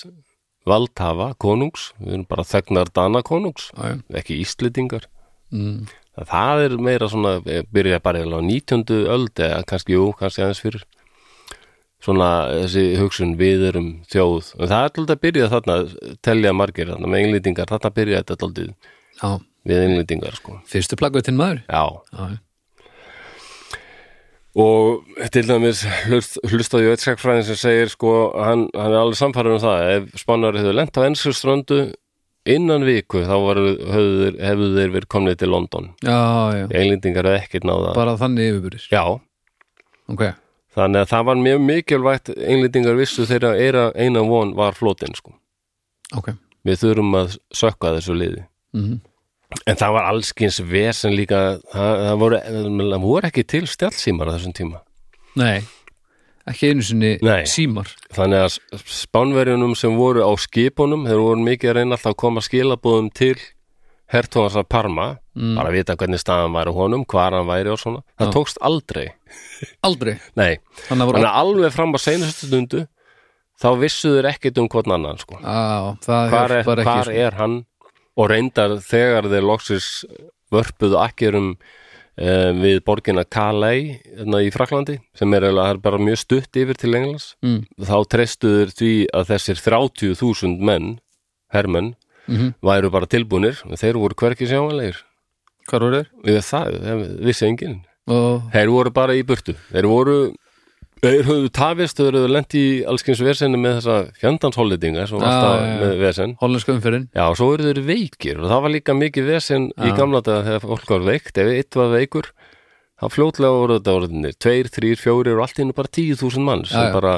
valdhafa, konungs við erum bara þegnar dana konungs já, já. ekki íslendingar. Mm, það er meira svona, eh, byrja bara á 19. öld eða kannski, jú, kannski aðeins fyrir. Svona þessi hugsun við erum þjóð. Og það er alltaf að byrja þarna telja margir þarna með englendingar, þarna byrja þetta alltaf við englendingar sko. Fyrstu plaggutin maður? Já, já. Og til dæmis hlust, hlustaði ég eitt sekfræðin sem segir sko, hann, hann er alveg samfæður um það. Ef spannari hefur lent á ennsku ströndu innan viku þá hefðu, þeir, verið komnið til London. Englendingar hefur ekkert náða bara þannig yfirbyrðis já, ok, Þannig að það var mjög mikilvægt englendingar vissu þeirra eina, eina von var flótin sko. ok. Við þurfum að sökka þessu liði. mm En það var allskins vesen líka, það, það, voru, það voru ekki til stjálfsímar á þessum tíma. nei, ekki einu sinni Nei. símar Þannig að spánverjunum sem voru á skipunum, þeir voru mikið að reyna alltaf að koma skilabóðum til hertóðans að Parma, Mm. bara að vita hvernig staðan væri honum, hvar hann væri og svona. Það Já. tókst aldrei. aldrei, Nei, þannig að voru að alveg fram á seinustu stundu, þá vissu þeir ekkert um hvern annan, sko. á, það hvar, er, hjálpar ekki hvar sko. er hann og reyndar þegar þeir loksis vörpuðu akkerum um, við borgina Calais hérna í Fraklandi sem er, er bara mjög stutt yfir til Englands mm. þá treystuður því að þessir 30.000 menn hermenn mm væru bara tilbúnir. Og þeir voru hverki sjáanlegir. Hvar voru þeir? við það, það vissi enginn. Og þeir voru bara í burtu. Þeir voru þeir höfðu tafist, þeir höfðu lent í allskins vesenni með þessa fjandansholdinga sem Já, alltaf já. með vesen. Hollenska umferðin. Já, og svo eru þeir veikir og það var líka mikið vesen í Já. gamla daga þegar fólk var veikt, ef eitt var veikur þá fljótlega voru þetta orðinir tveir, þrýr, fjórir og allt í hennu bara tíu þúsund mann sem já. bara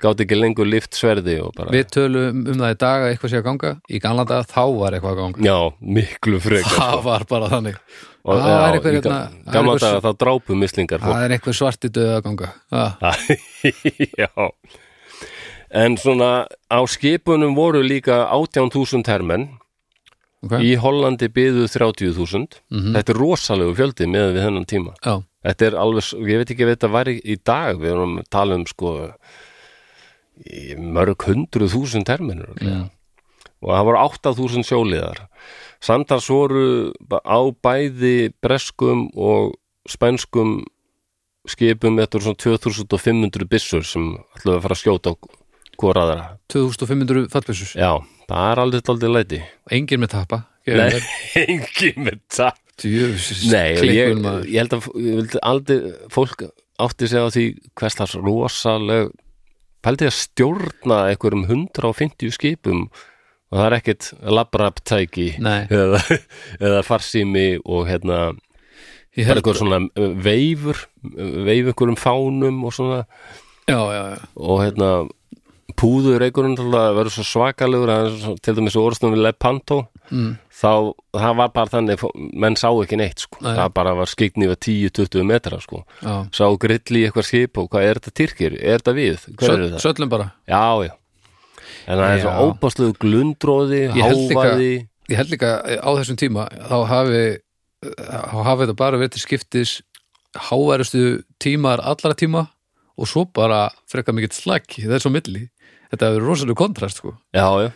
gátt ekki lengur lift sverði og bara, við tölum um það í dag að eitthvað sé að ganga. Í gamla dag þá var eitthvað að ganga. Já, miklu frekar það var bara þannig og það er eitthvað hérna- ga- það gamla eitthvað daga þá drápu mislingar fólk það er eitthvað svarti döð að ganga. Já. En svona á skipunum voru líka 18.000 hermenn. Okay. í Hollandi byðu 30.000 Mhm. Þetta er rosalegu fjöldi með við þennan tíma. Já, Þetta er alveg, ég veit ekki ef þetta væri í dag, við erum að tala um sko, mörg hundruð þúsund terminur Já. Og það voru 8000 sjóliðar. Samtals voru á bæði breskum og spænskum skipum þetta voru svona 2500 byssur sem ætluðu að fara að skjóta hvora aðra. 2500 fallbissur já, það er aldrei aldrei læti. Engin með tappa nei, engin með það Nei, og ég, ég held að ég aldrei, fólk átti sig á því hvers það rosaleg pældi að stjórna einhverjum 150 skipum og það er ekkit labraptæki Nei. eða, eða farsími og hérna bara held, einhver svona veifur uh, veif einhverjum fánum og svona já, já, já og hérna púður einhverjum vera svo svakalegur til dæmis orðstum við Lepanto mm. þá það var bara þannig menn sá ekki neitt sko. Nei. það bara var skikni við 10-20 metra sko. sá grilli í eitthvað skip og hvað er þetta tyrkir, er þetta við er það? söllum bara Já, já en það er svo óbásluðu glundróði hávaði. ég held líka á þessum tíma þá hafi þá hafi þetta bara verið til skiptis háværustu tímar allra tíma og svo bara frekar mikill slag það er svo milli. Þetta hefur rosalega kontrast sko. Já, já,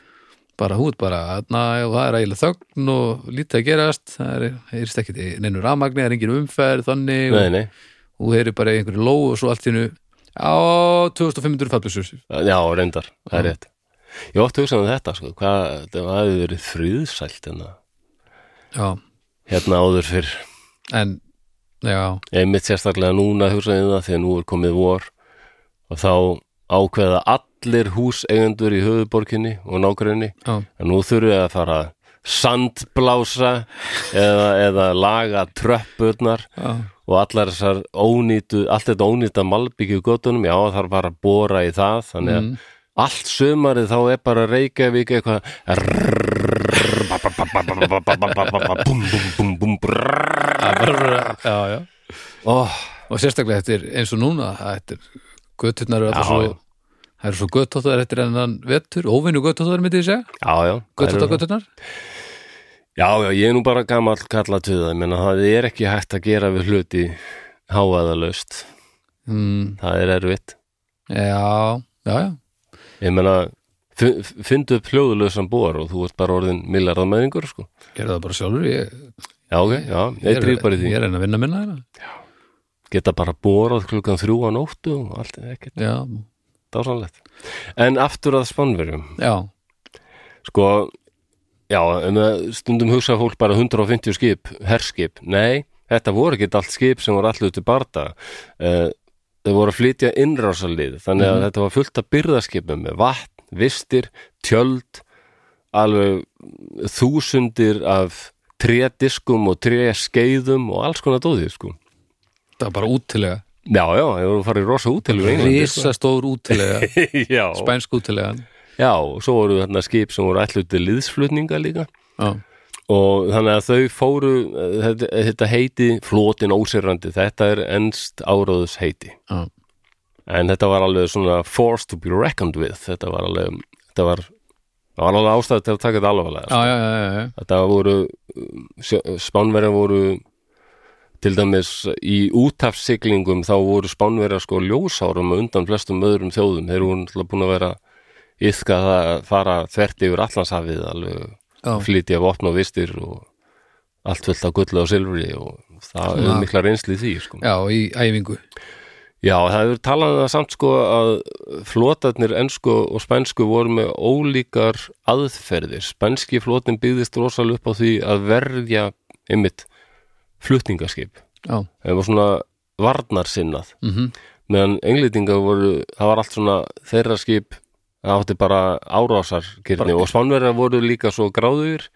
bara hút bara, na, það er eiginlega þögn og lítið að gerast það er, heyrist ekkit í neinu rafmagni, það er engin umferð þannig nei, og, nei og heyri bara í einhverju lóu og svo allt í hennu á 2500 fallbissur Já, reyndar, það er rétt Ég ótti hugsað um þetta, sko, hvað það hefði verið friðsælt hérna, já, hérna áður fyrr. En já, einmitt sérstaklega núna hugsaði um það þegar nú er komið vor. Og þá ákveða allir húseigendur í höfuborginni og já, að nú þurfið að fara að sandblása eða, eða laga tröppurnar já, og allar þessar ónýtu, allt þetta ónýta malbyggju göttunum, já er bara að bóra í það, þannig að Mm. Allt sömarið þá er bara Reykjavík eitthvað er oh, og sérstaklega eftir eins og núna þetta er götturnar það eru svo göttóttar eftir ennan vetur óvinnu göttóttar myndi ég segja. Göttóttar götturnar Já, já, ég er nú bara gamall kalla til það, menna það er ekki hægt að gera við hluti háaðalaust, mm, það er erfitt. já, já, já Ég menna, fyndu upp hljóðulösan bor og þú ert bara orðin millarðamæðingur, sko. gerðu það bara sjálfur ég, Já, ok, já, ég drýf bara í því. ég er enn að vinna minna hérna Geta bara borað klukkan þrjú á nóttu og allt er ekkert já, dásanlegt. En aftur að spannverjum, já, sko, já, það stundum hugsa fólk bara 150 skip, herskip. Nei, þetta voru ekki allt skip sem voru allir til barda. Uh, þau voru að flytja innrásalið, þannig að Mhm. þetta var fullt af byrðaskipum með vatn, vistir, tjöld, alveg þúsundir af trédiskum og tréskeiðum og alls konar dóðið, sko. það var bara útilega Já, já, ég voru að fara í rosa Englandi, sko. risastór útilega spænsk útilega já, og svo voru þarna skip sem voru allir til liðsflutninga líka. já, og þannig að þau fóru þetta, þetta heiti flotin ósirrandi þetta er ennst áráðus heiti já, en þetta var alveg svona force to be reckoned with. Þetta var alveg þetta var, var alveg ástæð til að taka þetta já, já, já, já, já. þetta voru spánverjar voru til dæmis í útafsiglingum þá voru spánverjar sko ljósárum undan flestum öðrum þjóðum. Þeir voru búin að vera yfka það að fara þvert yfir allanshafið alveg já. flytja vopn og vistir og allt fullt af gullu og silfri og það er mikla reynsli í því sko. já, í æfingu Já, það hefur talað um samt sko að flotarnir ensku og spænsku voru með ólíkar aðferðir. Spænski flotin byggðist rosalega upp á því að verja einmitt flutningaskip. já, Það var svona varnarsinnað. mhm, Meðan englýtingar voru, það var allt svona þeirra skip, það átti bara árásarkirni og spánverjar voru líka svo gráður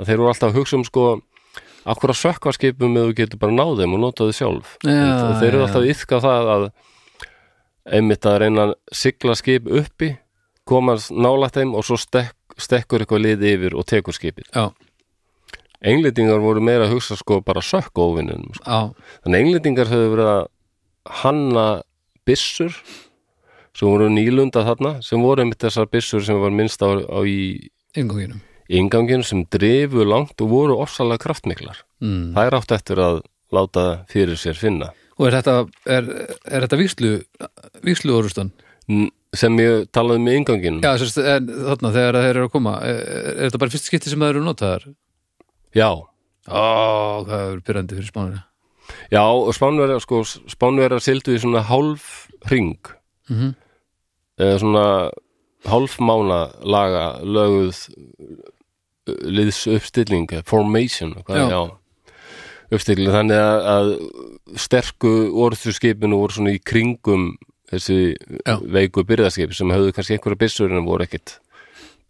að þeir voru alltaf að hugsa um sko akkur að sökva skipum eða þú getur bara náð þeim og nota þau sjálf. Já, En þeir eru já, alltaf að yfka það að einmitt að reyna að sigla skip uppi, komast nálægt þeim og svo stek, stekkur eitthvað lið yfir og tekur skipið. já, Englendingar voru meira að hugsa sko bara sökk óvinnum. Sko. Þannig englendingar höfðu verið að hanna byssur sem voru nýlunda þarna, sem voru einmitt þessar byssur sem var minnst á, á í inganginum inganginu sem drifu langt og voru ofsalega kraftmiklar. mm. Það er átt eftir að láta fyrir sér finna. og er þetta er, er þetta víslu víslu orustan N- sem ég talaði með inganginum Já, sérst, en þarna þegar þeir eru að koma er, er þetta bara fyrst skipti sem það eru notaðar? já, Ó, hvað er byrjandi fyrir spánir já og spánverjar sko, spánverjar sildu í svona hálf ring Mhm. eða svona hálfmána laga löguð uh, liðs uppstilling formation Já. já. uppstilling þannig að, að sterku orðu skipinu voru svona í kringum þessi Já. veiku byrðaskip sem höfðu kannski einhverja byssur en voru ekkit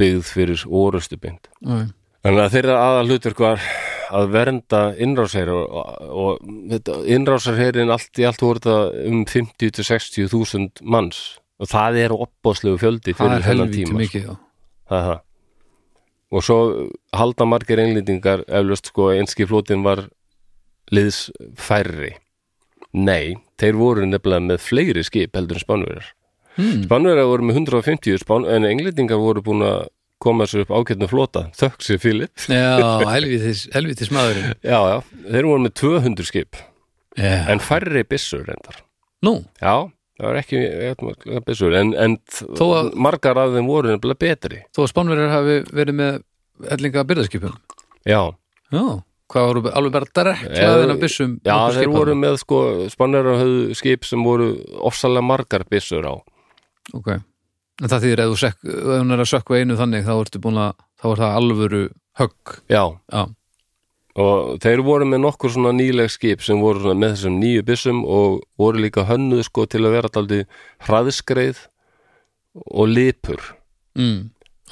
byggð fyrir orustu beint okay. Þannig að þeirra aðal hlutverk var að vernda innrásherri og, og, innrásarherrin allt í allt voru þetta um 50-60 þúsund manns og það er opbóðslegu fjöldi fyrir helvíti tíma sko. mikið það það. og svo halda margir englendingar eflaust sko einski flótin var liðsfærri nei, þeir voru nefnilega með fleiri skip heldur en spánverjar hmm. spánverjar voru með 150 spán, en englendingar voru búin að koma sér upp ágætnum flóta þökk sér Philip. Já, helvítis, helvítis maðurinn. Já, já, þeir voru með 200 skip. Já, en færri byssur reyndar. Nú, Já, það var ekki ekki byssur. En, en að- margar af þeim voru nefnilega betri. Þó að spánverjar hafi verið með hellinga byrðaskipum Já, Já, hvað voru alveg bara direkt Eh, af byssum já þeir skipa voru með sko spannara höfðu skip sem voru ofsalega margar byssur á. Ok, en það þýðir sekk, ef hún er að sökka einu þannig þá ertu búin að, þá er það alvöru högg Já, Já, og þeir voru með nokkur svona nýleg skip sem voru svona með þessum nýju byssum og voru líka hönnuð sko til að vera daldi hraðskreið og lipur mm.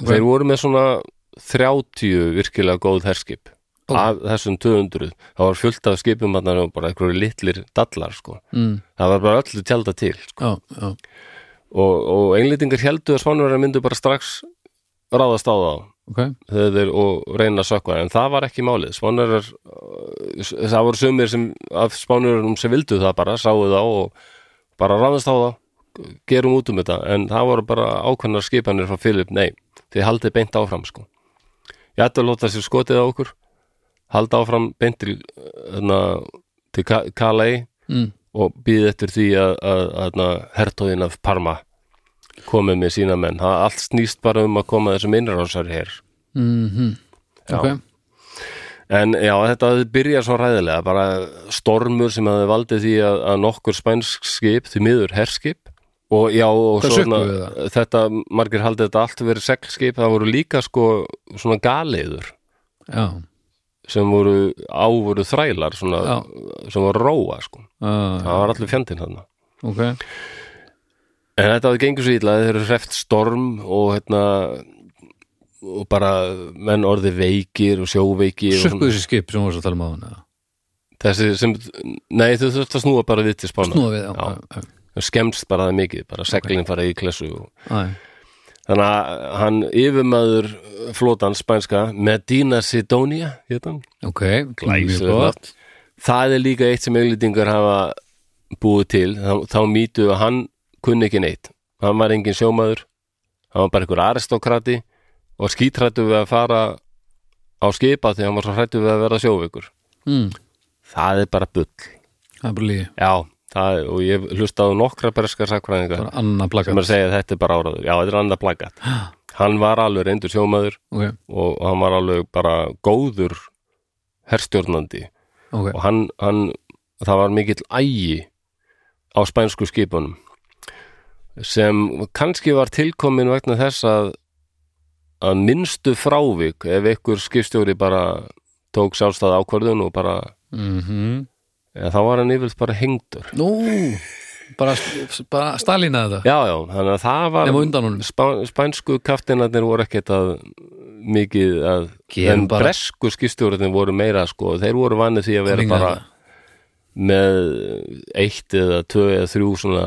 Ok. Þeir voru með svona 30 virkilega góð herskip Ó. af þessum 200 það var fullt af skipum að og bara einhverju litlir dallar sko. mm. það var bara öllu tjálta til sko. Já, já, og, og englendingar heldu að spánverðar myndu bara strax ráðast á þá. Ok. Þegar þeir og reyna að sökva en það var ekki málið. Spánverðar það voru sumir sem af spánverðarum sem vildu það bara, sáu þá og bara ráðast á þá. Gerum út um þetta, en það voru bara ákveðnar skipanir frá Filip, nei þið haldið beint áfram sko. Ég ætti að láta sér skotið á okkur. Halda áfram beint til, þarna, til Ka- Calais mm. Og býði eftir því að, að, að, að hertóðin af Parma komið með sína menn. Það allt snýst bara um að koma þessum innrásar hér. Mm Já. Ok, en já, þetta byrjað svo ræðilega bara stormur sem hafði valdið því að, að nokkur spænsk skip því miður herskip og já, og svona þetta, margir haldið þetta allt verið seglskip, það voru líka sko svona galiður já sem voru á voru þrælar svona, sem voru róa sko, uh, það var allir fjandinn þarna. Ok, En þetta hafði gengur svo illa, þeir eru hreft storm og hérna og bara menn orði veikir og sjóveikir svona. þessi skip sem voru að tala um á hana þessi sem, nei þau þurft að snúa bara við til spána Snúa við, já, Já. já, skemmst bara það mikið, bara seglinn fara í klessu og, Æ, þannig að hann yfirmaður flotan spænska Medina Sidonia hétan. Ok, Glæsilegt það er líka eitt sem auglýtingar hafa búið til, þá, þá mýtu að hann kunni ekki neitt. Hann var engin sjómaður, hann var bara einhver aristokrati og skítrættu við að fara á skipa því hann var svo hrættu við að vera sjóveikur. Mm. það er bara bull. Það er bara lígi, já, það og ég hlustaði nokkra berskar sakfræðingar sem er að segja að þetta er bara áraður já, þetta er annað plagat hann var alveg reyndur sjómaður Ok, og hann var alveg bara góður herstjórnandi. Ok, og hann, hann það var mikill ægi á spænsku skipunum sem kannski var tilkomin vegna þess að að minnstu frávik ef ykkur skipstjóri bara tók sjálfstæð ákvörðun og bara mhm eða, þá var hann yfirleitt bara hengdur. Nú, bara, bara Stalina þetta? Já, já, þannig að það var spá, spænsku kaftinarnir voru ekkert að mikið að en bara- bresku skipstjórnir voru meira sko, þeir voru vanið því að vera bara þetta. með eitt eða tvö eða þrjú svona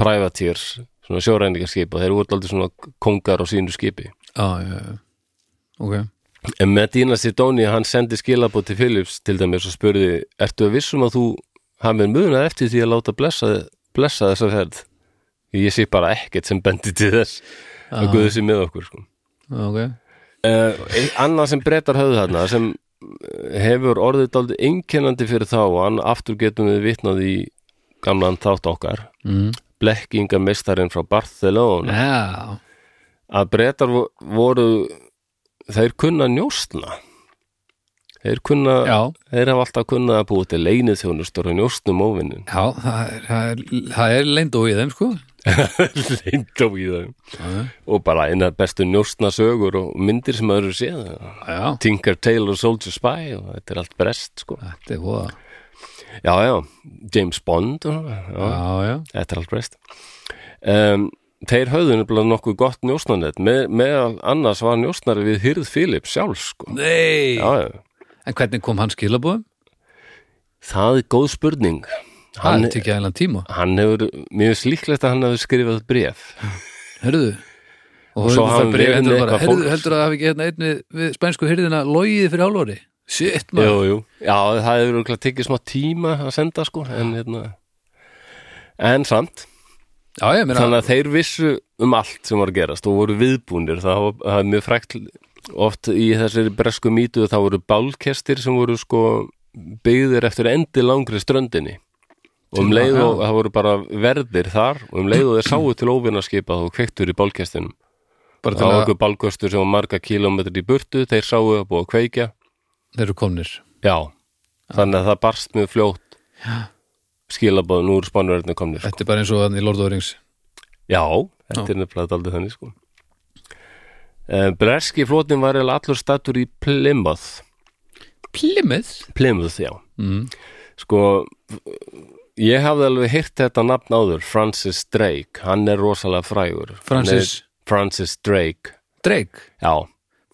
privateers, svona sjóræningarskip og þeir voru aldrei svona kongar á sínu skipi. Já, já, já. Ok, Medina Sidoni, hann sendi skilabót til Philips til dæmis og spurði, ertu að vissum að þú hafið munað eftir því að láta blessa, blessa þessa ferð? Ég sé bara ekkert sem bendi til þess að guðu sér með okkur, sko. ok Uh, annað sem breytar höfðu þarna sem eh, hefur orðið dálítið einkennandi fyrir þá og hann aftur getum við vitnað í gamlan þátt okkar mm. blekkingamestarinn frá Barcelona Já, að breytar voru þeir kunna njóstna þeir kunna já, þeir hafa alltaf kunnað að búið til leinið þjónustur og njóstnum óvinnin já það er, það er, það er leynd og í þeim sko. Leindó í þeim. Já, og bara eina bestu njóstna sögur og myndir sem eru séð. Já, Tinker Tailor Soldier Spy og þetta er allt brest sko. Þetta er voða. Já já, James Bond og, já, Já, já, þetta er allt brest. Um, þeir höfðu nefnilega nokkuð gott njóstnarnett með, meðal annars var njóstnari við Hyrð Philip sjálf sko. Nei! Já. En hvernig kom hann skilabóðum? það er góð spurning. Það hann, er tekið aðeinslega tíma? hann hefur, mér finnst líklegt að hann hefur skrifað bref Hörðu Og svo svo hann verið hendur bara Hörðu, heldur að það hafi ekki hérna einn við, spænsku hyrðina logið fyrir álóri Shit, maður. Jú, jú. já, það hefur tekið smá tíma að senda sko en, hérna, en samt Já, ég meina þannig að þeir vissu um allt sem var að gerast og voru viðbúnir. Það var- það er mjög frækt oft í þessari bresku mýtu þá voru bálkestir sem voru sko byggðir eftir endi langri ströndinni. Og um leið og já. það voru bara verðir þar og um leið og þeir sáu til óvinnaskipa og kveiktur í bálkestinum. Bara að okkur bálkestur sem var marga kílómetri í burtu þeir sáu að búa að kveikja. Þeir eru komnir. Já, þannig að það barst mjög fljótt. Skilabóð nú úr spánverðinu komnir sko. Þetta er bara eins og þannig í Lord of the Rings. Já, þetta er nefnilega aldrei þannig sko. Uh, Breski flótin var eiginlega allur stattur í Plymouth. Plymouth? Plymouth, já. Mm. Sko, ég hafði alveg heyrt þetta nafn áður Francis Drake, hann er rosalega frægur. Francis? Francis Drake. Drake? Já,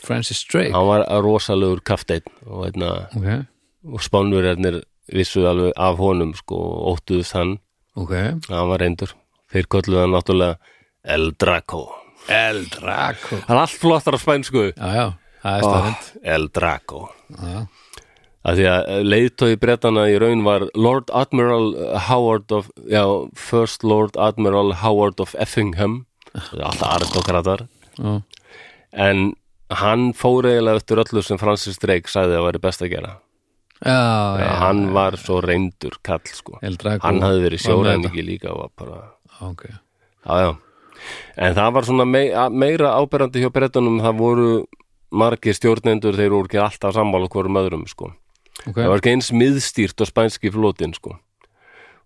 Francis Drake? Hann var rosalegur kafteinn og, einna, Ok, og spánverjarnir vissu alveg af honum sko, óttuðust hann, ok. Hann var reyndur. Þeir kölluðu hann náttúrulega El Draco. El Draco. Það er allt flottar á spænsku. Oh, El Draco. Já, að því að leiðtói bretana í raun var Lord Admiral Howard of já, First Lord Admiral Howard of Effingham. Alltaf aristokratar. En hann fór eiginlega eftir öllu sem Francis Drake sagði að væri best að gera já, já hann var svo reyndur kall sko. Hann hafði verið sjóræningi líka og var bara, þetta. Ok, já já. En það var svona mei, meira áberandi hjá bretunum það voru margir stjórnendur þeir voru ekki alltaf sammála hvorum öðrum sko. Ok. Það var ekki eins miðstýrt og spænski flótin sko.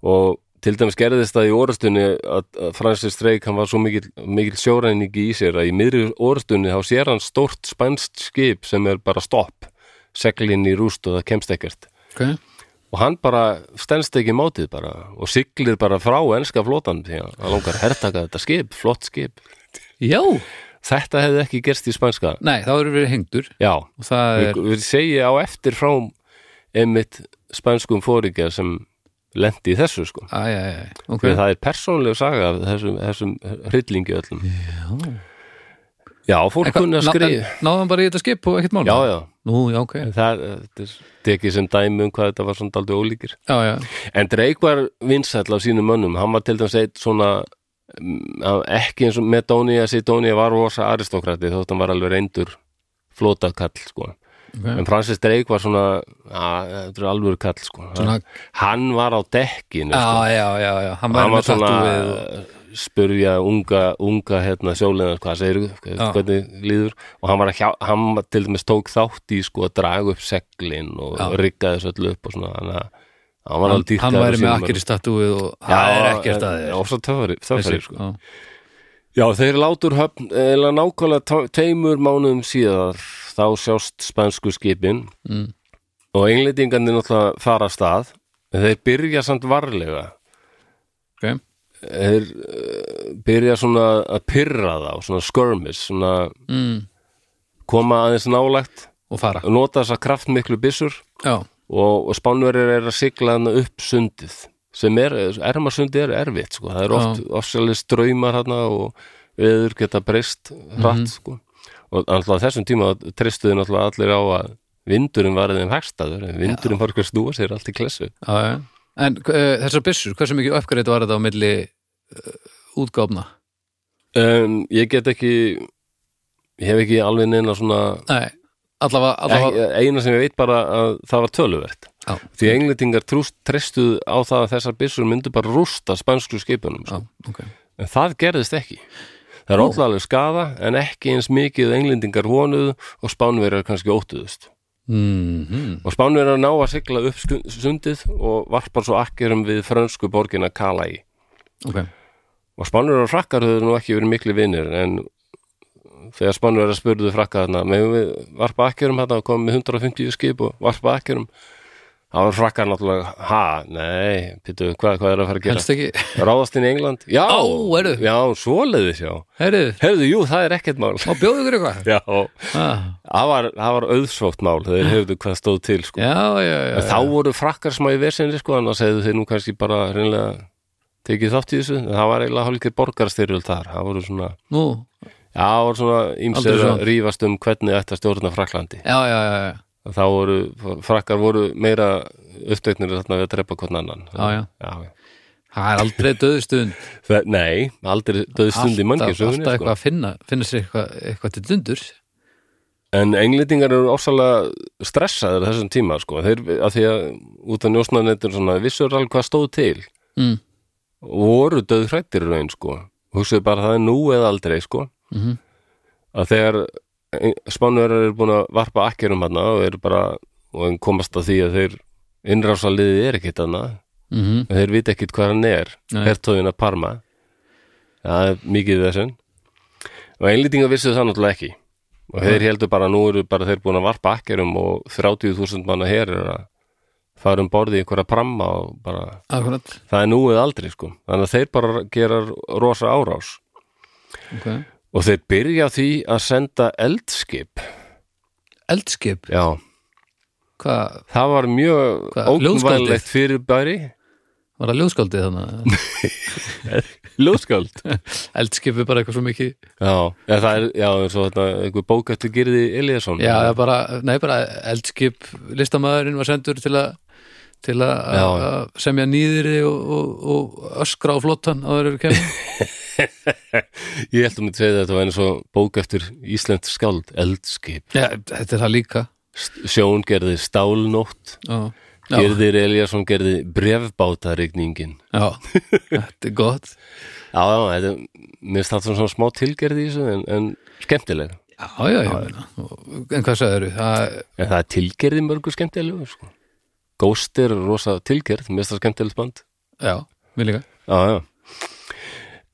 og til dæmis gerðist það í orðstunni að, Francis Drake hann var svo mikil, mikil sjóræningi í sér að í miðri orðstunni þá sér hann stórt spænst skip sem er bara stopp seglinn í rúst og það kemst ekkert. Ok, og hann bara stendst ekki mátið bara og siglir bara frá enska flótan því að hann langar að hertaka þetta skip, flott skip. Já. Þetta hefði ekki gerst í spænska. Nei, þá eru við hengdur. Já, við, er við segja á eftir frá einmitt spænskum fóringja sem lendi í þessu sko. Æ, æ, ok. Okay. það er persónlega saga af þessum, þessum hryllingi öllum. Já já, fólk kunni að skrifa Náðan bara í þetta skip og ekkert mál? Já, já, Nú, já, ok. Það er tekið sem dæmi um hvað þetta var svona daldið ólíkir. Já, já, En Drake var vinsæll af sínum mönnum, hann var til dæmis eitt svona mm, ekki eins og með Dónia, Sidónia var rosa aristokrati þótt hann var alveg reyndur flótakall sko. ok. En Francis Drake var svona, að, alveg kall sko. Svona- Hann var á dekkinu sko. já, já, já. Hann Hann var svona og... spurja unga, unga hérna, sjóleðan, hvað segir Já. hvernig líður og hann var, að hjá, hann til dæmis tók þátt í sko að draga upp seglin og Já. riggaði þessu öllu upp og svona hann, hann var Hann, væri með akkir í statúið og það er ekkert að þér svo töfari, töfari sko. já. Þeir látur höfn eða nákvæmlega tveimur mánuðum síðar þá sjást spænsku skipin Mm. og englendingarnir náttúrulega fara af stað en þeir byrja samt varlega Ok, þeir uh, byrja svona að pyrra þá, svona skirmish svona mm. koma aðeins nálægt og fara. nota þess að kraftmiklu byssur. Já, og, og spánverjar er að sigla hana upp sundið sem er, ermasundið er erfitt sko. það er oft ofsæli ströymar hana og viður geta breyst hratt sko. og alltaf þessum tíma tristuði náttúrulega allir á að vindurinn var þeim hægstaður en vindurinn var ekki að snúa sér allt í klessu. Já, já. En uh, þessar byssur, hversu mikið uppgreitt var þetta á milli útgáfna? um, ég get ekki ég hef ekki alveg neina svona Nei, allavega, allavega Ekki, eina sem ég veit bara að það var töluvert. Já, því englendingar trúst, trestuð á það að þessar byssur myndu bara rústa spænsku skipunum já, sko. ok. En það gerðist ekki. Það er ótrúlega skada en ekki eins mikið englendingar vonuðu og spánverjar kannski óttuðust. Mm og spánverjar ná að sigla upp sundið og varpar svo akkerum við frönsku borgina Kalai Ok, og spánverjar og frakkar höfðu nú ekki verið miklu vinnir en þegar spánverjar spurðu frakka þarna meðum við varpa akkerum hérna og komum með 150 skip og varpa akkerum? Það var frakkar náttúrulega ha, nei, pittu, hvað, hvað er að fara að gera? Helst ekki. Ráðast inn í England? Já, Á, já, svoleiðis já. Herrið, hefðu, jú, það er ekkert mál. Má bjóðu ykkur eitthvað? Já, ah, það var, var auðsvótt mál þeir hefðu hvað stóð til sko. Já, já, já, en þá voru frakkar smá í versinni sko, annars hefðu þeir nú kannski bara reynilega tekið þátt í þessu en það var eiginlega hálfgeir borgarstyrjöld þar það voru svona, Nú, já, það voru svona svona. að rífast um hvernig að stjórna Fraklandi já, já, já, já, þá voru, frakkar voru meira upptöknir þarna við að drepa hvern annan Já, já. já, já. Það er aldrei döðstund nei, aldrei döði stund í mannkið Alltaf alltaf eitthvað að finna, finna sér eitthvað, eitthvað til dundur En englendingar eru ósalega stressaður þessum tíma sko. Þeir, að því að út af njósnaðnettur svona, vissur alveg hvað stóð til mm. Voru döð hrættir í raun sko. hugsaðu bara það er nú eða aldrei sko. Mm að þegar spánverðar eru búin að varpa akkerum hann og eru bara og komast að því að þeir innrásaliðið er ekkit hann Mm þeir vita ekkit hvað hann er Nei. hertóðin að Parma. Það er mikið þessin og einlýtingar vissu það náttúrulega ekki. Og þeir heldur bara nú eru bara þeir búin að varpa akkerum og 30.000 manna her er að fara um borði í einhverja pramma og bara Akkurat, það er nú eða aldrei sko. Þannig að þeir bara gera rosa árás. Ok. Og þeir byrja því að senda eldskip. Eldskip, já, hvað, það var mjög Hvað, ógnvænlegt fyrirbæri. Var það ljóðskaldið þannig ljóðskald Eldskip er bara eitthvað svo mikið. Já, ja, það er, já, og þetta einhver bók eftir Girði Eliasson Já, bara, nei, bara eldskip listamæðurinn var sendur til að til að að semja nýðri og, og, og öskra á flottan á þeir eru kemur ég held að mér segja þetta var eins og bók eftir Ísland skáld, eldskip. Já, þetta er það líka. Sjón gerði stálnótt. Já, já, Girðir Eliasson gerði brefbátarigningin já þetta er gott. Já, þetta mér það svona smá tilgerði í þessu en, en skemmtileg. Já, já, já. En hvað sagður það? en það er tilgerði mörgu skemmtilegu sko. Ghost er rosa tilgerð mér finnst það skemmtilegt band Já, mér líka. Já, já.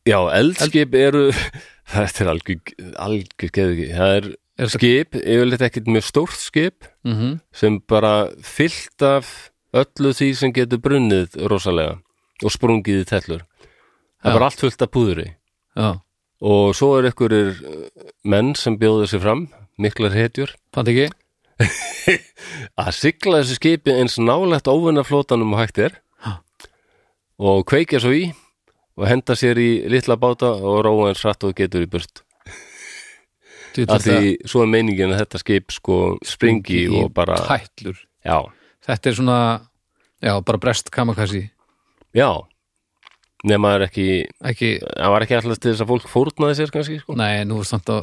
Já, eldskip eru, þetta er algjör, algjör geðu ekki, það er, skip, yfirleitt ekkert mjög stórt skip mm sem bara fyllt af öllu því sem getur brunnið rosalega og sprungið í tellur. Það er bara allt fullt af púðri. Já, og svo er einhverjir eh, menn sem bjóðu sig fram, miklar hetjur? Að sigla þessu skipi eins nálægt óvinna flótanum og hægt er. Ha. og kveikja svo í og henda sér í litla báta og róa eins hratt og getur í burt. Af því svo er meiningin að þetta skip sko springi og bara Tætlur. Já, Þetta er svona, já, bara brest kamakassi já. Nema það er ekki, Ekki, það var ekki alltaf til þess að fólk fórnaði sér kannski sko. nei, nú er samt að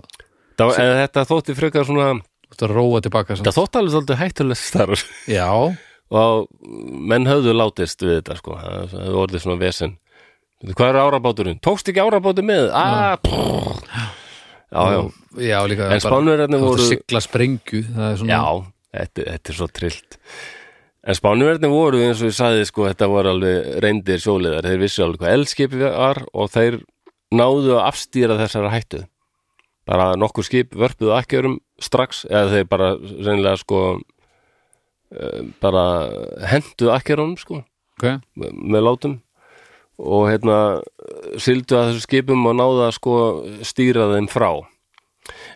það, var, þetta þótti frekar svona Að róa tilbaka samt. það þótti alveg svolítið hættulegt starf. Já, og menn höfðu látist við þetta sko, það það hefði orðið svona vesen. Hvað er árabáturinn? tókst ekki árabátur með? Ah, pff. já, já, já, líka en spánverðarnir ert voru að sigla sprengju Það er svona já, þetta, þetta er svo trillt. En spánverðarnir voru eins og ég sagði sko, þetta voru alveg reyndir sjóliðar. Þeir vissu alveg hvað eldskipi var og þeir náðu að afstýra þessara hættu bara nokkur skip vörpuðu akkjörum strax eða þeir bara reynilega sko eh, bara henduðu akkjörunum sko Ok, með látum. Og hérna sildu að þessu skipum og náða að sko stýra þeim frá.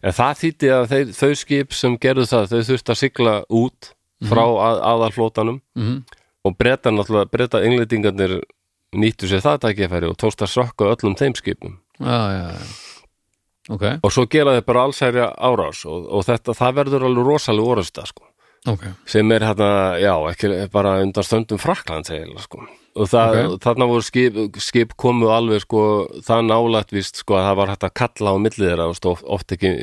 En það þýtti að þeir, þau skip sem gerðu það, þau þurftu að sigla út frá að, aðalflótanum mhm, og breyta náttúrulega, breyta englendingarnir nýttu sér það tækifæri og tókst að sökka öllum þeim skipum. Já, já, já Ok, og svo gera þeir bara allsærja árás og, og þetta, það verður alveg rosalega orðusta sko ok sem er hérna, já, ekki bara undan stöndum Frakland segir sko. og það, Ok. þarna voru skip, skip komu alveg sko, það nálægt víst sko að það var hægt að kalla á millið þeirra og stóð oft ekki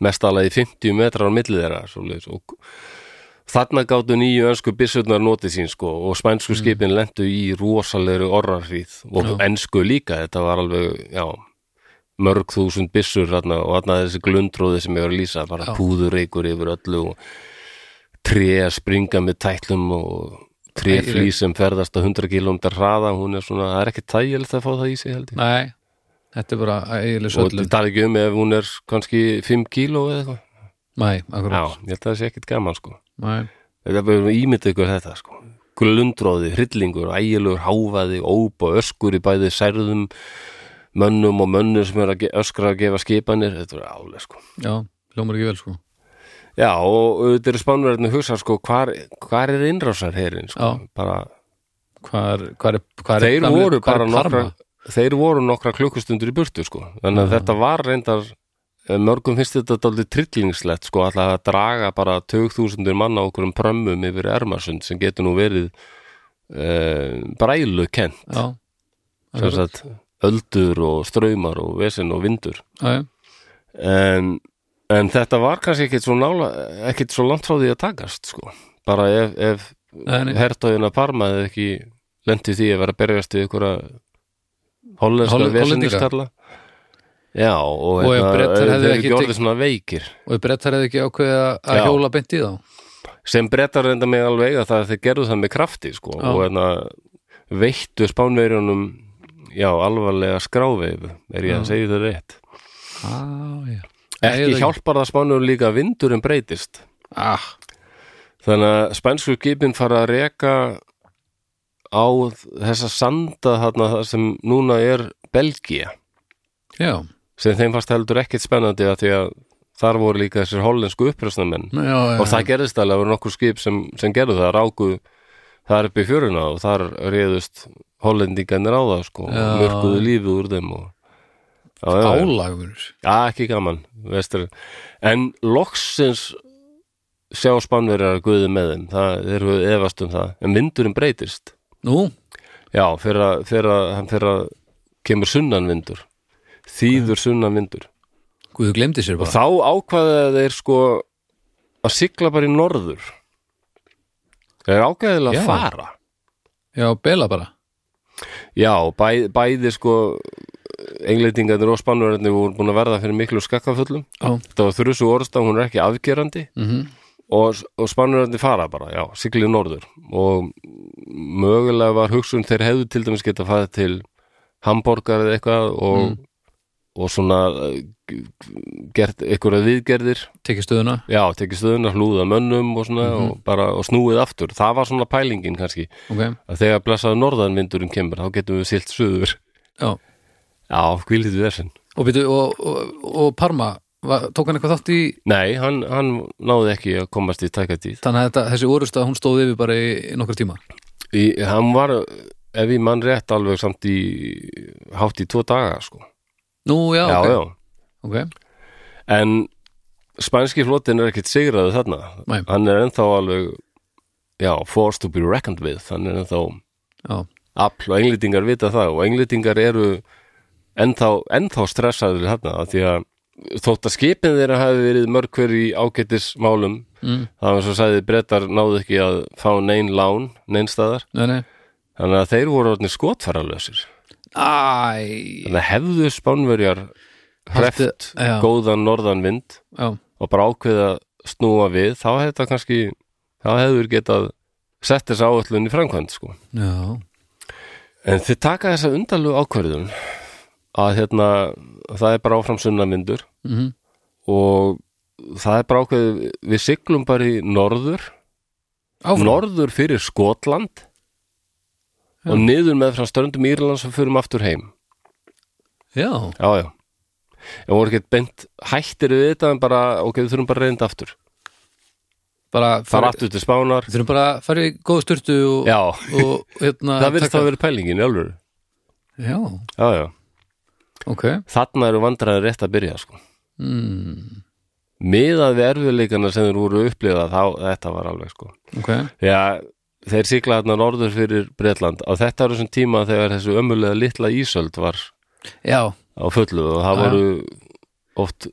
mest alveg í 50 metrar á millið þeirra svoleiðis, og, þarna gáttu nýju önsku byssurnar notið sín sko og spænsku skipin lentu í rosalegri orrarhríð og Já. ensku líka, þetta var alveg, já mörg þúsund byssur þarna og þarna þessi glundróði sem ég var að lýsa bara Já. púðurreikur yfir öllu og tré að springa með tætlum og tréflý sem ferðast á 100 km hraða, hún er svona, það er ekki tægilegt að fá það í sig held ég. Nei, þetta er bara eiginlega og söllum þetta tala ekki um ef hún er kannski 5 kíló eða eitthvað. Nei, Já, akkurat ég held að það sé ekkit gaman sko. Nei, Þetta er bara ímyndið ykkur þetta sko. Glundróði, hryllingur, ægilegur háfaði, óp og öskur í bæði særðum mönnum og mönnur sem er að öskra að gefa skipanir Þetta er álega sko. Já, hljómar ekki vel sko. Já, og auðvitað eru spánverðinu hugsa sko hvar, hvar er innrásar herin sko? Já. bara, Hvar, hvar er, hvar er Þeir gamli- voru er bara nokkra þeir voru nokkra klukkustundur í burtu sko. Þannig að Já. þetta var reyndar eh, mörgum finnst þetta dálítið trillingslegt sko alltaf að draga bara 2000 manna okkur um prömmum yfir Ermarsund sem getur nú verið uh, brælu kent Já, sem sagt öldur og ströymar og vesen og vindur. Já, en, en þetta var kannski ekkit svo nála ekkit svo langt frá því að takast sko. Bara ef, ef hertóðina Parma hefði ekki lendið því að vera að berjast við ykkur hollenska Holl- vesendiskarla já og, Og ef hérna, hefðu þeir ekki ekki og ef brettar hefði ekki ákveðið að- að Já. hjóla beint í þá? Sem brettar reynda mig alveg að það að þeir gerðu það með krafti sko. Og hérna veittu spánverjunum já alvarlega skráveifu er ég að segja það rétt. Ah, ekki hjálpar það spánverjunum líka að vindurinn breytist. Ah, Þannig að spænsku skipin fara að reka á þessa sanda þarna þar sem núna er Belgia Já, sem þeim fannst heldur ekkit spennandi að því að þar voru líka þessir hollensku já, og það gerðist alveg að voru nokkur skip sem, sem gerðu það ráku þar upp í fjöruna og þar réðust hollendingarnir á það sko Já. og mörkuðu lífið úr þeim og álagur. Já, ekki gaman vestur. En loksins sjá spannverjar guði með þeim það eru efast um það. En vindurinn breytist. Nú, Já, fyrir að, kemur sunnan vindur þýður sunnan vindur Guðu glemdi sér og bara. þá ákvaða þeir sko að sigla bara í norður. Þeir ákvaðilega Já. að fara. Já, bela bara Já, bæ, bæði sko englendingarnir og spannverjarnir voru búin að verða fyrir miklu skakkafullum Já, þetta var þrjusu orðstaf, hún er ekki afgerandi. Mhm. Og, og spannurandi fara bara, já, siglið norður. Og mögulega var hugsun þeir hefðu til dæmis geta fæðið til Hamborgar eða eitthvað og, Mm. Og svona eh, gert einhverja viðgerðir. Tekið stöðuna. Já, tekið stöðuna, hlúða mönnum og svona Mhm. og bara og snúið aftur, það var svona pælingin kannski, Ok, að þegar blessaði norðanvindurinn kemur, þá getum við silt suður. Já. Já, hvílið við þessin Og, og, og, og Parma, var, tók hann eitthvað þátt í? Nei, hann, hann náði ekki að komast í tækatíð Þannig að þetta, þessi orust að hún stóð yfir bara í, nokkur tíma. Í, hann var, ef ég mann rétt alveg samt í hátt í tvo daga sko. Nú, já, já, ok, já. ok. En spænski flotin er ekkit sigraðu þarna. Nei. hann er ennþá alveg já, forced to be reckoned with. Hann er ennþá afl og englýtingar vita það. Og englýtingar eru ennþá, ennþá stressaður þarna því að þótt að skipin þeirra hafi verið mörg hver í ágætis málum mm, það var svo sagði brettar náðu ekki að fá nein lán, nein staðar. Nei, nei. Þannig að þeir voru skotfæralösir Æ, Þannig að hefðu spánverjar hreft góðan norðan vind já, og bara ákveða að snúa við þá hefði þetta kannski þá hefur getað sett þessa áallun í framkvæmt sko. já. En þið taka þessa undarlu ákverðun að hérna það er bara áfram sunnan vindur mm og það er bara ákveðið við siglum bara í norður. Áfram? Norður fyrir Skotland Já. og niður með frá stöndum Írlands og förum aftur heim Já, Já, já. En voru ekki beint hættir við þetta en bara, ok, við þurfum bara að reynda aftur. bara Fara aftur til Spánar. Við þurfum bara að fara í góða styrtu og, Já, og hérna það virðist það verið pælingin í alvöru. Já, Já, já. ok Þarna eru vandræði rétt að byrja, sko. mm, Miðað við erfiðleikana sem þeir voru upplifað, þá, þetta var alveg, sko. Ok, Já, þeir sigla þarna norður fyrir Bretland. Á þetta eru þessum tíma þegar þessu ömmulega litla ísöld var já, á fullu og það voru oft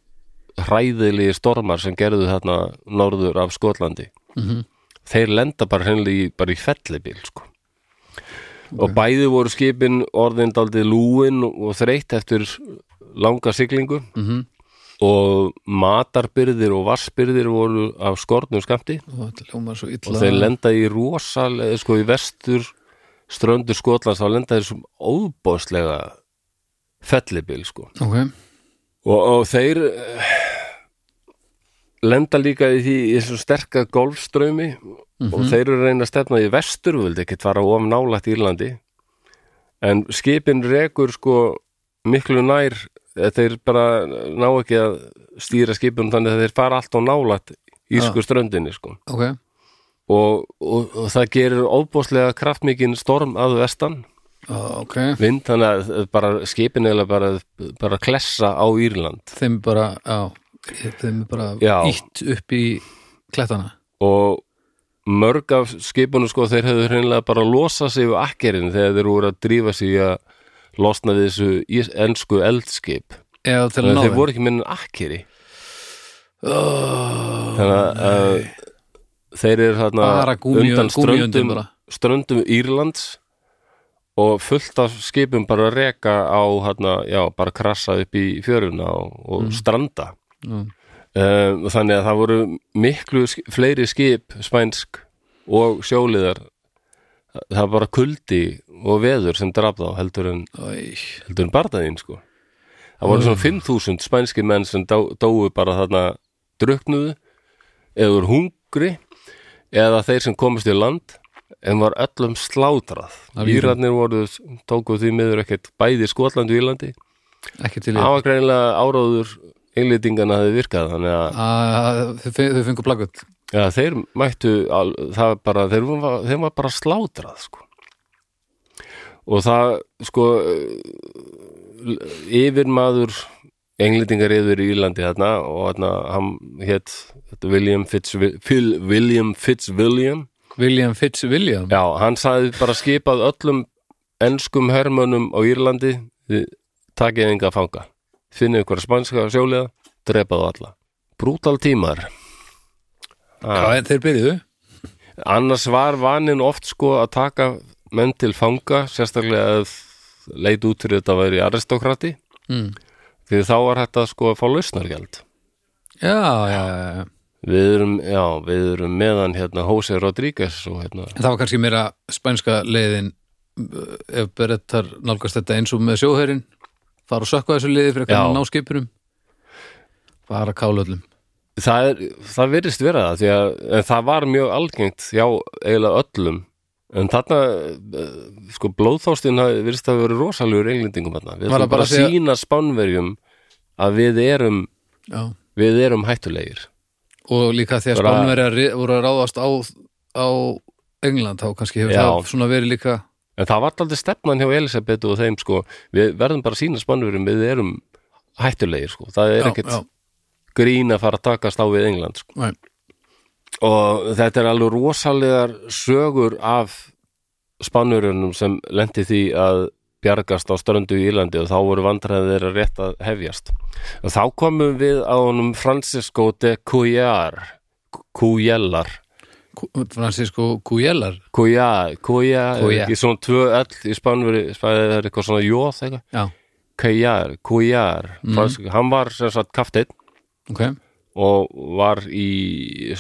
hræðilegi stormar sem gerðu þarna norður af Skotlandi. mhm þeir lenda bara í, bara í fellibíl sko. og bæði voru skipin orðin daldið lúin og þreytt eftir langa siglingu mm og matarbyrðir og vassbyrðir voru af skornum skamti og og þeir lenda í rosalega sko í vestur ströndur Skotlands þá lenda þeir sem óbóðslega fellibil sko. Ok, og, og þeir eh, lenda líka í því í þessum sterka golfströmi og þeir eru reyna að stefna í vestur vildi ekkert fara of nálægt Írlandi. En skipin rekur sko miklu nær þeir bara ná ekki að stýra skipun þannig að þeir fara allt á nálægt írsku ströndinni sko. Ok. Og, og, og það gerir óbúslega kraftmikinn storm að vestan. Ó, ok, vind þannig að bara skipin eða bara, bara klessa á Írland. Þeim bara já, þeim bara Já. ítt upp í klettana. Og mörg af skipunum sko þeir hefðu hreinlega bara losað sig við akkerin þegar þeir voru að drífa í að losna við þessu ensku eldskip. Eða til að ná þeir voru ekki minna akkeri. Oh, þannig að að þeir eru þarna gúmmí- undan ströndum, ströndum Írlands og fullt af skipum bara reka á þarna, já, bara krassa upp í fjöruna og, og stranda. Mm. um, þannig að það voru miklu sk fleiri skip spænsk og sjóliðar það var bara kuldi og veður sem draf þá heldur en, heldur en barðaðinn sko. Það voru svona 5.000 spænski menn sem dó, dóu bara þarna druknuðu eða úr hungri eða þeir sem komist í land en var öllum slátrað. Írarnir voru, tóku því miður ekkert bæði í Skotland og Írlandi. Ekki til í það var greinilega áráður englýtingana hefði virkað þannig að að þau fe- þau fengu plaggöld ja, þeir mættu al, það bara, þeir var, þeir var bara slátrað sko. og það sko yfir maður englendingar yfir í Írlandi þarna og þarna hann hétt William Fitz Phil William Fitzwilliam. William Fitz William já, hann sagði bara skipað öllum enskum hermönnum á Írlandi þið takið enga fanga. Finnið ykkur spænska sjóliða drepaðu alla. Brútal tímar ah. Hvað, þeir byrjuðu? Annars var vanin oft sko að taka menn til fanga sérstaklega að leit út fyrir þetta að vera í aristokrati. Mm. því þá var þetta sko að fá lausnargjald. Já, já, já, við erum, já, við erum meðan hérna Jose Rodríguez og hérna En það var kannski meira spænska leiðin uh, ef berettar nálgast þetta eins og með sjóherinn fara og sökka þessu liði fyrir að ná skipurum fara kálöllum það, er, það virðist vera það því að en það var mjög algengt já, eiginlega öllum en þarna, eh, sko, blóðþástin hafi- virðist að vera rosalegur englendingum þarna við ætlum bara bara að að segja- sína spánverjum að við erum já. við erum hættulegir og líka því að spánverjar voru að ráðast á, á England þá kannski hefur Já. það svona verið líka En það var aldrei stefnan hjá Elisabetu og þeim sko, við verðum bara að sína spannverum við erum hættulegir sko, það er ekkert. Grín að fara að takast á við England sko. Og þetta er alveg rosalegar sögur af spannverunum sem lendi því að bjargast á ströndu í Írlandi og þá voru vandræði þeirra rétt að hefjast. Og þá komum við á honum Francisco de Cuellar Cuellar. Francisco Cuellar? Cuellar, Cuellar, Cuellar. ekki svona tvö öll í spannveri, það er eitthvað svona jóð Cuellar, Cuellar mm. hann var sem sagt kafteinn ok, og var í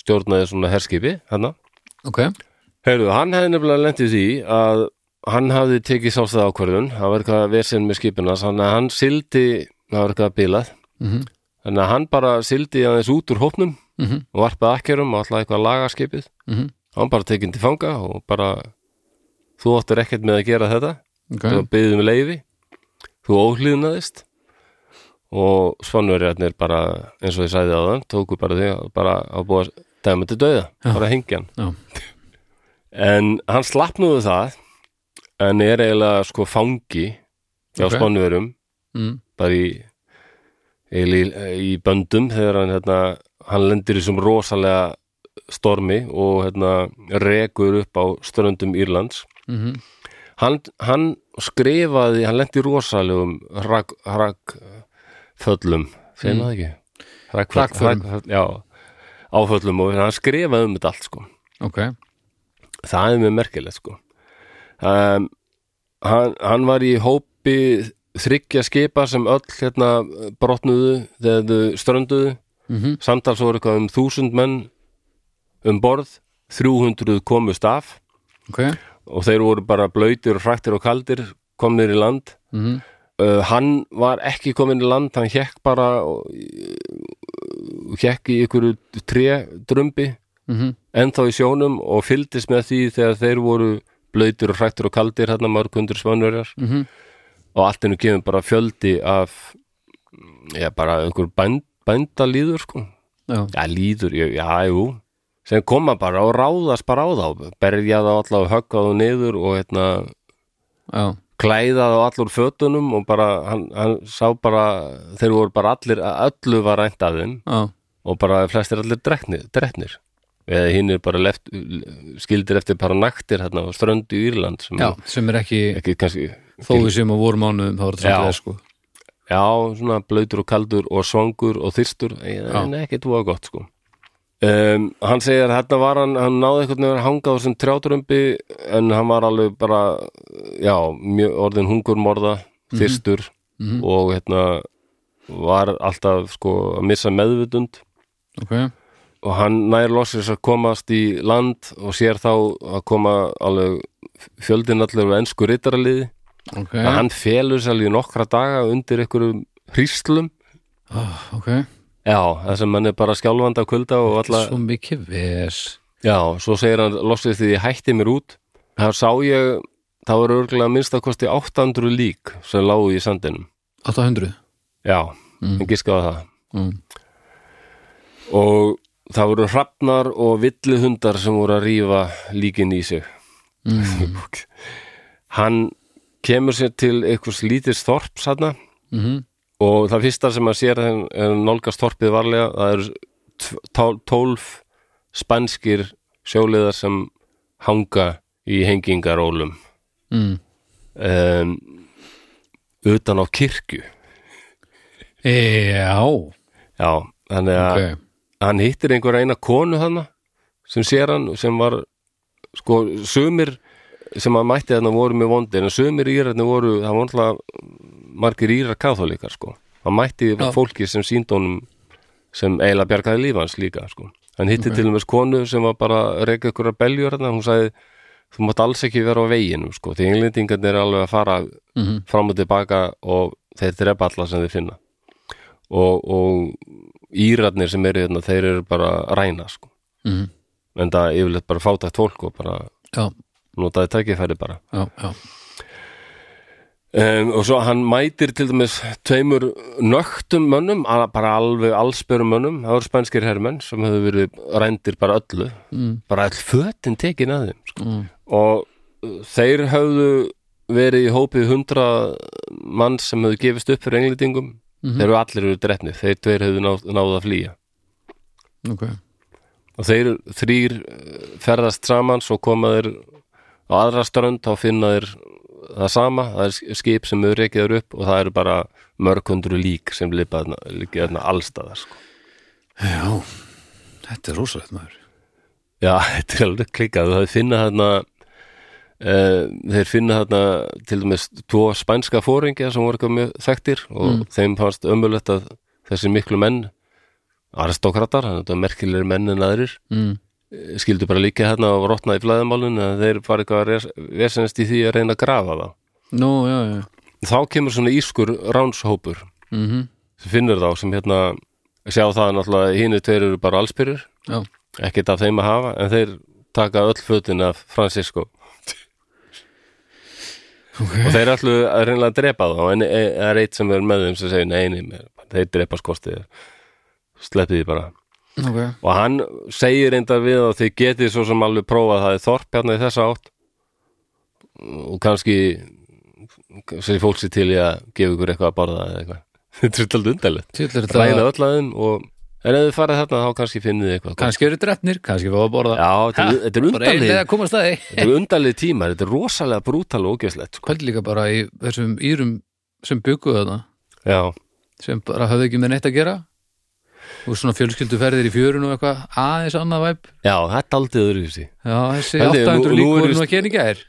stjórnaði svona herskipi hann ok. Heyrðu, hann hefði nefnilega lentið því að hann hafði tekið sástað ákvörðun. Það var eitthvað vesinn með skipinas þannig að hann sildi, það var eitthvað bilað. Mm þannig að hann bara sildi aðeins út úr hópnum -hmm. og varpaði akkerum og alltaf eitthvað að laga skipið. Mm hann bara tekinn til fanga og bara þú áttir ekkert með að gera þetta. Ok, þú byggðum leiði þú óhlýðnaðist og svannverjarnir bara eins og ég sagði á þann tóku bara því að bara að búa dæma til dauða, Já. bara hengjan já, en hann slappnuðu það en er eiginlega sko fangi Ok. okay. spannverum mm. bara í, í, í böndum þegar hann hérna, hann lendir í þessum rosalega stormi og hérna rekur upp á ströndum Írlands Mm hann, hann skrifaði, hann lendi í rosalegum rak, rak föllum segir maður ekki? Rak- Hrakförum. rak- já áföllum og hann skrifaði um þetta allt sko. Ok, það er mjög merkilegt sko. Um, hann, hann var í hópi þryggja skipa sem öll hérna brotnuðu þegar þau strönduðu. Mhm, samtals voru eitthvað um þúsund menn um borð 300 komust af. Ok. Og þeir voru bara blöytir og hrættir og kaldir komnir í land. Mhm, uh, hann var ekki komin í land hann hekk bara og, hekk í ykkur tré drömbi mhm, ennþá í sjónum og fylgdist með því þegar þeir voru blöytir og hrættir og kaldir hérna mörg hundur svanverjar mhm. Og allt hennu kemur bara fjöldi af já bara einhver bænd, bændalíður sko. Já, já líður, já, já, jú. Sem koma bara og ráðast bara á þá berja þá allavega og högga þá niður og hérna já, klæða þá allur fötunum og bara hann, hann sá bara þeir voru bara allir, öllu var rænt af þeim já, og bara flestir allir dreknir, dreknir. Eða hinn er bara left, skildir eftir bara naktir hérna á ströndu í Írland sem já, sem er ekki ekki kannski þó við sem á voru mánuðum þá er þetta svolítið sko. Já, svona blöytur og kaldur og svangur og þyrstur en ekki þú gott sko um, hann segir að hérna var hann hann náði einhvern veginn að hanga á þessum trjátrömbi en hann var alveg bara já, mjög orðin hungurmorða þyrstur Mhm. og hérna var alltaf sko að missa meðvutund ok, og hann nær loksins að komast í land og sér þá að koma alveg fjöldin allir ennsku rittaraliði ok. Að hann felur sér alveg í nokkra daga undir einhverjum hríslum. Oh, ok, já, það sem hann er bara skjálfandi af kulda og alla, svo mikið ves. Já, svo segir hann loksins því hætti mér út það sá ég, það var örgulega minnst að kosti 800 lík sem lágu í sandinum. 800 já, Mm. hann giskaði það. Mm. og það voru hrafnar og villihundar sem voru að rífa líkin í sig. Mm. hann kemur sér til einhvers lítið þorp sanna Mm og það fyrsta sem að sér er nálgast þorpið varlega það eru tólf spanskir sjóliðar sem hanga í hengingarólum. Mm. um, utan á kirkju. Já, já, þannig að ok. hann hittir einhver eina konu þarna sem sér hann sem var sko sumir sem hann mætti þarna voru með vondir en sumir írarnir voru, það var alltaf margir írar katholíkar sko hann mætti Já. fólki sem síndónum sem eiginlega bjargaði lífans líka sko hann hitti Ok. til dæmis konu sem var bara að reyka ykkur að beljur þarna, hún sagði þú mátt alls ekki vera á veginum sko því englendingarnir er alveg að fara mm fram og tilbaka og þeir drepa alla sem þeir finna og, og írarnir sem eru hérna, þeir eru bara ræna sko. mm. en það er yfirleitt bara fátækt fólk og bara já, notaði tækifæri bara já, já um, og svo hann mætir til dæmis tveimur nögtum mönnum bara alveg allsbörum mönnum það voru spænskir hermenn sem hefur verið rændir bara öllu, mm. bara all fötin tekin að þeim sko. Mm. og uh, þeir höfðu verið í hópið hundra mann sem höfðu gefist upp fyrir englendingum Mhm. þeir eru allir eru drefnir, þeir tveir hefðu náð, náð að flýja ok, og þeir þrýr eh, ferðast saman svo koma þeir á aðra strönd þá finna þeir það sama, það er skip sem eru reykjaður upp og það eru bara mörg hundru lík sem líka þarna allstaðar sko. já þetta er rosalegt maður já, þetta er alveg klikkað það finna þarna uh, þeir finna þarna til dæmis tvo spænska fóringja sem voru mjög þekktir og þeim fannst ömulegt að þessi miklu menn aristokratar, þannig að þetta er merkilegir menn en aðrir mm. Skildu bara líka hérna og rotna í flæðumálun að þeir fara eitthvað vesenast í því að reyna að grafa það. Nú, já, já. Þá kemur svona ískur ránshópur. Mm sem finnur þá sem hérna sjá það náttúrulega hínu tveir eru bara allspyrir já, ekkert af þeim að hafa en þeir taka öll fötin af Francisco. Ok. Og þeir ætlu að reyna að drepa þá en e- það er eitt sem er með þeim sem segir neini, þeir drepa skostið sleppið því bara ok, og hann segir reyndar við að þið getið svo sem alveg prófað það er þorp hérna í þessa átt. Og kannski segir fólk sér til í að gefa ykkur eitthvað að borða eða eitthvað. Þetta er alltaf undarlegt. Ræna öll að þeim og en ef þið farið þarna þá kannski finnið þið eitthvað kannski eru drefnir, kannski fá að borða. Já, þetta er, þetta er undarlið að að þetta er undarlið tímar, þetta er rosalega brútal og ógeðslegt sko. Pældi líka bara í þessum írum sem bygguðu þarna. Já, sem bara hafði ekki með neitt að gera og svona fjölskylduferðir í fjörun og eitthvað aðeins annað væp já, þetta er aldrei öðru í sig já, þessi Held ég, 800 nú- lík nú er voru víst- nú ekki enn í gær.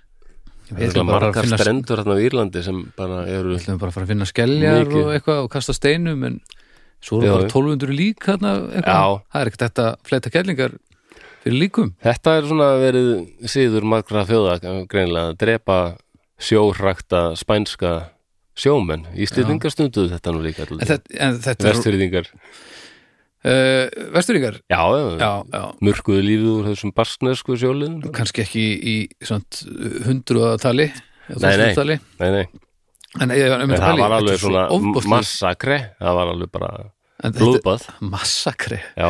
Það er margar strendur hérna á Írlandi sem bara eru við ætlum bara að fara að finna skeljar Mikið. og eitthvað og kasta steinum en svo eru bara já. 1200 lík hérna eitthvað, það er ekkert þetta fleita kellingar fyrir líkum. Þetta er svona verið síður margra þjóða greinilega að drepa sjóhrakta spænska sjómenn. Íslendingar stunduðu þetta nú líka en uh, vesturingar Já, já, já, já, mörkuðu lífið úr þessum basknesku sjóliðum. kannski ekki í, í hundruðatali Nei, nei. tali. Nei, nei, en ég, ég, en það var alveg svona massakre, það var alveg bara blóðbað. Massakri Já,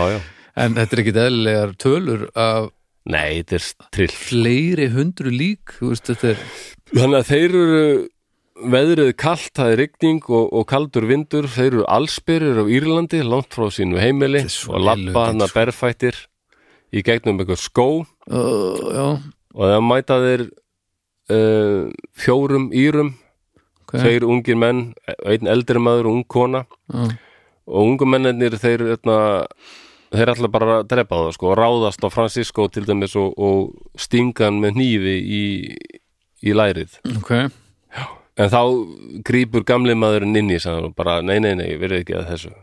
en þetta er ekki eðlilegar tölur af Nei, þetta er trill. fleiri hundru lík veist, er Þannig að þeir eru veðrið kalt, það er rigning og, og kaldur vindur, þeir eru allsbyrir á Írlandi, langt frá sínu heimili og hann að sko. berfættir í gegnum eitthvað skó. Uh, og það mæta þeir uh, fjórum írum ok. tveir ungir menn, einn eldri maður og ung kona. Já, og ungu mennirnir þeir etna, þeir ætla bara að drepa það sko ráðast á Francisco til dæmis og, og stinga hann með hnífi í, í lærið. Ok en þá grípur gamli maðurinn inn í og bara nei nei nei, verið ekki að þessu.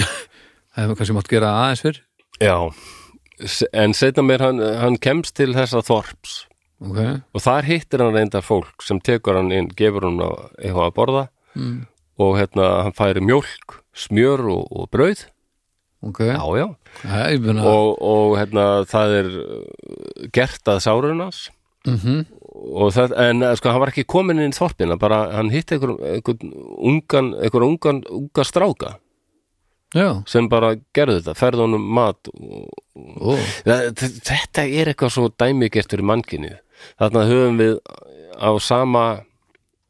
Það hefur kannski mátt gera aðeins fyrr. Já, en setna mér hann, hann kemst til þessa þorps. Ok, og þar hittir hann reyndar fólk sem tekur hann inn, gefur hann eitthvað að borða. Mm. og hérna hann færi mjólk, smjör og, og brauð. Ok. Já, já. Meina, Og, og hérna það er gert að sárunars mhm, og það, en eh, sko hann var ekki komin inn í þorpina, bara hann hitti einhver, einhver ungan, einhver ungan unga stráka já, sem bara gerði þetta, ferði honum mat og, það, þetta er eitthvað svo dæmigert fyrir mannkinni þarna höfum við á sama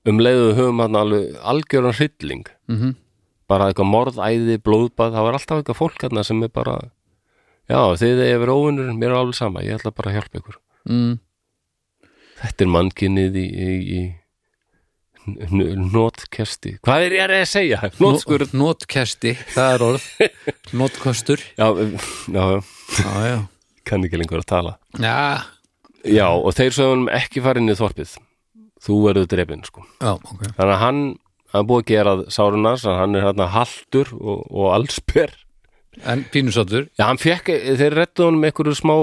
um leiðu höfum hann alveg algjöran hrylling. Mhm. Bara eitthvað morðæði, blóðbað það var alltaf eitthvað fólk hérna sem er bara já, þið er yfir óvinnur, mér er alveg sama ég ætla bara að hjálpa ykkur. Mm. Þetta er mannkinnið í, í, í n- notkesti. Hvað er ég að segja? Notskur Nó- Nótkesti, það er orð. Nótkostur já, já, já, Já, kann ekki lengur að tala. Já, já, og þeir sögum ekki fara inn í þorpið. Þú verður drefin sko. Já, ok. Þannig að hann, hann búið að gera sárunars, hann er hérna haltur og, og allsber. En pínusáttur já, hann fekk, þeir rettu honum einhverju smá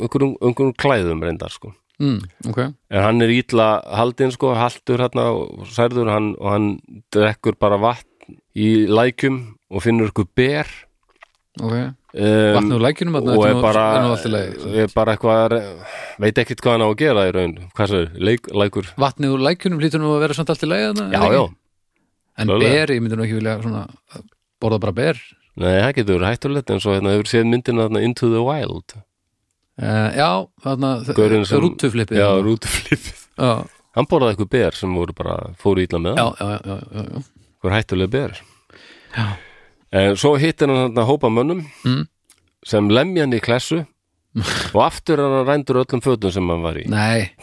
einhverjum klæðum reyndar sko mm, Ok, en hann er ítla haldinn sko, haltur hérna og særður hann, og hann drekkur bara vatn í lækjum og finnur ykkur ber. Ok. Um, Vatn úr lækjunum og er nú- bara, er bara eitthvað veit ekkert hvað hann á að gera í raun. Hvað er, Leik, lækur? Vatnið úr lækjunum hlýtur nú að vera samt allt í lagi þarna, já, er já, ekki? En Klálega. ber, ég myndi nú ekki vilja svona borða bara ber. Nei, það getur verið hættulegt en svo hérna hefur séð myndina Into the Wild uh, Já, þarna rútuflippið já, já, hann borðaði eitthvað ber sem voru bara fóru ítla með já, hann, já, já, já, já. eitthvað hættuleg ber. Já. en svo hittir hann þarna hópa mönnum Mm. sem lemja hann í klessu og aftur hann rændur öllum fötum sem hann var í. Nei.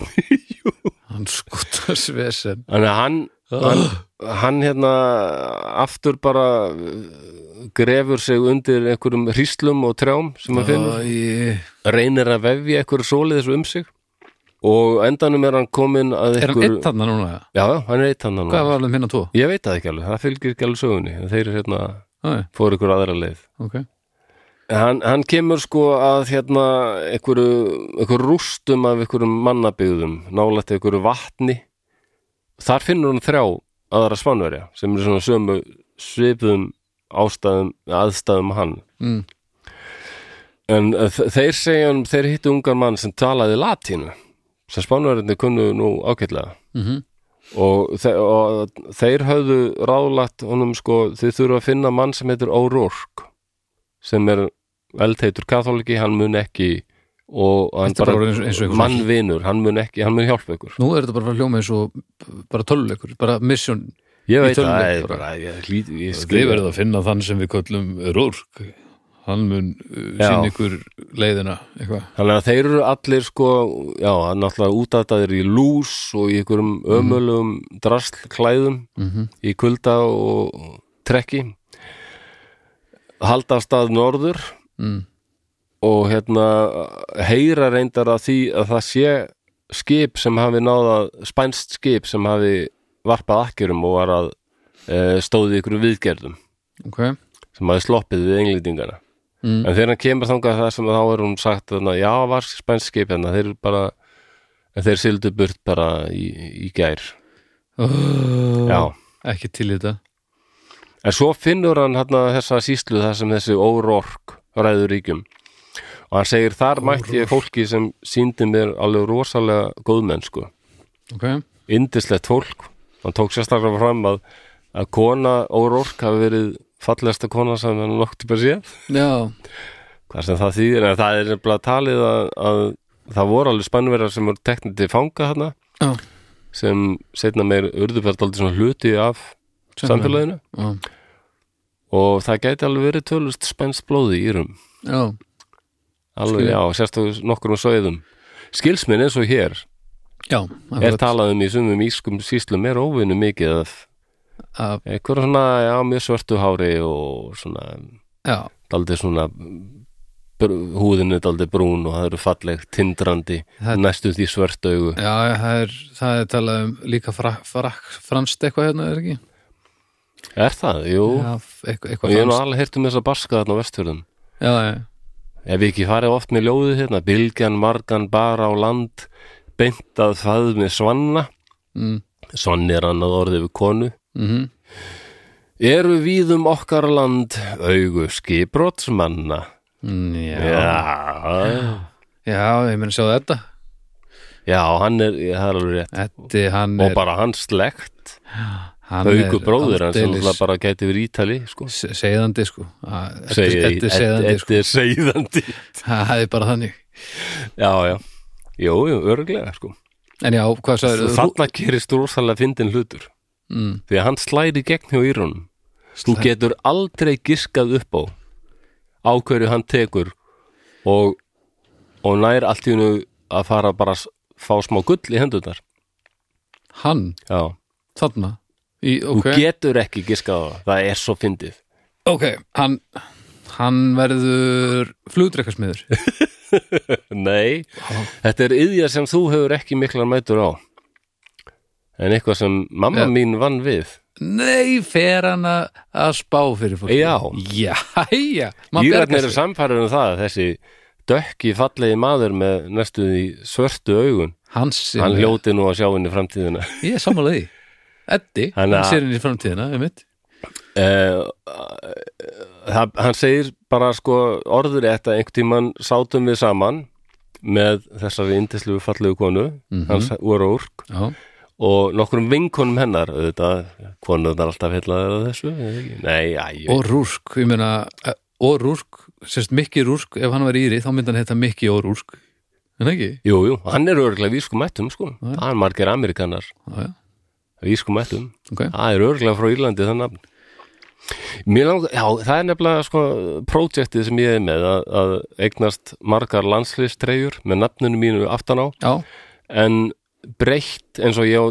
Hann skotar svesen. Þannig að hann, hann, hann hérna aftur bara grefur sig undir einhverjum hríslum og trjám sem hann finnur, Æ, reynir að vefja einhverju svoleiðis um sig. Og endanum er hann komin að Er hann einhverju einn þarna núna? Já, já, hann er eitt hann Hvað var alveg minna tvo? Ég veit það ekki alveg, það fylgir ekki alveg sögunni. En þeir eru hérna, fóru ykkur aðra leið. Ok. En Hann, hann kemur sko að hérna einhverju, einhverju rústum af einhverjum mannabyggðum nálægt einhverju vatni. Þar finnur hann þrjá aðra svanverja sem eru svona sömu svipuðum ástæðum, aðstæðum hann. Mm. en þ- þeir segja hann, þeir hittu ungan mann sem talaði latínu sem spánverðinni kunnu nú ágætlega. Mm og, þe og þeir höfðu ráðlagt honum sko, þið þurfa að finna mann sem heitir O'Rourke sem er eldheitur katholiki, hann mun ekki og hann bara bara mannvinur, hann mun ekki, hann mun hjálpa ykkur. Nú er þetta bara hljóma eins og bara tölvuleikur, bara mission ég veit það, er ég, skrifa verðið að finna þann sem við köllum Rúrk. Hann mun uh, sín ykkur leiðina eitthvað. Þannig að þeir eru allir sko já, náttúrulega útættaðir í lús og í einhverjum ömulugum drasl klæðum mm -hmm. í kulda og trekki. Halda af stað norður mm. og hérna heyra reyndar að því að það sé skip sem hafi náða spænst skip sem hafi varpað akkerum og var að e, stóði ykkur viðgerðum. Ok. Sem hafi sloppið við englendingana mm. en þegar hann kemur þangað það sem þá er hún sagt að já, var spænst skip hérna. Þeir bara en þeir sildu burt bara í, í gær. Oh, já, ekki til þetta. En svo finnur hann hérna þessa síslu þar sem þessi órork ræður ríkjum. Og hann segir þar mætti ég fólki sem síndi mér alveg rosalega góðmennsku. Ok, indislegt fólk hann tók sérstaklega fram að, að kona Órórk hafi verið fallegasta kona sem hann nokk til að sé já. Hvað sem það þýðir, en það er nefnilega talið að, að það voru alveg spannverðar sem voru teknið til fanga þarna Já. sem setna meir urðuferð aldrei svona hluti af samfélaginu. já, og það gæti alveg verið tölust spænst blóði í rum já, alveg, Skil. já, sérstaklega nokkur um sögðum skilsminn eins og hér já er talað um í sumum ískum síslum er óvinnu mikið af Að- einhverja svona, já, mjög svörtu hári og svona já, daldið svona br húðin er daldið brún og það eru fallegt tindrandi, Það- næstu því svört augu. Já, það er, það er talað um líka frak, frak, franskt eitthvað hérna, er ekki? Er það? Jú, Já, eitthvað, og eitthvað ég hef nú alveg heyrt um þess að barska þarna á vestfjörðum. Já, já, Ef við ekki farið oft með ljóðið hérna Bylgjan, margan, bara á land beint að það með svanna. Mm, Svanni er annað orðið við konu. Mm Eru víðum okkar land augu skipbrotsmanna? Mm, já, Já, já, ég meina sjá þetta. Já, hann er, það er alveg rétt. Hann Og er bara hans slekt. Hann augu bróðir hans sem bara gæti verið ítali sko. se- Seiðandi sko. Að- Eddi Segi- Eddi er sko er seiðandi. Það er bara þannig. Já, já, jú, jú, örglega sko. En já, hvað sagður Þarna gerist rosalega fyndin hlutur. Mm, því að hann slæri gegn hjá írunum. Þú getur aldrei giskað upp á á hverju hann tekur og, og nær allt í hennu að fara bara að fá smá gull í hendurnar. Hann, Já, þarna? Í, þú Ok, getur ekki giskað á það. Það er svo fyndið. Ok, hann Hann verður flugdrekkasmiður Nei, þetta er yðja sem þú hefur ekki miklar mætur á. En eitthvað sem mamma Ja. mín vann við. Nei, fer hann að spá fyrir fólki? Já. Já, já bjargar eru samfæður um það þessi dökki fallegi maður með næstu í svörtu augun Hans sem hann hljóti nú að sjá í framtíðina. Ég er sammála því. Eddi, Hann sér í framtíðina um mitt það, hann segir bara sko orður að einhvern tímann sátum við saman með þessari indislu fallegu konu Mhm. hans voru úrk. Já, og nokkrum vinkonum hennar auðvitað, konuðnar alltaf hellaðar að þessu nei, æ, og Rúrsk, ég meina eh, og Rúrk, sérst Mikki Rúrk ef hann var íri, þá myndi hann heita Mikki og Rúrk en ekki? jú, jú, hann er örgulega vískum ættum sko, það er margir amerikanar Já, já, vískum ættum ok. Það er örgulega frá Írlandi það nafn. Langar, já, það er nefnilega sko projektið sem ég er með að, að eignast margar landslýstreyjur með nafninu mínu aftan á. Já, en breytt eins og ég á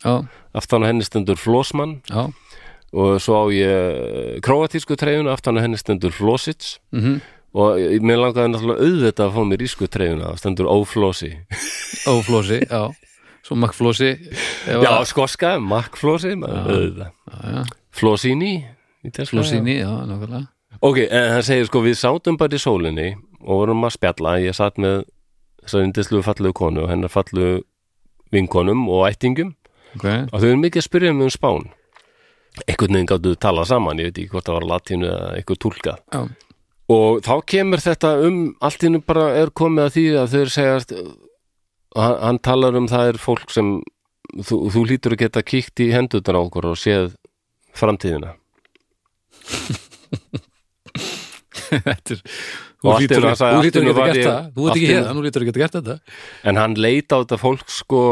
já, aftan á henni stendur Flósmann já. Og svo á ég króatísku treyjuna aftan á henni stendur Flósits mm og ég- mér langaði náttúrulega auðvitað að fá mér ísku treyjuna það stendur Óflósi og Flósi, já svo Makkflósi Já, að- skoska, Makkflósi. Flósini Flósini, já, nákvæmlega. Ok, en hann segir sko við sátum bara í sólinni og vorum að spjalla, ég satt með þessar indislu fallegu konu og hennar fallegu vinkonum og ættingum Ok, og þau eru mikið að spyrja mig um spán. Einhvern veginn gáttu tala saman, ég veit ekki hvort það var latínu eða eitthvað túlkað já, og þá kemur þetta um allt innu bara er komið að því að þau segjast hann, hann talar um það er fólk sem þú, þú lítur að geta kíkt í hendurnar á okkur og séð framtíðina. Þetta er Þú lítur að geta ég- það. Þú hérna, lítur ekki að geta þetta. En hann leit á þetta fólk sko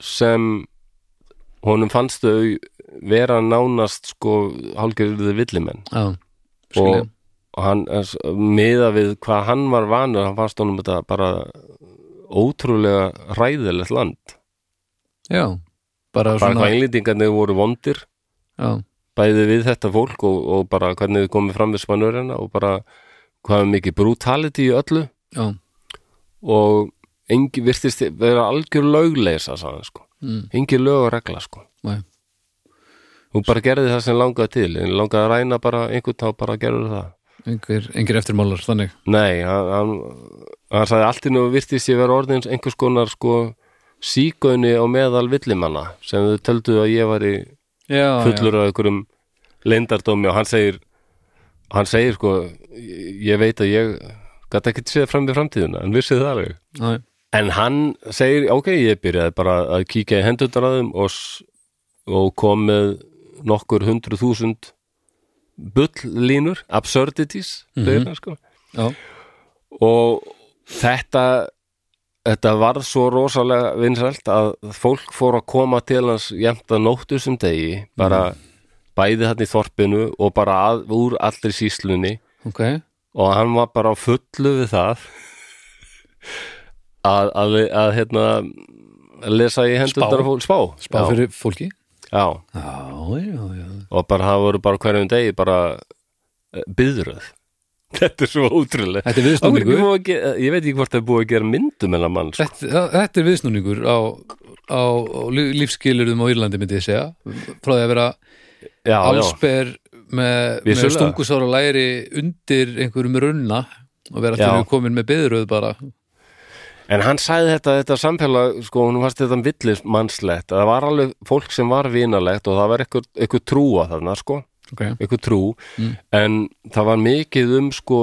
sem honum fannst þau vera nánast sko hálfgerðið villimenn. Já, og, og hann miða við hvað hann var vanur hann fannst honum þetta bara ótrúlega ræðilegt land. Já, bara bara hvað svona englendingarnir voru vondir Já, bæði við þetta fólk og, og bara hvernig við komum fram við spannverjana og bara hvað er mikið brutality í öllu. Já, og engi virtist vera algjör lögleisa sko, mm, engi lög og regla sko. Hún bara gerði það sem langaði til. En langaði að ræna bara einhvern þá bara gerður það. Einhver, einhver eftirmálar þannig. Nei, hann, hann, hann sagði allt í nú virtist ég vera orðins einhvers konar sko sígauni á meðal villimanna sem þau töldu að ég var í já, fullur af einhverjum leyndardómi. Og hann segir hann segir sko ég veit að ég gæti ekkert séð fram í framtíðuna en vissi það alveg. En hann segir, ok, ég byrjaði bara að kíkja í hendurnar að þeim og, og kom með nokkur hundru þúsund bulllínur, absurdities mm Mhm. sko. já, og þetta þetta varð svo rosalega vinsælt að fólk fór að koma til hans jæmt að nóttu sem degi bara bæði hann í þorpinu og bara að, úr allri síslunni ok. Og hann var bara fullu við það að, að, að hérna lesa í hendurnar Spá. spá, spá já, fyrir fólki? Já, já, já, já. Og bara það voru bara hverjum degi bara byðröð þetta er svo ótrúlega þetta er viðsnúningur. Ég veit ekki hvort það er búið að gera myndum en að mann sko. þetta, þetta er viðsnúningur á, á, á lífskilurðum á Írlandi myndi ég segja. Frá því að vera já, já, allsber með, með stungusára læri undir einhverjum runna og vera Já. við komin með byðröð bara. En hann sagði þetta, þetta samfélag sko, hún varst þetta villismannslegt að það var alveg fólk sem var vinalegt og það var eitthvað trúa þarna sko okay. eitthvað trú. Mm. en það var mikið um sko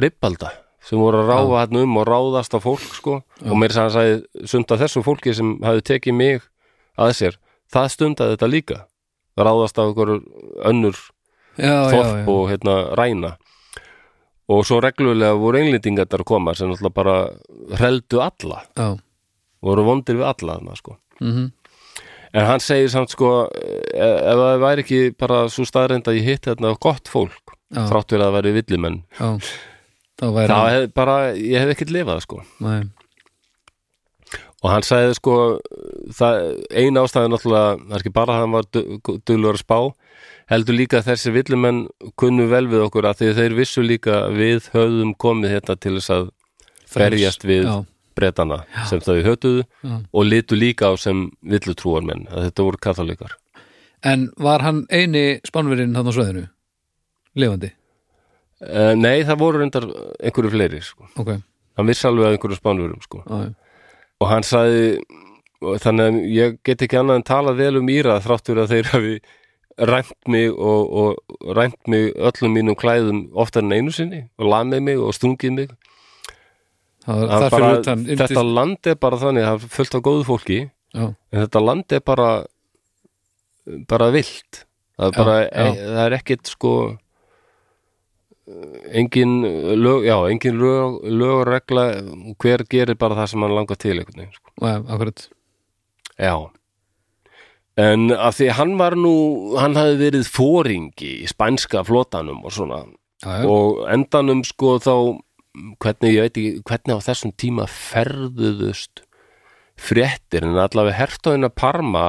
rippalda sem voru að ráfa hann um og ráðast á fólk sko. Og mér sagði hann sagði sund af þessu fólki sem hafði tekið mig að sér það stundaði þetta líka. Ráðast á einhver önnur já, já, þorp já. og hérna ræna. Og svo reglulega voru englendingar að koma sem náttúrulega bara hreldu alla, já. voru vondir við alla þarna sko. Mm En hann segir samt sko e- ef það væri ekki bara svo staðreind að ég hitt hérna gott fólk Já. þrátt fyrir að væri villimenn já. þá væri þá hef bara, ég hef ekkert lifað sko Nei. og hann sagði sko það, ein ástæði náttúrulega það er ekki bara að hann var duglur að spá heldur líka að þessi villimenn kunnu vel við okkur að þeir vissu líka við höfðum komið hérna til þess að berjast við já, bretana sem þau hötuðu já. og litu líka á sem villutrúarmenn að þetta voru katholikar en var hann eini spánverinn hann á sveðinu lifandi, Uh, nei, það voru reyndar einhverju fleiri sko. ok hann vissi alveg að einhverju spánverum sko. já, já. og hann sagði þannig að ég get ekki annað en talað vel um Íra þrátt fyrir að þeir hafi rænt mig og, og rænt mig öllum mínum klæðum oftar en einu sinni og lamið mig og stungið mig Það bara, utan þetta land er bara þannig það er fullt af góðu fólki já, en þetta land er bara bara vilt það er Já, bara, já. e, það er ekkit sko engin lög, já, engin lög, lögregla hver gerir bara það sem hann langar til einhvern veginn, sko. já, akkurat. Já. En að því hann var nú hann hafði verið fóringi í spænska flotanum og svona. Já, já, og endanum sko þá hvernig, ég veit ekki, hvernig á þessum tíma ferðuðust fréttir en allavega hertóðina Parma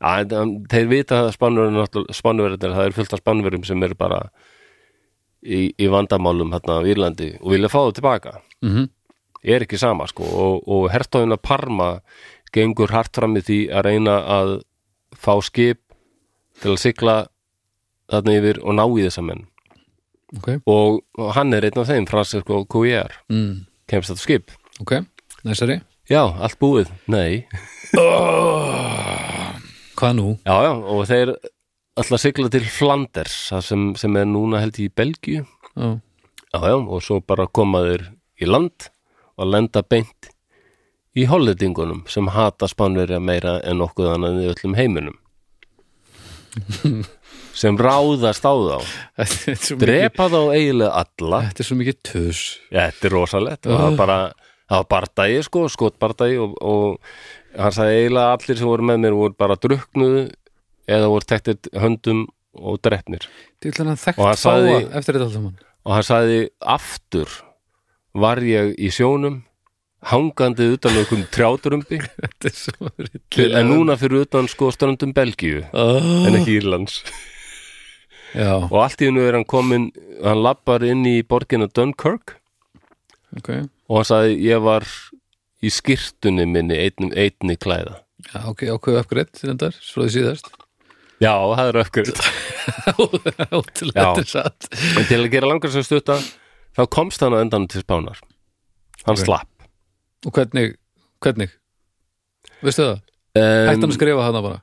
að, þeir vita að spánverðin það er fullt af spánverðum sem eru bara í, í vandamálum hérna á Írlandi og vilja fá það tilbaka. Mm er ekki sama sko og, og hertóðina Parma gengur hart fram í því að reyna að fá skip til að sigla þarna yfir og ná í þessa menn ok, og, og hann er einn af þeim Francisco Cuier, mm. kemst þetta skip. Ok, næsari? Já, allt búið, nei. Hvað nú? já, já, og þeir að sigla til Flanders sem, sem er núna held í Belgíu. Já, já, já, og svo bara koma þeir í land og lenda beint í hollendingunum sem hata spánverja meira en nokkuð annað í öllum heiminum sem ráðast á þá. Drepa þá eiginlega alla. Þetta er svo mikið tus Já, þetta er rosalegt. Og það var bara, það var bardagi sko, skotbardagi og, og hann sagði eiginlega allir sem voru með mér voru bara druknuðu eða voru tektir höndum og drefnir hann Og hann sagði- og hann sagði aftur var ég í sjónum hangandi utan svo rillilega en núna fyrir utan sko ströndum Belgíu oh. en ekki Írlands Já, og allt í hennu er hann komin hann lappar inn í borgina Dunkirk. Ok. Og hann sagði ég var í skýrtunni minni einni, einni klæða. Já, ok, ákveðu uppgreitt reyndar, svo því síðast. Já, það er öfgrið Ótrúlega þetta satt. En til að gera langar sem stutta þá komst hann á endan til spánar. Hann Ok. slapp. Og hvernig, hvernig? Veistu það? um, Hætti hann að skrifa bara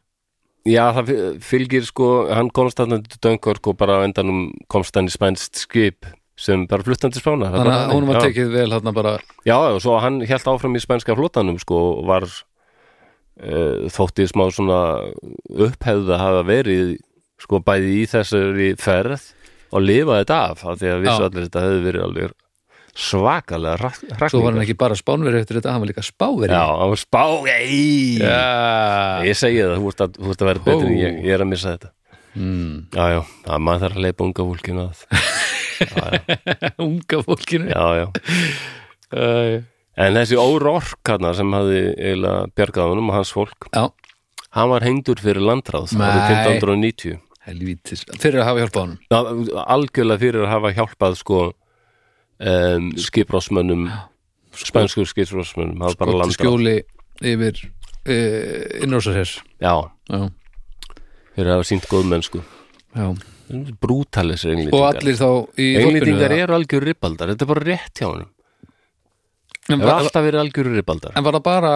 já, það fy- fylgir sko hann komst hann til Dunkirk og bara endanum komst hann í spænst skip sem bara fluttan til spánar Það er Þannig að hún var tekið vel hann bara. Já, og svo hann hélt áfram í spænska flótanum sko og var uh, þótti smá svona upphefð að hafa verið sko bæði í þessari ferð og lifa þetta af af því að vissu allir þetta hefði verið alveg svakalega hrakningar. Svo var hann ekki bara spánveri eftir þetta, hann var líka spáveri Já, hann var spá ei, Já. Ég segi það, þú ert að, að vera betur en ég, ég er að missa þetta. Mm. Já, já, það maður þarf að leipa unga fólkinu að Unga fólkinu. Já, já. Æ. En þessi órork hann sem hafði eiginlega bjargað honum og hans fólk Já, Hann var hengdur fyrir landráð árið 1590 helvítis. Fyrir að hafa hjálpað honum. Algjörlega fyrir að hafa hjálpað sko um, skiprósmönnum spænskur skiprósmönnum í skjóli yfir uh, innrósarhers Já, Já, fyrir að hafa sínt góð mennsku já. Brútalis Og englendingar allir þá í þorpinu eru algjör ribbaldar, þetta er bara rétt hjá en Það var, alltaf verið algjör ribbaldar. En var það bara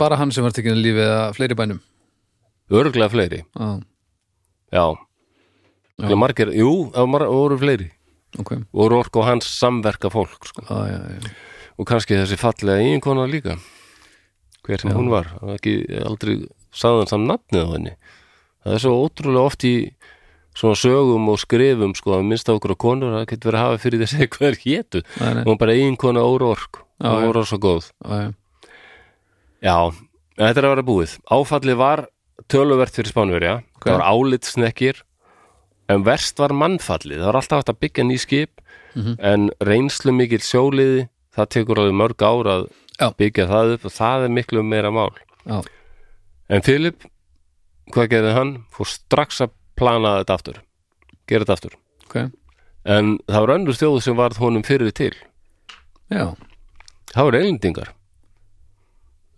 bara hann sem var tekinn að lífi eða fleiri í bænum? Örglega fleiri, Já, já. Já. Margir, jú, það voru fleiri ok. Og Rork og hans samverka fólk sko. Já, já, já. Og kannski þessi fallega eiginkona líka. Hver sem Já. hún var. Ekki aldrei sagðan saman nafnið á henni. Það er svo ótrúlega oft í svona sögum og skrifum sko að minnst á okkur á konur það getur verið að hafa fyrir þessi hvað er hún var bara eiginkona órork og voru svo góð. Já, já. já, en þetta er að vera búið. Áfallið var töluvert fyrir Spánverja. Það var álitsnekkir en verst var mannfallið. Það var alltaf hægt að byggja ný skip Mhm. en reynslu mikill sjóliði það tekur alveg mörg ár að Já. byggja það upp og það er miklu meira mál. Já. en Filip hvað gerði hann? fór strax að plana þetta aftur. Gera þetta aftur. Ok. En það var önnur þjóð sem varð honum fyrir til. Já, það voru eilendingar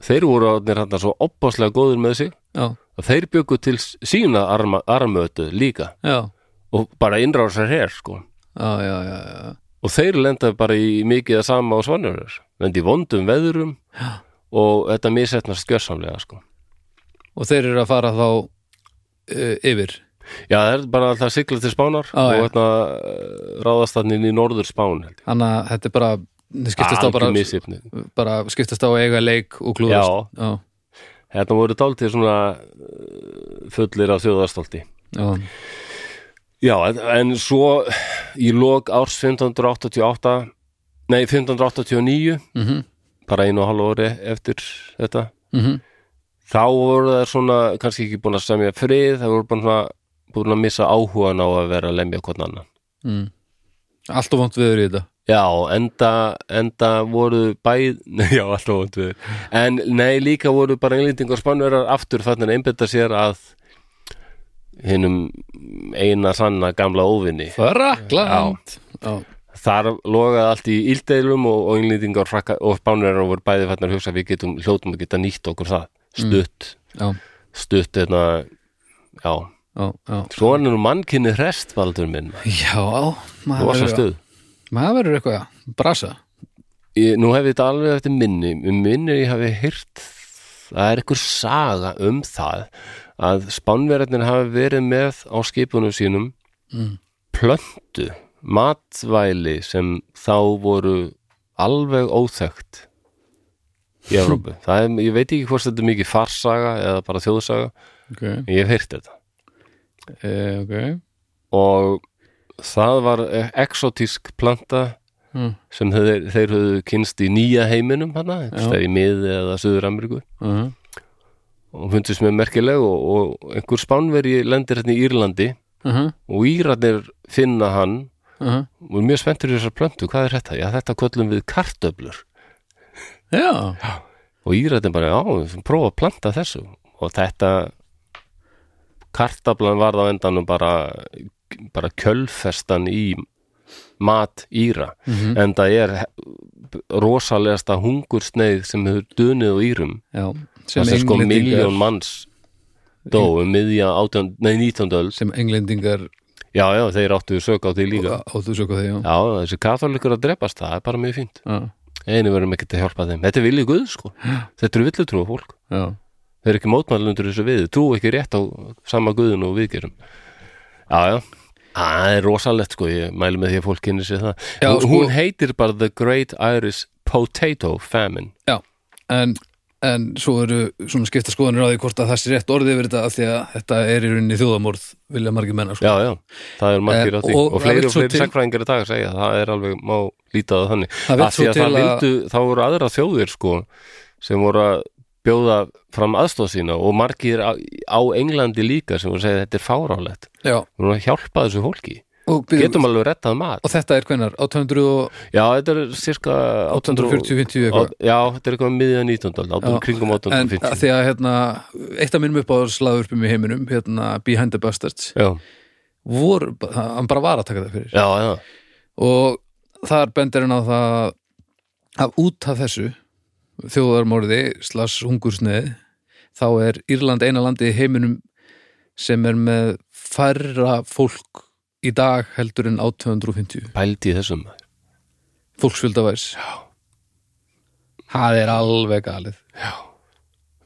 þeir voru átnir hann svo opaslega góður með sig. Já, og þeir byggu til sína arma, armötu líka. Já og bara innrásar hér sko. Já, já, já, já. Og þeir lenda bara í mikið að sama á svanurur lenda í vondum veðurum Já. og þetta misetnast skjörsamlega sko. Og þeir eru að fara þá uh, yfir? Já það er bara alltaf sigla til spánar Já, og já. hérna eh, ráðast þannig í norður spán. Þannig að þetta er bara skiptast á bara, bara skiptast á eiga leik og klúðast. Já. já, hérna voru dálítið svona eh, fullir af þjóðarstolti. Já, já en, svo í lok árs 1588 nei 1589 mhm, bara einu og halva ári eftir þetta mhm. þá voru það svona kannski ekki búin að semja frið það voru búin að, búin að missa áhugan á að vera að lemja hvern annan. Mm. Allt og vont viður í þetta. Já, enda, enda voru bæð, já, alltaf vont við en nei, líka voru bara englendingar og spannverar aftur þannig að einbetta sér að hinnum eina sanna gamla óvinni. Frakland Já, þar logaði allt í íldeilum og, og englendingar og, spánverar voru bæði fannar að hugsa við getum hljótum að geta nýtt okkur það. Stutt, já, stutt hérna, já. Já, já. Svo er nú mannkinni hrest, Baldur minn. Já, Þú maður varst að verður stuð. maður verður eitthvað að brasa. Ég, nú hef ég þetta alveg eftir minni. Um minni ég hafi heyrt, það er einhver saga um það að spánverðarnir hafi verið með á skipunum sínum Mm. plöntu, matvæli sem þá voru alveg óþekkt í Evrópu. Það er, ég veit ekki hvort þetta er mikið farsaga eða bara þjóðsaga, Ok, en ég hef heyrt þetta. eh, ok Og það var exotísk planta mm. sem þeir, þeir höfðu kynst í nýja heiminum hana, í miði eða Suður Ameríku uh -huh. Og fundist mér merkileg og, og einhver spánveri lendir hérna í Írlandi Uh -huh. og Írarnir finna hann. Uh -huh. og er mjög spenntur í þessar plöntu, hvað er þetta? Já, þetta köllum við kartöflur. Já, og Írætin bara, já, prófa að planta þessu. Og þetta kartablan var á endanum bara bara kjölfestan í mat Íra. Mhm. en það er rosalegasta hungursneið sem hefur dunið á Írum. Já sem þess að sko miljón manns dó um miðja átján, nei, 19. öld. Sem englendingar já, já, þeir áttu sök á því líka. Áttu söku þegar já. já, þessi katholikur að drepast, það er bara mjög fínt. Já, einu verðum ekki að hjálpa þeim, þetta er viljið guð sko. Þetta eru villutrú fólk. Já, þeir eru ekki mótmælundur þessu við, trú ekki rétt á sama guðun og við gerum já, já það er rosalegt sko, ég mælu með því að fólk kynni sér það. Já, hún, sko- hún heitir bara The Great Irish Potato Famine. Já. En, en svo eru svona skipta skoðanir á því hvort að það sé rétt orðið yfir þetta af því að þetta er í rauninni þjóðamorð vilja margir menna sko. já, já, það er margir Eh, á því. og og, fleiri og fleiri til- sakfræðingar í dag að segja, það er alveg má líta það þannig, Það af því að það að- vildu þá voru aðra þjóðir sko, sem voru að bjóða fram aðstóð sína og margir á, á Englandi líka sem voru að segja þetta er fárálegt að hjálpa þessu fólki og, byrju- getum alveg rettað mat. Og þetta er hvenar, 800 og Já, þetta er cirka 840-50 eitthvað. Já, þetta er eitthvað miðja 19. aldar, kringum En að 850 því að hérna, eitt af mínum upp á slaðurpum í heiminum, hérna Behind the Bastards, Já, vor, hann bara var að taka það fyrir. Já, já, og þar bendir hann á það að út af þessu þjóðarmorði slags hungursneið þá er Írland eina landi í heiminum sem er með færra fólk í dag heldur en á 250 pældi í þessum fólksfjöldavæs það er alveg galið.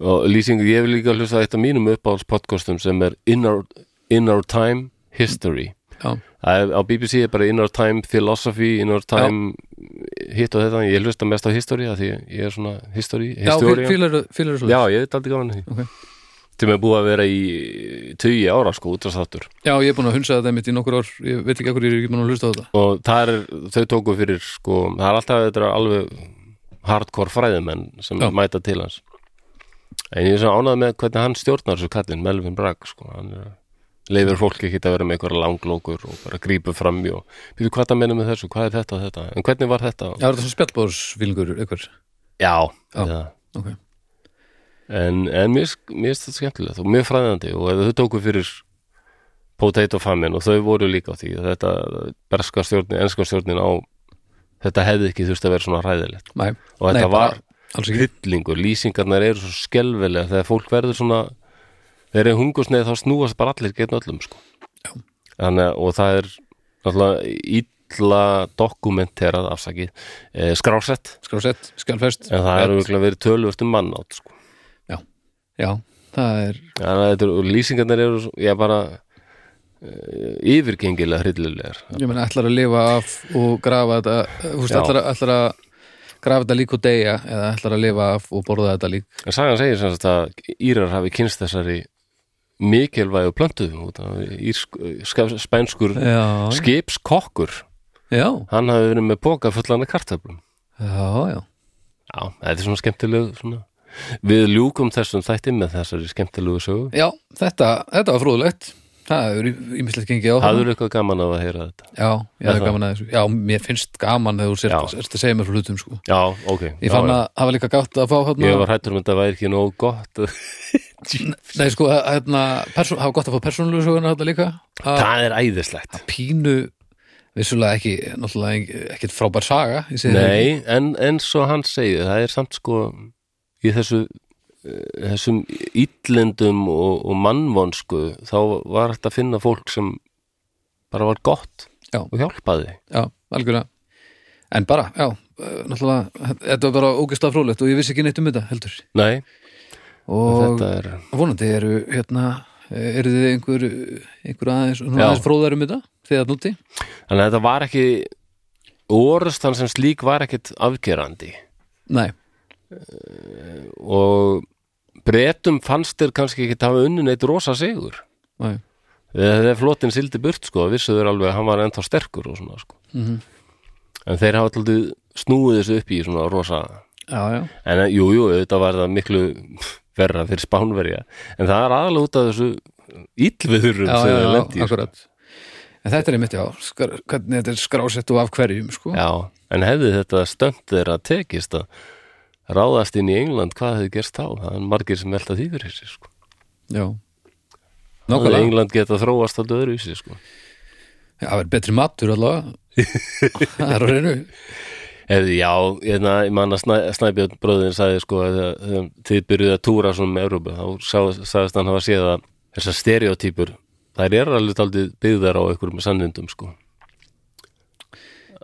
Og lýsingu, ég vil líka hlusta eitt af mínum uppáhalds podcastum sem er In Our, In Our Time History. Já, á BBC er bara In Our Time Philosophy, In Our Time hitt og þetta, ég hlusta mest á history því ég er svona history, já fílar fílar svo Já, ég veit aldrei gaman að því Ok. Sem er búið að vera í tugi ára sko, útrastáttur já, ég er búin að hunsa þetta mitt í nokkur ár ég veit ekki akkur ég er ekki búin að hlusta á þetta og það er, þau tóku fyrir sko, það er alltaf þetta er alveg hardcore fræðimenn sem Já. mæta til hans en ég er svo ánað með hvernig hann stjórnar þessu kallinn, Melvin Bragg sko, hann er leifir fólki ekki að vera með einhverja langlókur og bara grípu fram í og býtu hvað það meina með þessu, hvað er þetta og þetta en hvernig var þetta? já, er þetta svona spjallbóðsvílingur ykkur Já, Já. já. En, en mér, er þetta skemmtilegt og mjög fræðandi og þau tóku fyrir potato famine og þau voru líka á því þetta berska stjórnin, enska stjórnin á þetta hefði ekki þurft að vera svona hræðilegt. Næ, og þetta Nei, var hryllingur, lýsingarnar eru svo skelfilega þegar fólk verður svona þegar er hungursneið þá snúast bara allir gegn öllum sko. Þannig, og það er náttúrulega illa dokumenterað afsakið eh, skrásett skrásett, skjálfest. En það eru verið tölvöld um mannátt sko. Já, það er Þannig að þetta eru, ég bara uh, yfirgengilega hryllilegar. Ég meina ætlar að lifa af og grafa þetta veist, Já. ætlar, að- ætlar að grafa þetta lík og deyja eða ætlar að lifa af og borða þetta lík? En sagan segir sem sagt að Írar hafi kynst þessari mikilvægu af ska- spænskur skipskokkur. Já, hann hafi verið með póka fullana kartöflum. Já, já. Já, þetta er svona skemmtilegu svona. Við ljúkum þessum þætti með þessari skemmtilegu sögu. Já, þetta, þetta var fróðulegt það er ímislegt gengið á það hafður eitthvað gaman að heyra þetta? Já, ég Er það? gaman að þessu. Já, mér finnst gaman þegar þú sért að segja mér frá hlutum sko. Já, ok, ég fann já, að hafa líka gátt að fá hérna ég var hættur um að þetta væri ekki nógu gott. Nei, sko, að, hérna, person, hafa gott að fá persónulegu söguna þetta líka. Að það er æðislegt. pínu vissulega ekki, náttúrulega ekkert frábær saga það. Nei, en eins og hann segir það er samt sko í þessu eh, þessum illendum og, og mannvonsku þá var þetta að finna fólk sem bara var gott Já. og hjálpaði já, algjörlega. En bara, já, eh, náttúrulega þetta var bara ógeðslega fróðlegt og ég vissi ekki neitt um þetta heldur. Nei, og er vonandi eru hérna eru þið einhver, einhver aðeins, aðeins fróðar um þetta þegar núti þannig að þetta var ekki orðstan sem slík var ekkit afgerandi. Nei, og bretum fannst þér kannski ekki hafa unnin eitt rosa sigur. Nei. þegar flotinn sildi burt sko vissuður alveg að hann var ennþá sterkur og svona sko. Mm en þeir hafa alltaf snúið þessu upp í svona rosa já, já, En eh, jú, þetta var það miklu verra fyrir spánverja. En það er aðalega út af þessu illviðurum já, sem já, lendi sko. en þetta er einmitt, já, hvernig þetta er skrásett og af hverjum, sko. Já, en hefði þetta stönd þeirra tekist að ráðast inn í England, hvað hefði gerst þá? Það er margir sem velta því fyrir sér sko. já Nákvæmlega. England geta þróast alltaf öðru í sér sko. já, það er betri matur allavega Það er á reynu Eða, já, hérna, ég man að Snæ, Snæbjörn bróðin sagði sko að þegar þið byrjuðu að túra svona með Európa þá sagðist hann hafa séð að þessar stereotýpur, þær eru alveg taldið byggðar á einhverjum sannindum sko.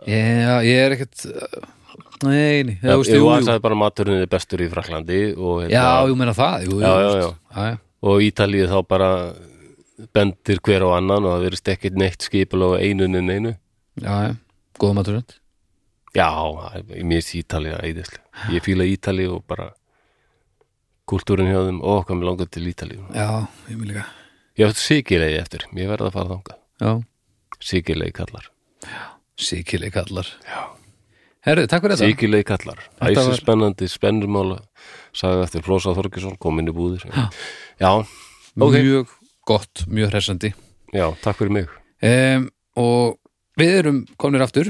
Já, ég er ekkert Nei, nei, Já, já, veist, ég jú, jú. sagði bara maturinn er bestur í Fraklandi og, hérna, já, jú, meina það jú, jú, Já, já, já. já, já. og Ítalíu þá bara bendir hver á annan og það verðist ekkert neitt skipul á einunni neinu. já, já. góða matur rönd Já, það er- ég minnst Ítalíu æðislega. Ég fíla Ítalíu og bara kultúrin hjá þeim og okkar með langar til Ítalíu. Já, ég vil líka Ég átti sigilegi eftir, ég verði að fara þangað. Já, Sigilegi kallar. síkileg kallar Já. Herðu, takk fyrir þetta Sigilegi kallar. Æsir var- spennandi, spennurmála sagði eftir Flósa Þorgesson, kom inn í búðir. Já, ok. Mjög gott, mjög hressandi já, takk fyrir mig. um, Og við erum komnir aftur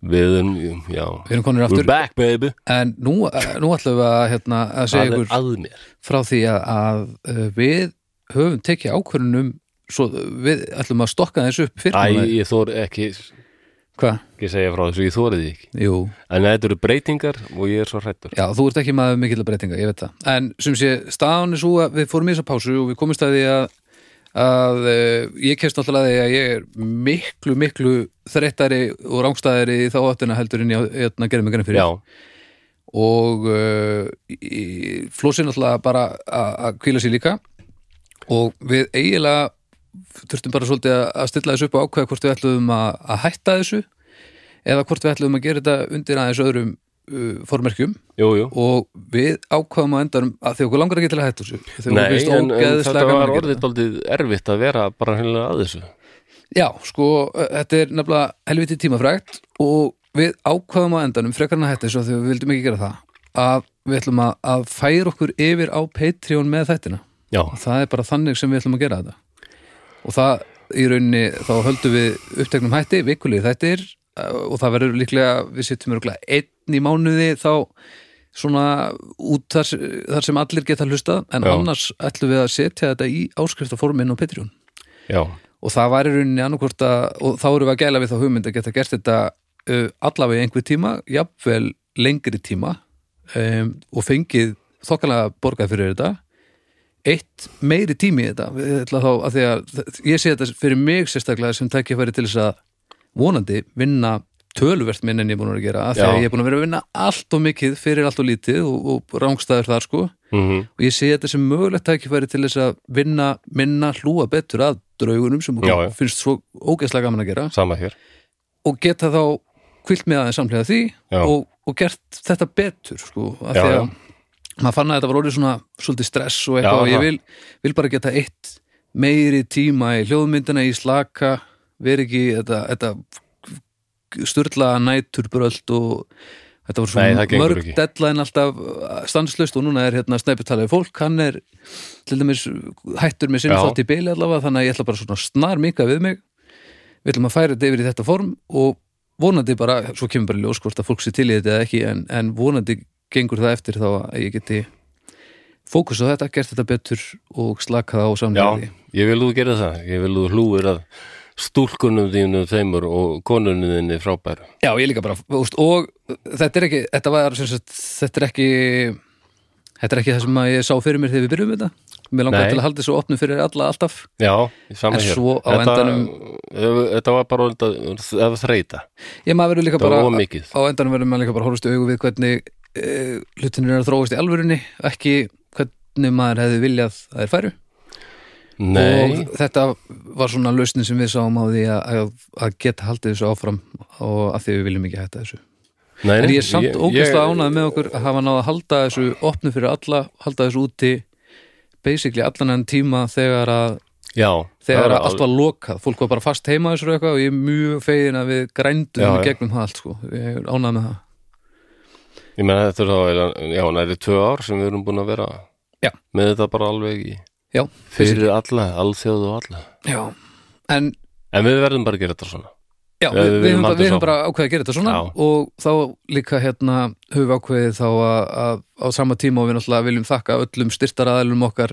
Við erum, já, Við erum komnir we're aftur back baby. En nú, nú ætlum við að, hérna, að segja ykkur að frá því að, að uh, við höfum tekið ákvörunum svo við ætlum að stokka þessu upp fyrir Æ, ég þór ekki, Hvað? Ekki segja frá þessu, ég þórið því ekki. Jú, En þetta eru breytingar og ég er svo hrættur. já, þú ert ekki maður mikill breytinga, ég veit það. En sem sé, staðan er svo að við fórum í þessa pásu og við komumst að því að, að uh, ég kemst náttúrulega að því að ég er miklu, miklu þreyttari og rángstæðari í þá áttina heldur en ég hérna, gerði mig grann fyrir. Já, og uh, flósið náttúrulega bara að að kvíla sér líka og við eiginlega þurftum bara svolítið að- að stilla þessu upp og ákveða hvort við ætlum að, að hætta þessu eða hvort við ætlum að gera þetta undir aðeins öðrum uh, formerkjum jú, jú. og við ákveðum á endanum að því okkur langar ekki til að hætta þessu þegar Nei, en, en þetta var orðið daldið erfitt að vera bara hennilega að þessu. Já, sko, þetta er nefnilega helviti tímafrægt og við ákvaðum á endanum, frekar en að hætta þessu að við vildum ekki gera það, að við ætlum að, að færa okkur yfir á Patreon með þættina. Já, Það er bara þannig sem við ætlum að gera þetta. Og það í rauninni, þá höldum við uppteknum hætti, vikulið þættir og það verður líklega, við sittum örgulega einn í mánuði þá svona út þar, þar sem allir geta hlustað, en Já. annars ætlum við að setja þetta í áskriftaformin Patreon. Já, og það var í rauninni annarkvort að og þá erum við að gæla við þá hugmynd að geta gert þetta uh, allavega einhver tíma jafnvel lengri tíma um, og fengið þokkalega borgað fyrir þetta. Eitt meiri tími í þetta þá að að ég sé þetta fyrir mig sérstaklega sem tækifæri til þess að vonandi vinna töluvert minn en ég er búin að gera Já. ég er búin að vera að vinna allt og mikið fyrir allt og lítið og, og rángstæður þar sko mm og ég sé þetta sem mögulegt tækifæri til þess að vinna, minna, hlúa betur að draugunum sem Já, já. finnst svo ógeðslega gaman að gera sama hér. og geta þá kvilt með aðeins samlega því og, og gert þetta betur sko, af því að maður fann að þetta var orðið svona svolítið stress og eitthvað Já, og ég vil, vil bara geta eitt meiri tíma í hljóðmyndina í slaka veri ekki þetta, þetta styrla næturbröld og þetta voru Nei, svona gengur mörg deadline alltaf stanslust og núna er hérna snæpitalaði fólk, hann er til dæmis hættur með sinni Já. þátt í beili allavega þannig að ég ætla bara svona snar minka við mig við ætlum að færa þetta yfir í þetta form og vonandi bara, svo kemur bara í ljós hvort að fólk sé til í þetta eða ekki en, en vonandi gengur það eftir þá að ég geti fókus á þetta, gert þetta betur og slakað á Já, samlega ég vil þú gera það. Ég vil þú hlúir að stúlkunum þínu þeimur og konunum þinni frábæru. Já, ég líka bara, úst, og þetta er ekki, þetta var sagt, þetta er ekki þetta er ekki það sem að ég sá fyrir mér þegar við byrjum þetta mér langar Nei. til að halda þessu opnu fyrir alla alltaf Já, sama En hér. svo á þetta, endanum- Þetta var bara að að þreita. ég maður verður líka Það bara á endanum verður maður líka bara horfast í augu við hvernig e, hlutinir er að þróast í alvörunni ekki hvernig maður hefði viljað að þeir færu Nei, og þetta var svona lausnin sem við sáum á því að, að, að geta haldið þessu áfram og að því við viljum ekki hætta þessu. Nei, en ég er samt ógæslega ánað með okkur að hafa náða að halda þessu opnu fyrir alla, halda þessu úti basically allan enn tíma þegar að Já, þegar að allt var lokað, fólk var bara fast heima þessu eitthvað og ég er mjög fegin að við grændum Já, gegnum það allt sko, ég er ánað með það. Ég meina þetta er þá, já, næri tvö ár sem við erum búin að vera með þetta bara alveg í Já, fyrir alla, alþjóð og alla. já. En En við verðum bara að gera þetta svona. Já, við, við við, höfum, bara- við bara ákveðið að gera þetta svona Já. og þá líka hérna höfum við ákveðið þá að, að á sama tíma og við náttúrulega viljum þakka öllum styrtaraðalum okkar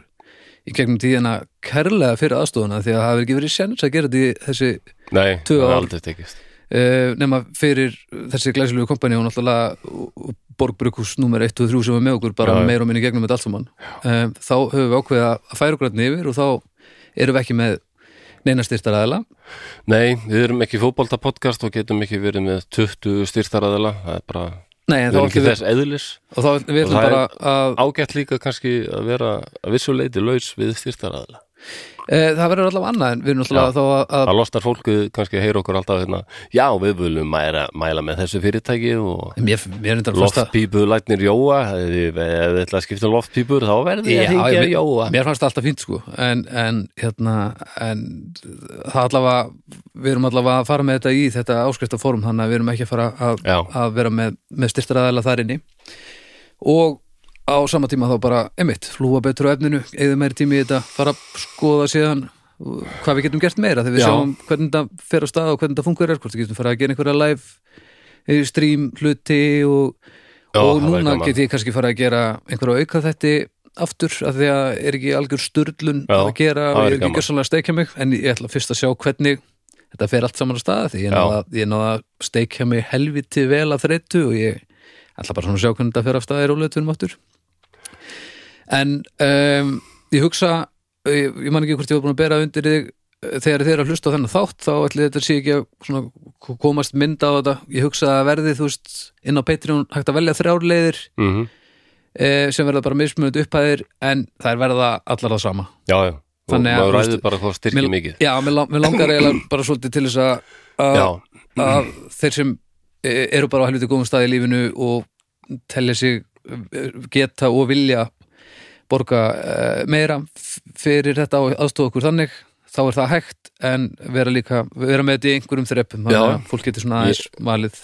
í gegnum tíðina kærlega fyrir aðstofuna því að það hafi ekki verið séns að gera þetta í þessi Nei, það er aldrei tekist uh, nema fyrir þessi glæsilegu kompani og náttúrulega borgbrukus nummer 1 og 3 sem er með okkur bara meira og minni gegnum þetta allt saman. Um, þá höfum við ákveðið að færa okkur hérna yfir og þá erum við ekki með neina styrtaraðala Nei, við erum ekki fótbolta podcast og getum ekki verið með 20 styrtaraðila. Það er bara, Nei, við erum ekki þess eðlis. og þá við ætlum það er- bara að ágætt líka kannski að vera að vissu leiti laus við styrtaraðila. e, það verður allavega annað en við erum Já. þá að, að Það lostar fólkið kannski að heyra okkur alltaf hérna, já, við viljum mæla, mæla með þessu fyrirtæki og mér, mér loftpípu lætnir Jóa ef þið þið ætla að skipta um loftpípur þá verði ég að hringja mér, Jóa. mér fannst það alltaf fínt sko. En, en hérna en það allavega við erum allavega að fara með þetta í þetta áskriftaform þannig að við erum ekki að fara að, að vera með, með styrstaraðala þar inni. Og á sama tíma þá bara einmitt, flúa betur á efninu eða meiri tími í þetta, fara að skoða síðan uh, hvað við getum gert meira þegar við Já. sjáum hvernig þetta fer á stað og hvernig þetta fungerar, hvort við getum fara að gera einhverja live eh, stream hluti og, Já, og núna get ég kannski fara að gera einhverja auka þetta aftur af því að er ekki algjör sturlun Já, að gera ég er ekki gersanlega að steikja mig en ég ætla fyrst að sjá hvernig þetta fer allt saman að staða því ég náða, að steikja mig helviti vel að þreytu og ég ætla bara svona að sjá hvernig þetta fer af staða í róleitunum aftur en um, ég hugsa ég, ég man ekki hvort ég var búin að bera undir þig eh, þegar þið eru að hlusta á þennan þátt þá ætli þetta sé ekki að komast mynda á þetta. Ég hugsa að verði þú veist inn á Patreon hægt að velja þrjár leiðir mm eh, sem verða bara mismunandi upphæðir en þær verða allar það sama. Já, já, Þannig að, Mér- mikið. Já, mér, mér langar eiginlega bara svolítið til þess að, þeir sem eh, eru bara á helviti góðum stað í lífinu og telli sig eh, geta og vilja borga uh, meira fyrir þetta og aðstofa okkur þannig þá er það hægt en vera líka vera með þetta í einhverjum þreppum Já. fólk getur svona aðeins valið.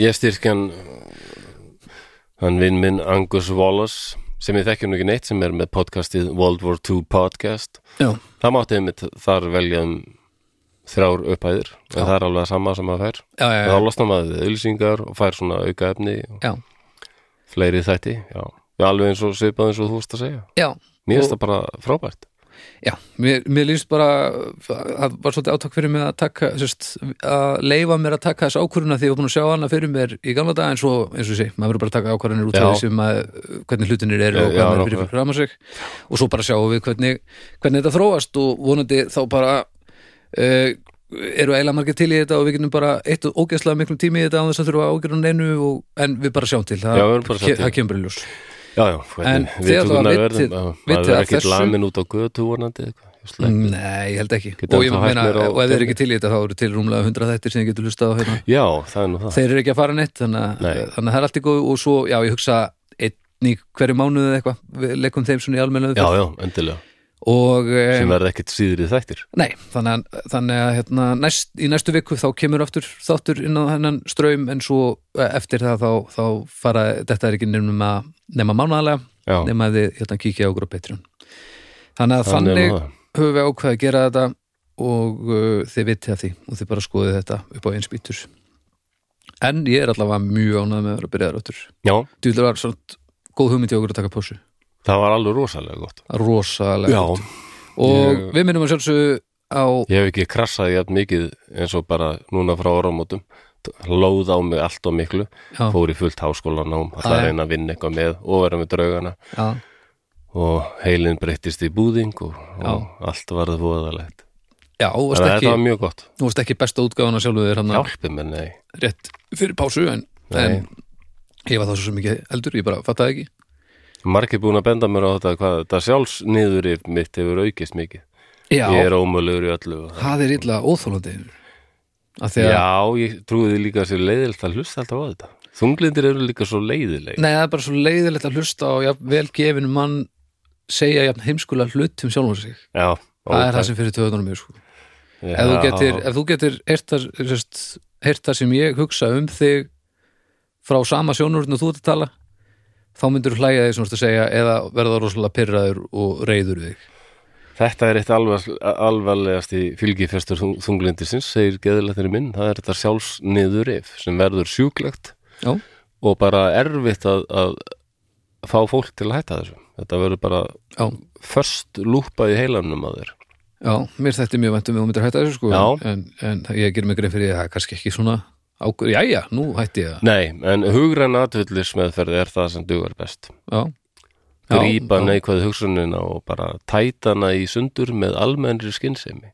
ég styrkjan hann vinn minn Angus Wallace sem ég þekkja nú ekki neitt sem er með podcastið World War II podcast. Já, það mátti einmitt þar velja um þrjár upphæðir en Já. það er alveg sama sem maður fær. Já, já, og þá já, losna maður auðlýsingar og fær svona auka efni já, fleiri þætti já, já alveg eins og svipað eins og þú veist að segja já. mér finnst það bara frábært Já, mér, mér líst bara það var svolítið átak fyrir mig að taka sérst, að leifa mér að taka þess ákvöruna því ég var búin að sjá hana fyrir mér í gamla dag en svo, eins og sé, maður verður bara að taka ákvörunir út af því sem að hvernig hlutinir eru og hvað maður nákvæmlega. fyrir fram að sig og svo bara sjáum við hvernig, hvernig þetta þróast og vonandi þá bara uh, eru eiginlega margir til í þetta og við getum bara eitt og ógeðslega miklum tími í þetta á þess að þurfa að ágjörna neinu og, en við bara sjáum til, það, Já, bara að sjá til. það kemur í ljós já, já, En þið allavega tökum það vitið- maður er þessu? lamin út á götu vonandi slepp. Nei, ég held ekki. Og ég meina, og ef þeir eru ekki til í þetta þá eru til rúmlega 100 þættir sem ég getur hlustað á hérna. Já, það er nú það. Þeir eru ekki að fara neitt þannig, að- það er allt í góð og svo, já, ég hugsa einn í hverju mánuði eða eitthvað við leikum þeim svona í almennu já, já, endilega og sem um, verður ekkit síðrið þættir. Nei, þannig að, þannig að hérna, næst, í næstu viku þá kemur aftur þáttur inn á hennan ströym en svo eh, eftir það þá, þá fara, þetta er ekki nema, nema mánaðalega já, nema að þið hérna kíkja á okkur á Patreon. Þannig að þannig höfum við ákveð að gera þetta og uh, þið vitið að því og þið bara skoðið þetta upp á eins bítur. En ég er allavega mjög ánægð með að vera að byrja þar já, Djúlega var svona góð hugmynd í okkur að taka pásu það var alveg rosalega gott. Rosalega já, gott. og ég- við minnum að sjálfsögðu á ég hef ekki krassað jafn mikið eins og bara núna frá áramótum. Lóð á mig allt og miklu. Já, fór í fullt háskólanám Já, alltaf að já. reyna að vinna eitthvað með og vera með draugana. Já, og heilin breyttist í búðing og, og allt varð voðalegt. Já, að ekki, þetta var mjög gott. Þú varst ekki besta útgáfana sjálfur þér hann hjálpi mér, nei, rétt fyrir pásu en, en ég var þá svo mikið eldur, ég bara fattaði ekki margir búin að benda mér á þetta hvað þetta sjálfsniður mitt hefur aukist mikið já, ég er ómölugur í öllu og það- það er illa óþólandi að því að Já, ég trúi því líka að sér leiðilegt að hlusta alltaf á þetta. Þunglindir eru líka svo leiðileg. Nei, það er bara svo leiðilegt að hlusta á jafn, vel gefinu mann segja jafn heimskulega hlut um sjálfum sig Já, það er það sem fyrir töðunum mér sko. ef, þú getur, ef þú getur það, heyrt það sem ég hugsa um þig frá sama sjónurinn og þú ert að tala þá myndur hlæja þig sem þú ert að segja eða verða rosalega pyrraður og reyður þig Þetta er eitt alvar, alvarlegast í fylgifestur þung, þunglindisins, segir geðlættinni minn, það er þetta sjálfsniðurif sem verður sjúklegt Já, og bara erfitt að, að fá fólk til að hætta þessu. Þetta verður bara já, först lúpa í heilanum að þér. já, mér þetta mjög væntum við og myndir hætta þessu sko Já. en, en ég ger mig grein fyrir því að það er kannski ekki svona jæja, nú hætti ég það Nei, en hugræn atvillismeðferð er það sem dugar best. Já, já. neikvæð hugsunina og bara tætana í sundur með almennri skynsemi.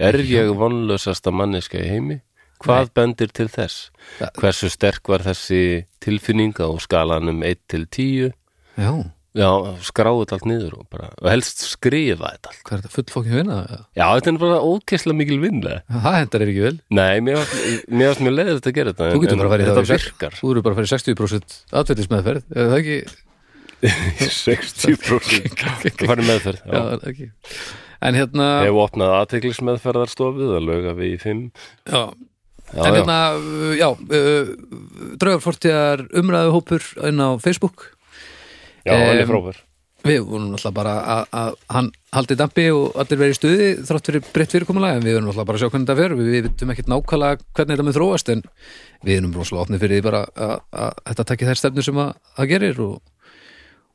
Er ég vonlausasta manneska í heimi? Hvað bendir til þess? Hversu sterk var þessi tilfinninga á skalanum 1 til 10? já, Já, skráðu allt niður og bara, og helst skrifa þetta allt. hvað er þetta full fókin vinna? Já, þetta er bara ókesslega mikil vinnlega. Það hendar er ekki vel Nei, mér varst mjög leiðið þetta að gera þetta. Þú getur bara að fara í það Þetta í sex- virkar. Þú eru bara að fara í 60% atveldismeðferð Er það ekki? 60% Það farið meðferð. Já, er það ekki En hérna Hefur opnað aðteglismeðferðarstofið að löga við í 5. já, Já, En já. hérna, uh, já uh, Draugarfortjar umræðu hópur inn á Facebook Já, hann er frábær. Við vorum alltaf bara að, hann haldi dampi og allir verið í stuði þrátt fyrir breytt fyrirkomulega en við vorum alltaf bara að sjá hvernig þetta fer. Við, við vitum ekkert nákvæmlega hvernig þetta með þróast en við erum rosalega opnið fyrir því bara að, að þetta takki þær stefnur sem að, að gerir og,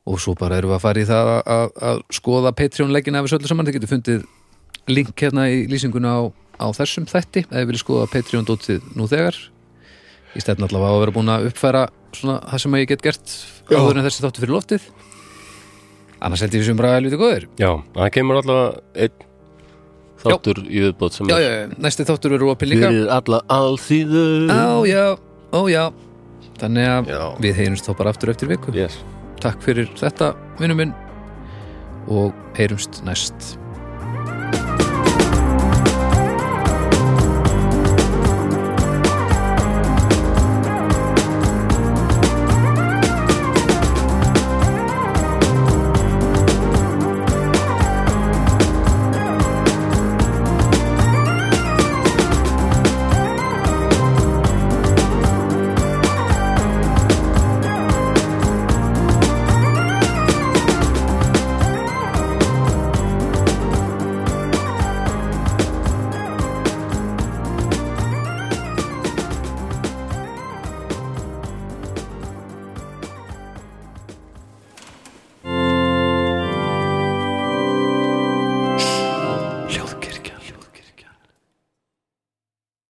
og svo bara erum við að fara í það að, að, skoða Patreon-leggina af þessu öllu saman, þið getur fundið link hérna í lýsinguna á, á þessum þætti eða vilja skoða Patreon-dótið nú þegar. Í stefn á að vera búin að uppfæra svona það sem ég get gert Já. áður en þessi þáttu fyrir loftið. Annars held ég við sem bara helviti góðir. Já, það kemur allavega einn þáttur í viðbót sem já, er já, já, næsti þáttur eru opið líka. Fyrir alla alþýðu. á, já, ó, já. Þannig að Já. við heyrumst þá bara aftur eftir viku. Yes. takk fyrir þetta, vinnu minn og heyrumst næst